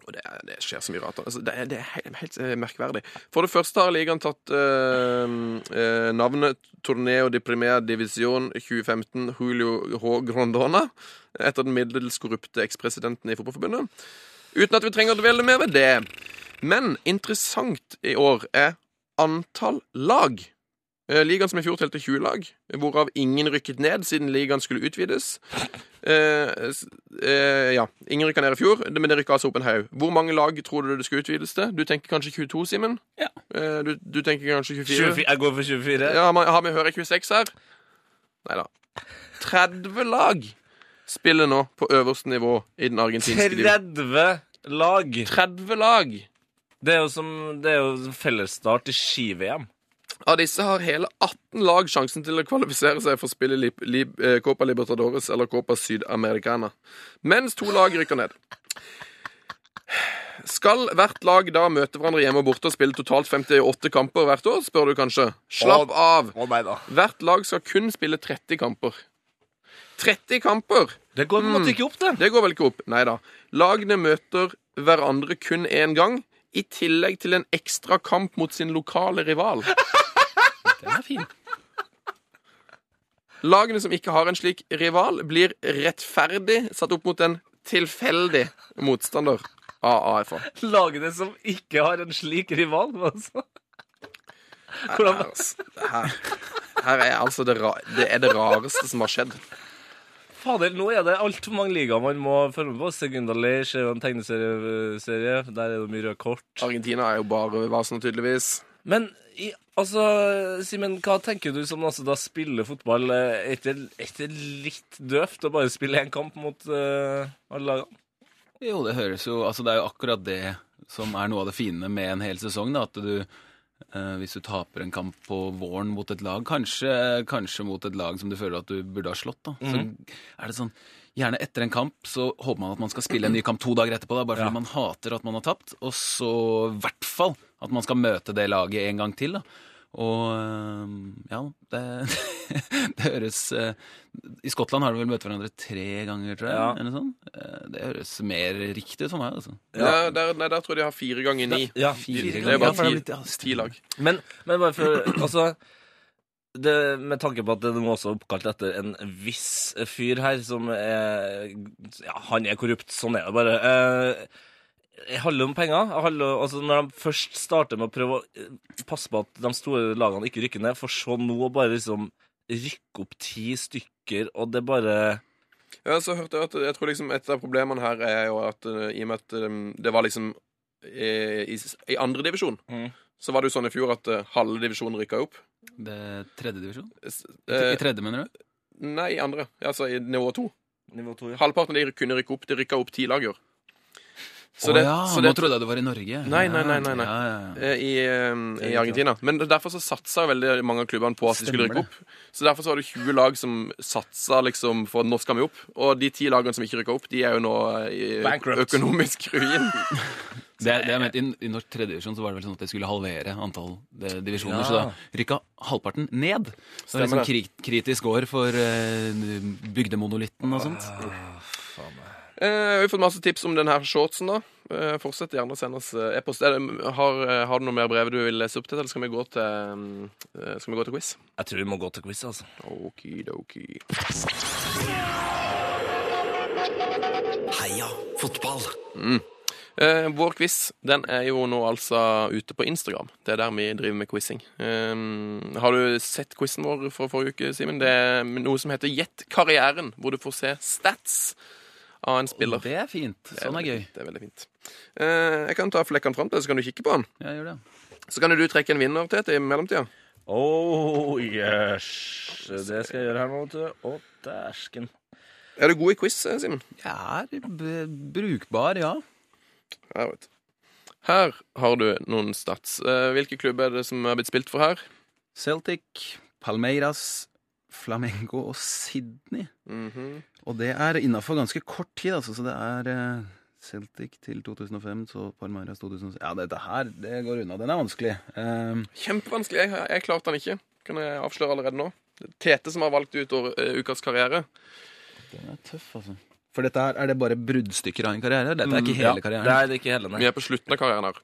Speaker 5: Og det, det skjer så mye rart. Altså, det, er, det er helt, helt eh, merkverdig. For det første har ligaen tatt eh, eh, navnet Torneo de Primera Divisjon 2015 Julio H. Grondona etter den middels korrupte ekspresidenten i Fotballforbundet. Uten at vi trenger å dvele mer ved det. Men interessant i år er antall lag. Eh, Ligaen som i fjor telte 20 lag, hvorav ingen rykket ned siden ligaen skulle utvides. Eh, eh, ja, ingen rykka ned i fjor, men det rykka altså opp en haug. Hvor mange lag tror du det skulle utvides til? Du tenker kanskje 22, Simen?
Speaker 6: Ja.
Speaker 5: Eh, du, du tenker kanskje 24?
Speaker 4: 24, jeg går for 24.
Speaker 5: Ja, man- Har vi hører 26 her? Nei da. 30 lag spiller nå på øverste nivå i den argentinske divisjonen.
Speaker 4: 30 lag.
Speaker 5: 30 lag!
Speaker 4: Det er jo som det er jo fellesstart i ski-VM.
Speaker 5: Av disse har hele 18 lag sjansen til å kvalifisere seg for å spille li li eh, Copa Libertadores eller Copa Sydamericana, mens to lag rykker ned. Skal hvert lag da møte hverandre hjemme og borte og spille totalt 58 kamper hvert år, spør du kanskje? Slapp av! Hvert lag skal kun spille 30 kamper. 30 kamper!
Speaker 4: Det går vel en ikke opp, det.
Speaker 5: Det går vel ikke opp? Nei da. Lagene møter hverandre kun én gang, i tillegg til en ekstra kamp mot sin lokale rival.
Speaker 6: Den er fin.
Speaker 5: Lagene som ikke har en slik rival, blir rettferdig satt opp mot en tilfeldig motstander av AFA.
Speaker 4: Lagene som ikke har en slik rival. Altså.
Speaker 5: Her, altså, her, her er altså det, ra det er det rareste som har skjedd.
Speaker 4: Fader, nå er det altfor mange ligaer man må følge med på. Segunda Leish er jo en tegneserie. Der er det mye røde kort.
Speaker 5: Argentina er jo bare vasen, tydeligvis.
Speaker 4: Men i, altså, Simen, hva tenker du som altså, da spiller fotball? Er ikke er det litt døvt å bare spille én kamp mot uh, alle lagene?
Speaker 6: Jo, det høres jo Altså, det er jo akkurat det som er noe av det fine med en hel sesong, da. At du uh, Hvis du taper en kamp på våren mot et lag, kanskje, kanskje mot et lag som du føler at du burde ha slått, da, så er det sånn Gjerne etter en kamp så håper man at man skal spille en ny kamp to dager etterpå, da, bare fordi
Speaker 4: Ja.
Speaker 6: man hater at man har tapt. Og så i hvert fall at man skal møte det laget en gang til. da. Og eh, ja, det, det høres eh, I Skottland har de vel møtt hverandre tre ganger, tror jeg.
Speaker 4: Ja.
Speaker 6: Eller sånn. Det høres mer riktig ut for meg. altså.
Speaker 5: Ja. Der, nei, der tror jeg de har fire ganger ni.
Speaker 4: Ja,
Speaker 6: Fire
Speaker 5: Det er
Speaker 6: ganger.
Speaker 5: bare
Speaker 6: det er
Speaker 5: ti,
Speaker 6: blitt- ja,
Speaker 5: ti lag.
Speaker 4: Men, men bare for Altså det, Med tanke på at det nå også er oppkalt etter en viss fyr her som er Ja, han er korrupt. Sånn er det bare. Eh, det handler om penger. Handler, altså når de først starter med å prøve å eh, passe på at de store lagene ikke rykker ned, for så nå å bare liksom rykke opp ti stykker, og det bare
Speaker 5: Ja, så hørte jeg at jeg tror liksom et av problemene her er jo at eh, i og med at eh, det var liksom i, i, i andre divisjon,
Speaker 4: Mm.
Speaker 5: så var det jo sånn i fjor at halve divisjonen rykka opp.
Speaker 6: Det er tredje divisjon? I,
Speaker 5: I
Speaker 6: tredje, mener du?
Speaker 5: nei, i andre. Altså i nivå to.
Speaker 4: Nivå to, ja.
Speaker 5: Halvparten av de kunne rykke opp. De rykka opp ti lag i det,
Speaker 6: oh, ja,
Speaker 5: så
Speaker 6: nå trodde jeg det var i Norge.
Speaker 5: Nei, nei, nei. nei, nei.
Speaker 6: Ja, ja, ja.
Speaker 5: Eh, I, uh, I Argentina. Men derfor så satsa veldig mange av klubbene på at de skulle rykke opp. Så derfor så var det 20 lag som satsa liksom for at nå skal vi opp. Og de ti lagene som ikke rykka opp, de er jo nå eh, i
Speaker 4: Bankrupt.
Speaker 5: økonomisk ruin.
Speaker 6: Det, det jeg mente, I, I norsk tredjedivisjon så var det vel sånn at det skulle halvere antall de, divisjoner.
Speaker 4: Ja.
Speaker 6: Så da rykka halvparten ned. Så det var
Speaker 5: Stemmer
Speaker 6: liksom kri kritisk år for uh, bygdemonolitten og sånt.
Speaker 5: Eh, vi har fått masse tips om denne shortsen, da. Eh, fortsett gjerne å sende oss eh, e-post. Har, eh, har du noe mer brev du vil lese opp til, eller skal vi gå til, mm, eh, skal vi gå til quiz?
Speaker 4: Jeg tror vi må gå til quiz, altså.
Speaker 5: Okidoki.
Speaker 3: Heia fotball.
Speaker 5: Eh, vår quiz den er jo nå altså ute på Instagram. Det er der vi driver med quizing. Eh, har du sett quizen vår fra forrige uke, Simen? Det er noe som heter Gjett karrieren, hvor du får se stats av en spiller.
Speaker 6: Det er fint. Sånn er gøy.
Speaker 5: Det er veldig fint. Eh, jeg kan ta flekkene fram til deg, så kan du kikke på den.
Speaker 6: Ja, gjør det.
Speaker 5: Så kan du trekke en vinner, Tete, i mellomtida.
Speaker 4: Oh yes. Det skal jeg gjøre her nå, vet du. Å, dæsken.
Speaker 5: Er du god i quiz, eh, Simen?
Speaker 6: Jeg er b- brukbar, ja.
Speaker 5: Ja, vet. du. Her har du noen stats. Eh, hvilke klubber er det som er blitt spilt for her?
Speaker 6: Celtic, Palmeiras, Flamengo og Sydney.
Speaker 5: Mhm.
Speaker 6: Og det er innafor ganske kort tid, altså. Så det er eh, Celtic til 2005, så Palmeiras 2006 Ja, dette her, det går unna. Den er vanskelig. Um,
Speaker 5: Kjempevanskelig. Jeg, jeg klarte den ikke. Kan jeg avsløre allerede nå. Er Tete som har valgt ut år, eh, ukas karriere.
Speaker 6: den er tøff, altså. For dette her, er det bare bruddstykker av en karriere? Dette er ikke
Speaker 4: Mm, ja,
Speaker 6: hele karrieren?
Speaker 4: Det er det ikke hele, nei.
Speaker 5: Vi er på slutten av karrieren her.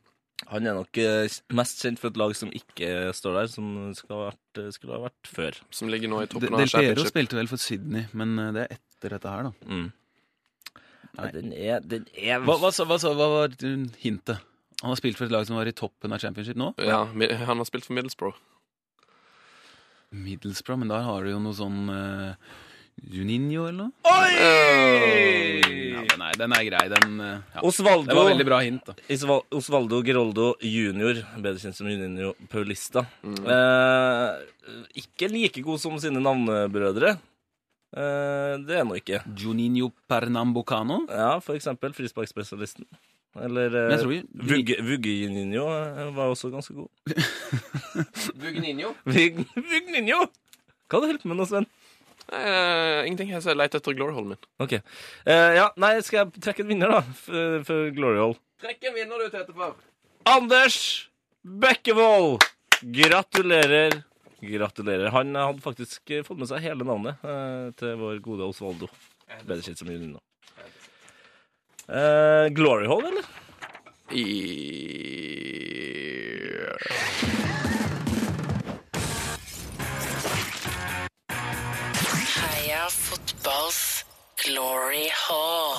Speaker 4: Han er nok eh, mest kjent for et lag som ikke står der, som skal ha vært, skulle ha vært før.
Speaker 5: Som ligger nå i
Speaker 6: De-
Speaker 5: toppen av
Speaker 6: Del Piero spilte vel for Sydney, men eh, det er etter dette her, da.
Speaker 4: Mm.
Speaker 6: Nei.
Speaker 4: Den er, den er
Speaker 6: Hva, hva, hva, hva var hintet? Han har spilt for et lag som var i toppen av championship nå?
Speaker 5: Ja, han har spilt for Middlesbrough.
Speaker 6: Middlesbrough, men der har du jo noe sånn uh, Juninho eller noe? Ja, men nei, den er grei. Den, eh, ja.
Speaker 4: Osvaldo,
Speaker 6: Det var veldig bra hint, da.
Speaker 4: Isval- Osvaldo Geroldo jr., bedre kjent som Juninho Paulista.
Speaker 6: Mm.
Speaker 4: Eh, ikke like god som sine navnebrødre. Eh, det er nå ikke.
Speaker 6: Juninho Pernambucano.
Speaker 4: Ja, for eksempel frisparkspesialisten. Eller
Speaker 6: Men jeg
Speaker 4: uh,
Speaker 6: tror vi-
Speaker 4: Vugge, Vugge Juninho eh, var også ganske god.
Speaker 5: Bugninho?
Speaker 4: Vugninho! Hva har du holdt på med nå, Sven?
Speaker 5: Eh, ingenting. Jeg ser leit etter glory min.
Speaker 4: Ok. Eh, ja, nei, skal jeg trekke en vinner, da? f- For Glory hole.
Speaker 5: Trekk en vinner, du, Tetefar.
Speaker 4: Anders Bekkevold! Gratulerer. Gratulerer. Han hadde faktisk eh, fått med seg hele navnet eh, til vår gode Osvaldo. Bedre kjent som Junino. Eh, Glory hole, eller?
Speaker 5: I...
Speaker 12: Fotballs glory hall.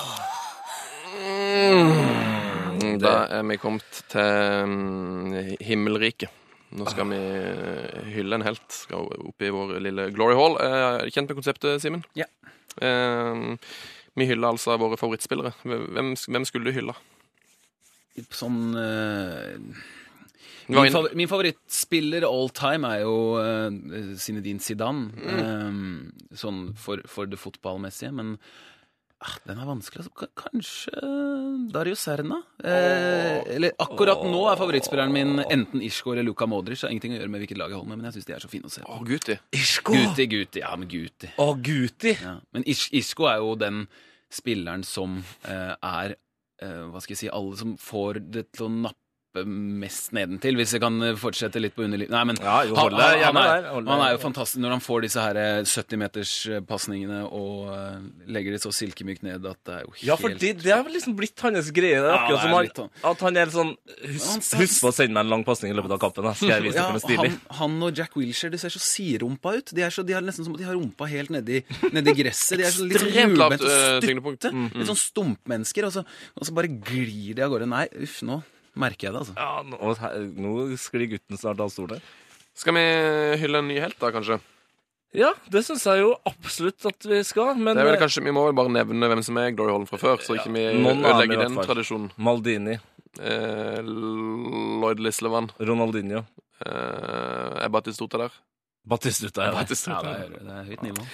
Speaker 5: Mm, Da er vi kommet til mm, himmelriket. Nå skal vi eh, hylle en helt. Skal opp i vår lille Glory Hall. Eh, Kjent med konseptet, Simen?
Speaker 6: Ja.
Speaker 5: Eh, vi hyller altså våre favorittspillere. Hvem, hvem skulle du hylle?
Speaker 6: Sånn
Speaker 5: Du
Speaker 6: min, favor min favorittspiller all time er jo uh, Zinedine Zidane. Eh, sånn for, for det fotballmessige. Men ah, den er vanskelig. Altså. Kanskje Dario Serna? Eh, eller akkurat nå er favorittspilleren min enten Ishko eller Luka Modric. Det har ingenting å gjøre med hvilket lag jeg holder med, men jeg syns de er så fine å se på.
Speaker 5: Å, Guti.
Speaker 4: Ishko!
Speaker 6: Guti, Guti. Ja, men Guti.
Speaker 4: Å, Guti!
Speaker 6: Ja. Men Ish Isco er jo den spilleren som uh, er uh, Hva skal jeg si Alle som får det til å nappe oppe mest nedentil, hvis jeg kan eh, fortsette litt på underliv... Nei, men
Speaker 4: Ja, jo,
Speaker 6: han, han, er, han er jo fantastisk når han får disse her 70-meterspasningene og eh, legger det så silkemykt ned at det er jo helt
Speaker 4: Ja, for det, det har liksom blitt hans greie. Det er
Speaker 6: Ja,
Speaker 4: akkurat som
Speaker 6: er
Speaker 4: han,
Speaker 6: sånn.
Speaker 4: at han er sånn Husk, på å sende meg en lang pasning i løpet av kampen. Skal jeg vise
Speaker 6: Ja,
Speaker 4: dere noe stilig.
Speaker 6: han, og Jack Wilshere de ser så siderumpa ut. De er, så, de er nesten som at de har rumpa helt nedi, nedi gresset. De er så litt
Speaker 5: eh,
Speaker 6: og stutte. Litt sånn stumpmennesker. Og så, og så bare glir de av gårde. Nei, uff, nå merker jeg det, altså.
Speaker 4: Ja, nå, nå sklir gutten snart av stolen.
Speaker 5: Skal vi hylle en ny helt, da, kanskje?
Speaker 4: Ja, det syns jeg jo absolutt at vi skal, men
Speaker 5: Det er vel kanskje, Vi må vel bare nevne hvem som er Glory Holm fra før, så ikke vi ødelegger den tradisjonen.
Speaker 4: Maldini,
Speaker 5: Eh, Lloyd Lislevan.
Speaker 4: Ronaldinho,
Speaker 5: Eh, Ebba Tistota der?
Speaker 4: Batistuta. Ja.
Speaker 5: Batistuta.
Speaker 6: Ja, det er, det er høyt nivå.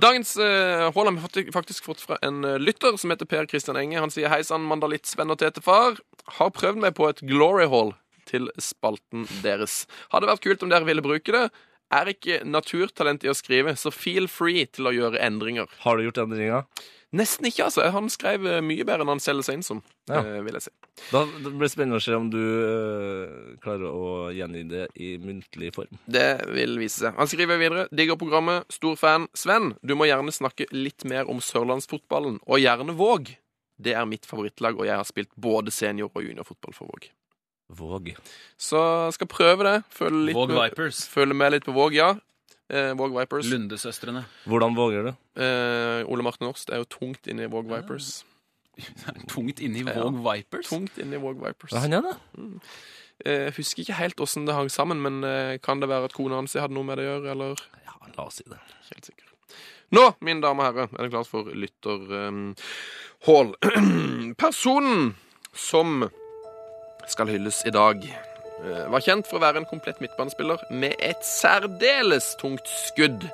Speaker 5: Dagens uh, har vi faktisk fått fra en eh, lytter som heter Per Christian Enge. Han sier hei sann, mandalittsvenn og tetefar'. Har prøvd meg på et glory hall til spalten deres. Hadde vært kult om dere ville bruke det. Er ikke naturtalent i å skrive, så feel free til å gjøre endringer.
Speaker 4: Har du gjort endringer?
Speaker 5: Nesten ikke, altså. Han skrev eh, mye bedre enn han selger seg inn som,
Speaker 4: Ja.
Speaker 5: eh, vil jeg si.
Speaker 4: Da det blir det spennende å se om du øh, klarer å gjengi det i muntlig form.
Speaker 5: Det vil vise seg. Han skriver videre. Digger programmet. Stor fan. Sven, du må gjerne snakke litt mer om sørlandsfotballen, og gjerne Våg. Det er mitt favorittlag, og jeg har spilt både senior- og juniorfotball for Våg.
Speaker 4: Våg.
Speaker 5: Så skal prøve det. Følge, litt
Speaker 6: Våg
Speaker 5: med,
Speaker 6: Vipers.
Speaker 5: følge med litt på Våg, ja. Eh, Våg Vipers.
Speaker 6: Lundesøstrene.
Speaker 4: Hvordan våger du?
Speaker 5: Eh, Ole Martin Orst er jo tungt inne i Våg Vipers.
Speaker 6: Tungt inne i Våg Vipers.
Speaker 5: Tungt inne i Våg Vipers.
Speaker 4: Hva han er han
Speaker 5: da? Jeg husker ikke helt åssen det hang sammen, men eh, kan det være at kona hans hadde noe med det å gjøre, eller?
Speaker 4: Ja, la oss si det.
Speaker 5: Helt sikker. Nå, mine damer og herrer, er det klart for lytterhål. Personen som skal hylles i dag, eh, var kjent for å være en komplett midtbanespiller med et særdeles tungt skudd,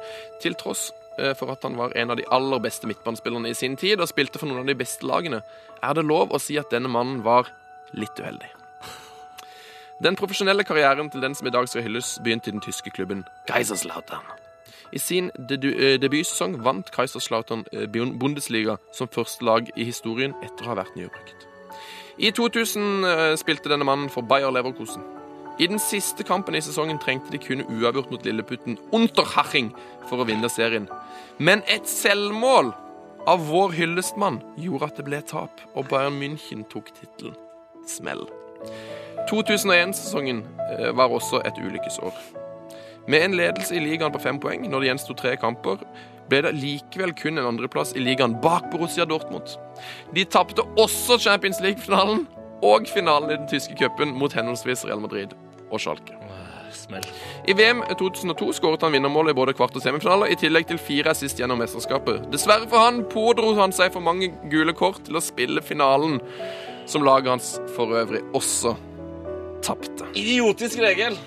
Speaker 5: til tross eh, for at han var en av de aller beste midtbanespillerne i sin tid og spilte for noen av de beste lagene. Er det lov å si at denne mannen var litt uheldig? Den profesjonelle karrieren til den som i dag skal hylles, begynte i den tyske klubben Kaiserslautern. I sin eh, debutsesong vant Kaiserslautern eh, Bundesliga som første lag i historien etter å ha vært nybrukt. I 2000 eh, spilte denne mannen for Bayer Leverkusen. I den siste kampen i sesongen trengte de kun uavgjort mot lilleputten Unterhaching for å vinne serien. Men et selvmål av vår hyllestmann gjorde at det ble tap, og Bayern München tok tittelen. Smell. 2001-sesongen eh, var også et ulykkesår. Med en ledelse i ligaen på fem poeng når det gjensto tre kamper, ble det likevel kun en andreplass i ligaen bak Borussia Dortmund. De tapte også Champions League-finalen og finalen i den tyske cupen mot henholdsvis Real Madrid og Schalke.
Speaker 4: Smell.
Speaker 5: I VM 2002 skåret han vinnermålet i både kvart- og semifinale, i tillegg til fire assist gjennom mesterskapet. Dessverre for han pådro han seg for mange gule kort til å spille finalen, som laget hans for øvrig også tapte.
Speaker 4: Idiotisk regel.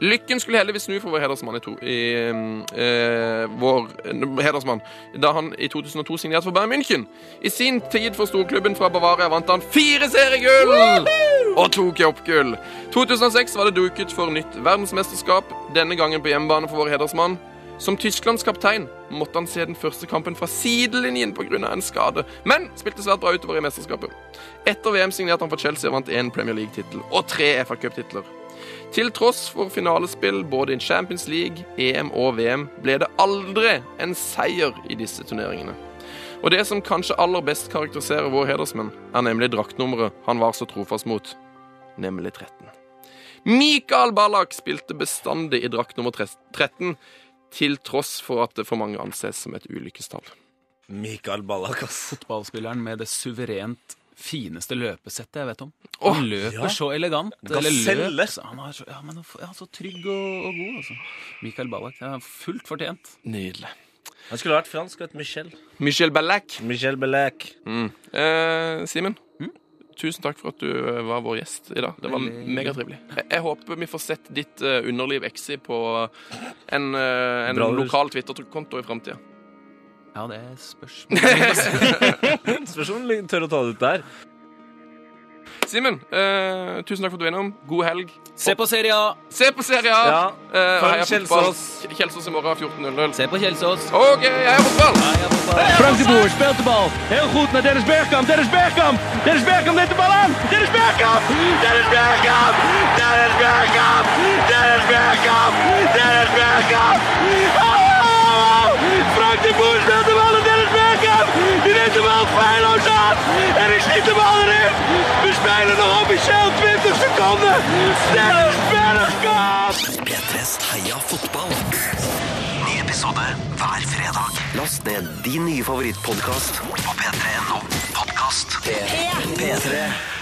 Speaker 5: Lykken skulle heldigvis snu for vår hedersmann i, to, i eh, vår eh, hedersmann da han i 2002 signerte for Bayern München. I sin tid for storklubben fra Bavaria vant han fire seriegull og opp gull! 2006 var det duket for nytt verdensmesterskap, denne gangen på hjemmebane for vår hedersmann. Som Tysklands kaptein måtte han se den første kampen fra sidelinjen pga. en skade, men spilte svært bra utover i mesterskapet. Etter VM signerte han for Chelsea og vant én Premier League-tittel og tre FA Cup-titler. Til tross for finalespill både i Champions League, EM og VM ble det aldri en seier i disse turneringene. Og det som kanskje aller best karakteriserer vår hedersmenn, er nemlig draktnummeret han var så trofast mot, nemlig 13. Mikael Ballack spilte bestandig i drakt nummer 13, til tross for at det for mange anses som et ulykkestall.
Speaker 4: Mikael Ballack, ass.
Speaker 6: Fotballspilleren med det suverent fineste løpesettet jeg vet om.
Speaker 5: Åh,
Speaker 6: Han løper
Speaker 4: ja.
Speaker 6: så elegant.
Speaker 4: Gaselle.
Speaker 6: Eller løp, så han er så, ja, men, han er så trygg og, og god, altså. Mikael Ballack. Er fullt fortjent.
Speaker 5: Nydelig.
Speaker 4: Han skulle vært fransk og hett Michel.
Speaker 5: Michel Ballack.
Speaker 4: Michel Ballack.
Speaker 5: Mm. Eh, Simen, tusen takk for at du eh, var vår gjest i dag. Det var megatrivelig. Jeg, jeg håper vi får sett ditt uh, underliv exi på en, uh, en
Speaker 4: Bra,
Speaker 5: lokal Twitter-konto i framtida.
Speaker 6: Ja, det spørs.
Speaker 4: Spørs om du tør å ta det ut der.
Speaker 5: Simen, eh, tusen takk for at du er innom. God helg.
Speaker 6: Se på Serie A.
Speaker 5: Se på Serie A.
Speaker 6: Ja.
Speaker 5: Eh,
Speaker 6: Følg. Kjelsås.
Speaker 5: Kjelsås i morgen 14.00.
Speaker 6: Se på Kjelsås.
Speaker 5: OK, heia fotball!
Speaker 2: Frank de Boer speelt de bal. Heel goed naar Dennis Bergkamp. Dennis Bergkamp. Dennis Bergkamp neemt de bal aan. Dennis Bergkamp. Dennis Bergkamp. Dennis Bergkamp. Dennis Bergkamp. Dennis Bergkamp. Oh! Frank de Boer speelt de bal de bal feilloos aan. En ik schiet de bal erin. We spelen nog officieel 20 seconden. Dennis Bergkamp.
Speaker 3: P3s Heia fotball. Ny episode hver fredag. Last ned din nye favorittpodkast på p3.no podkast. P3.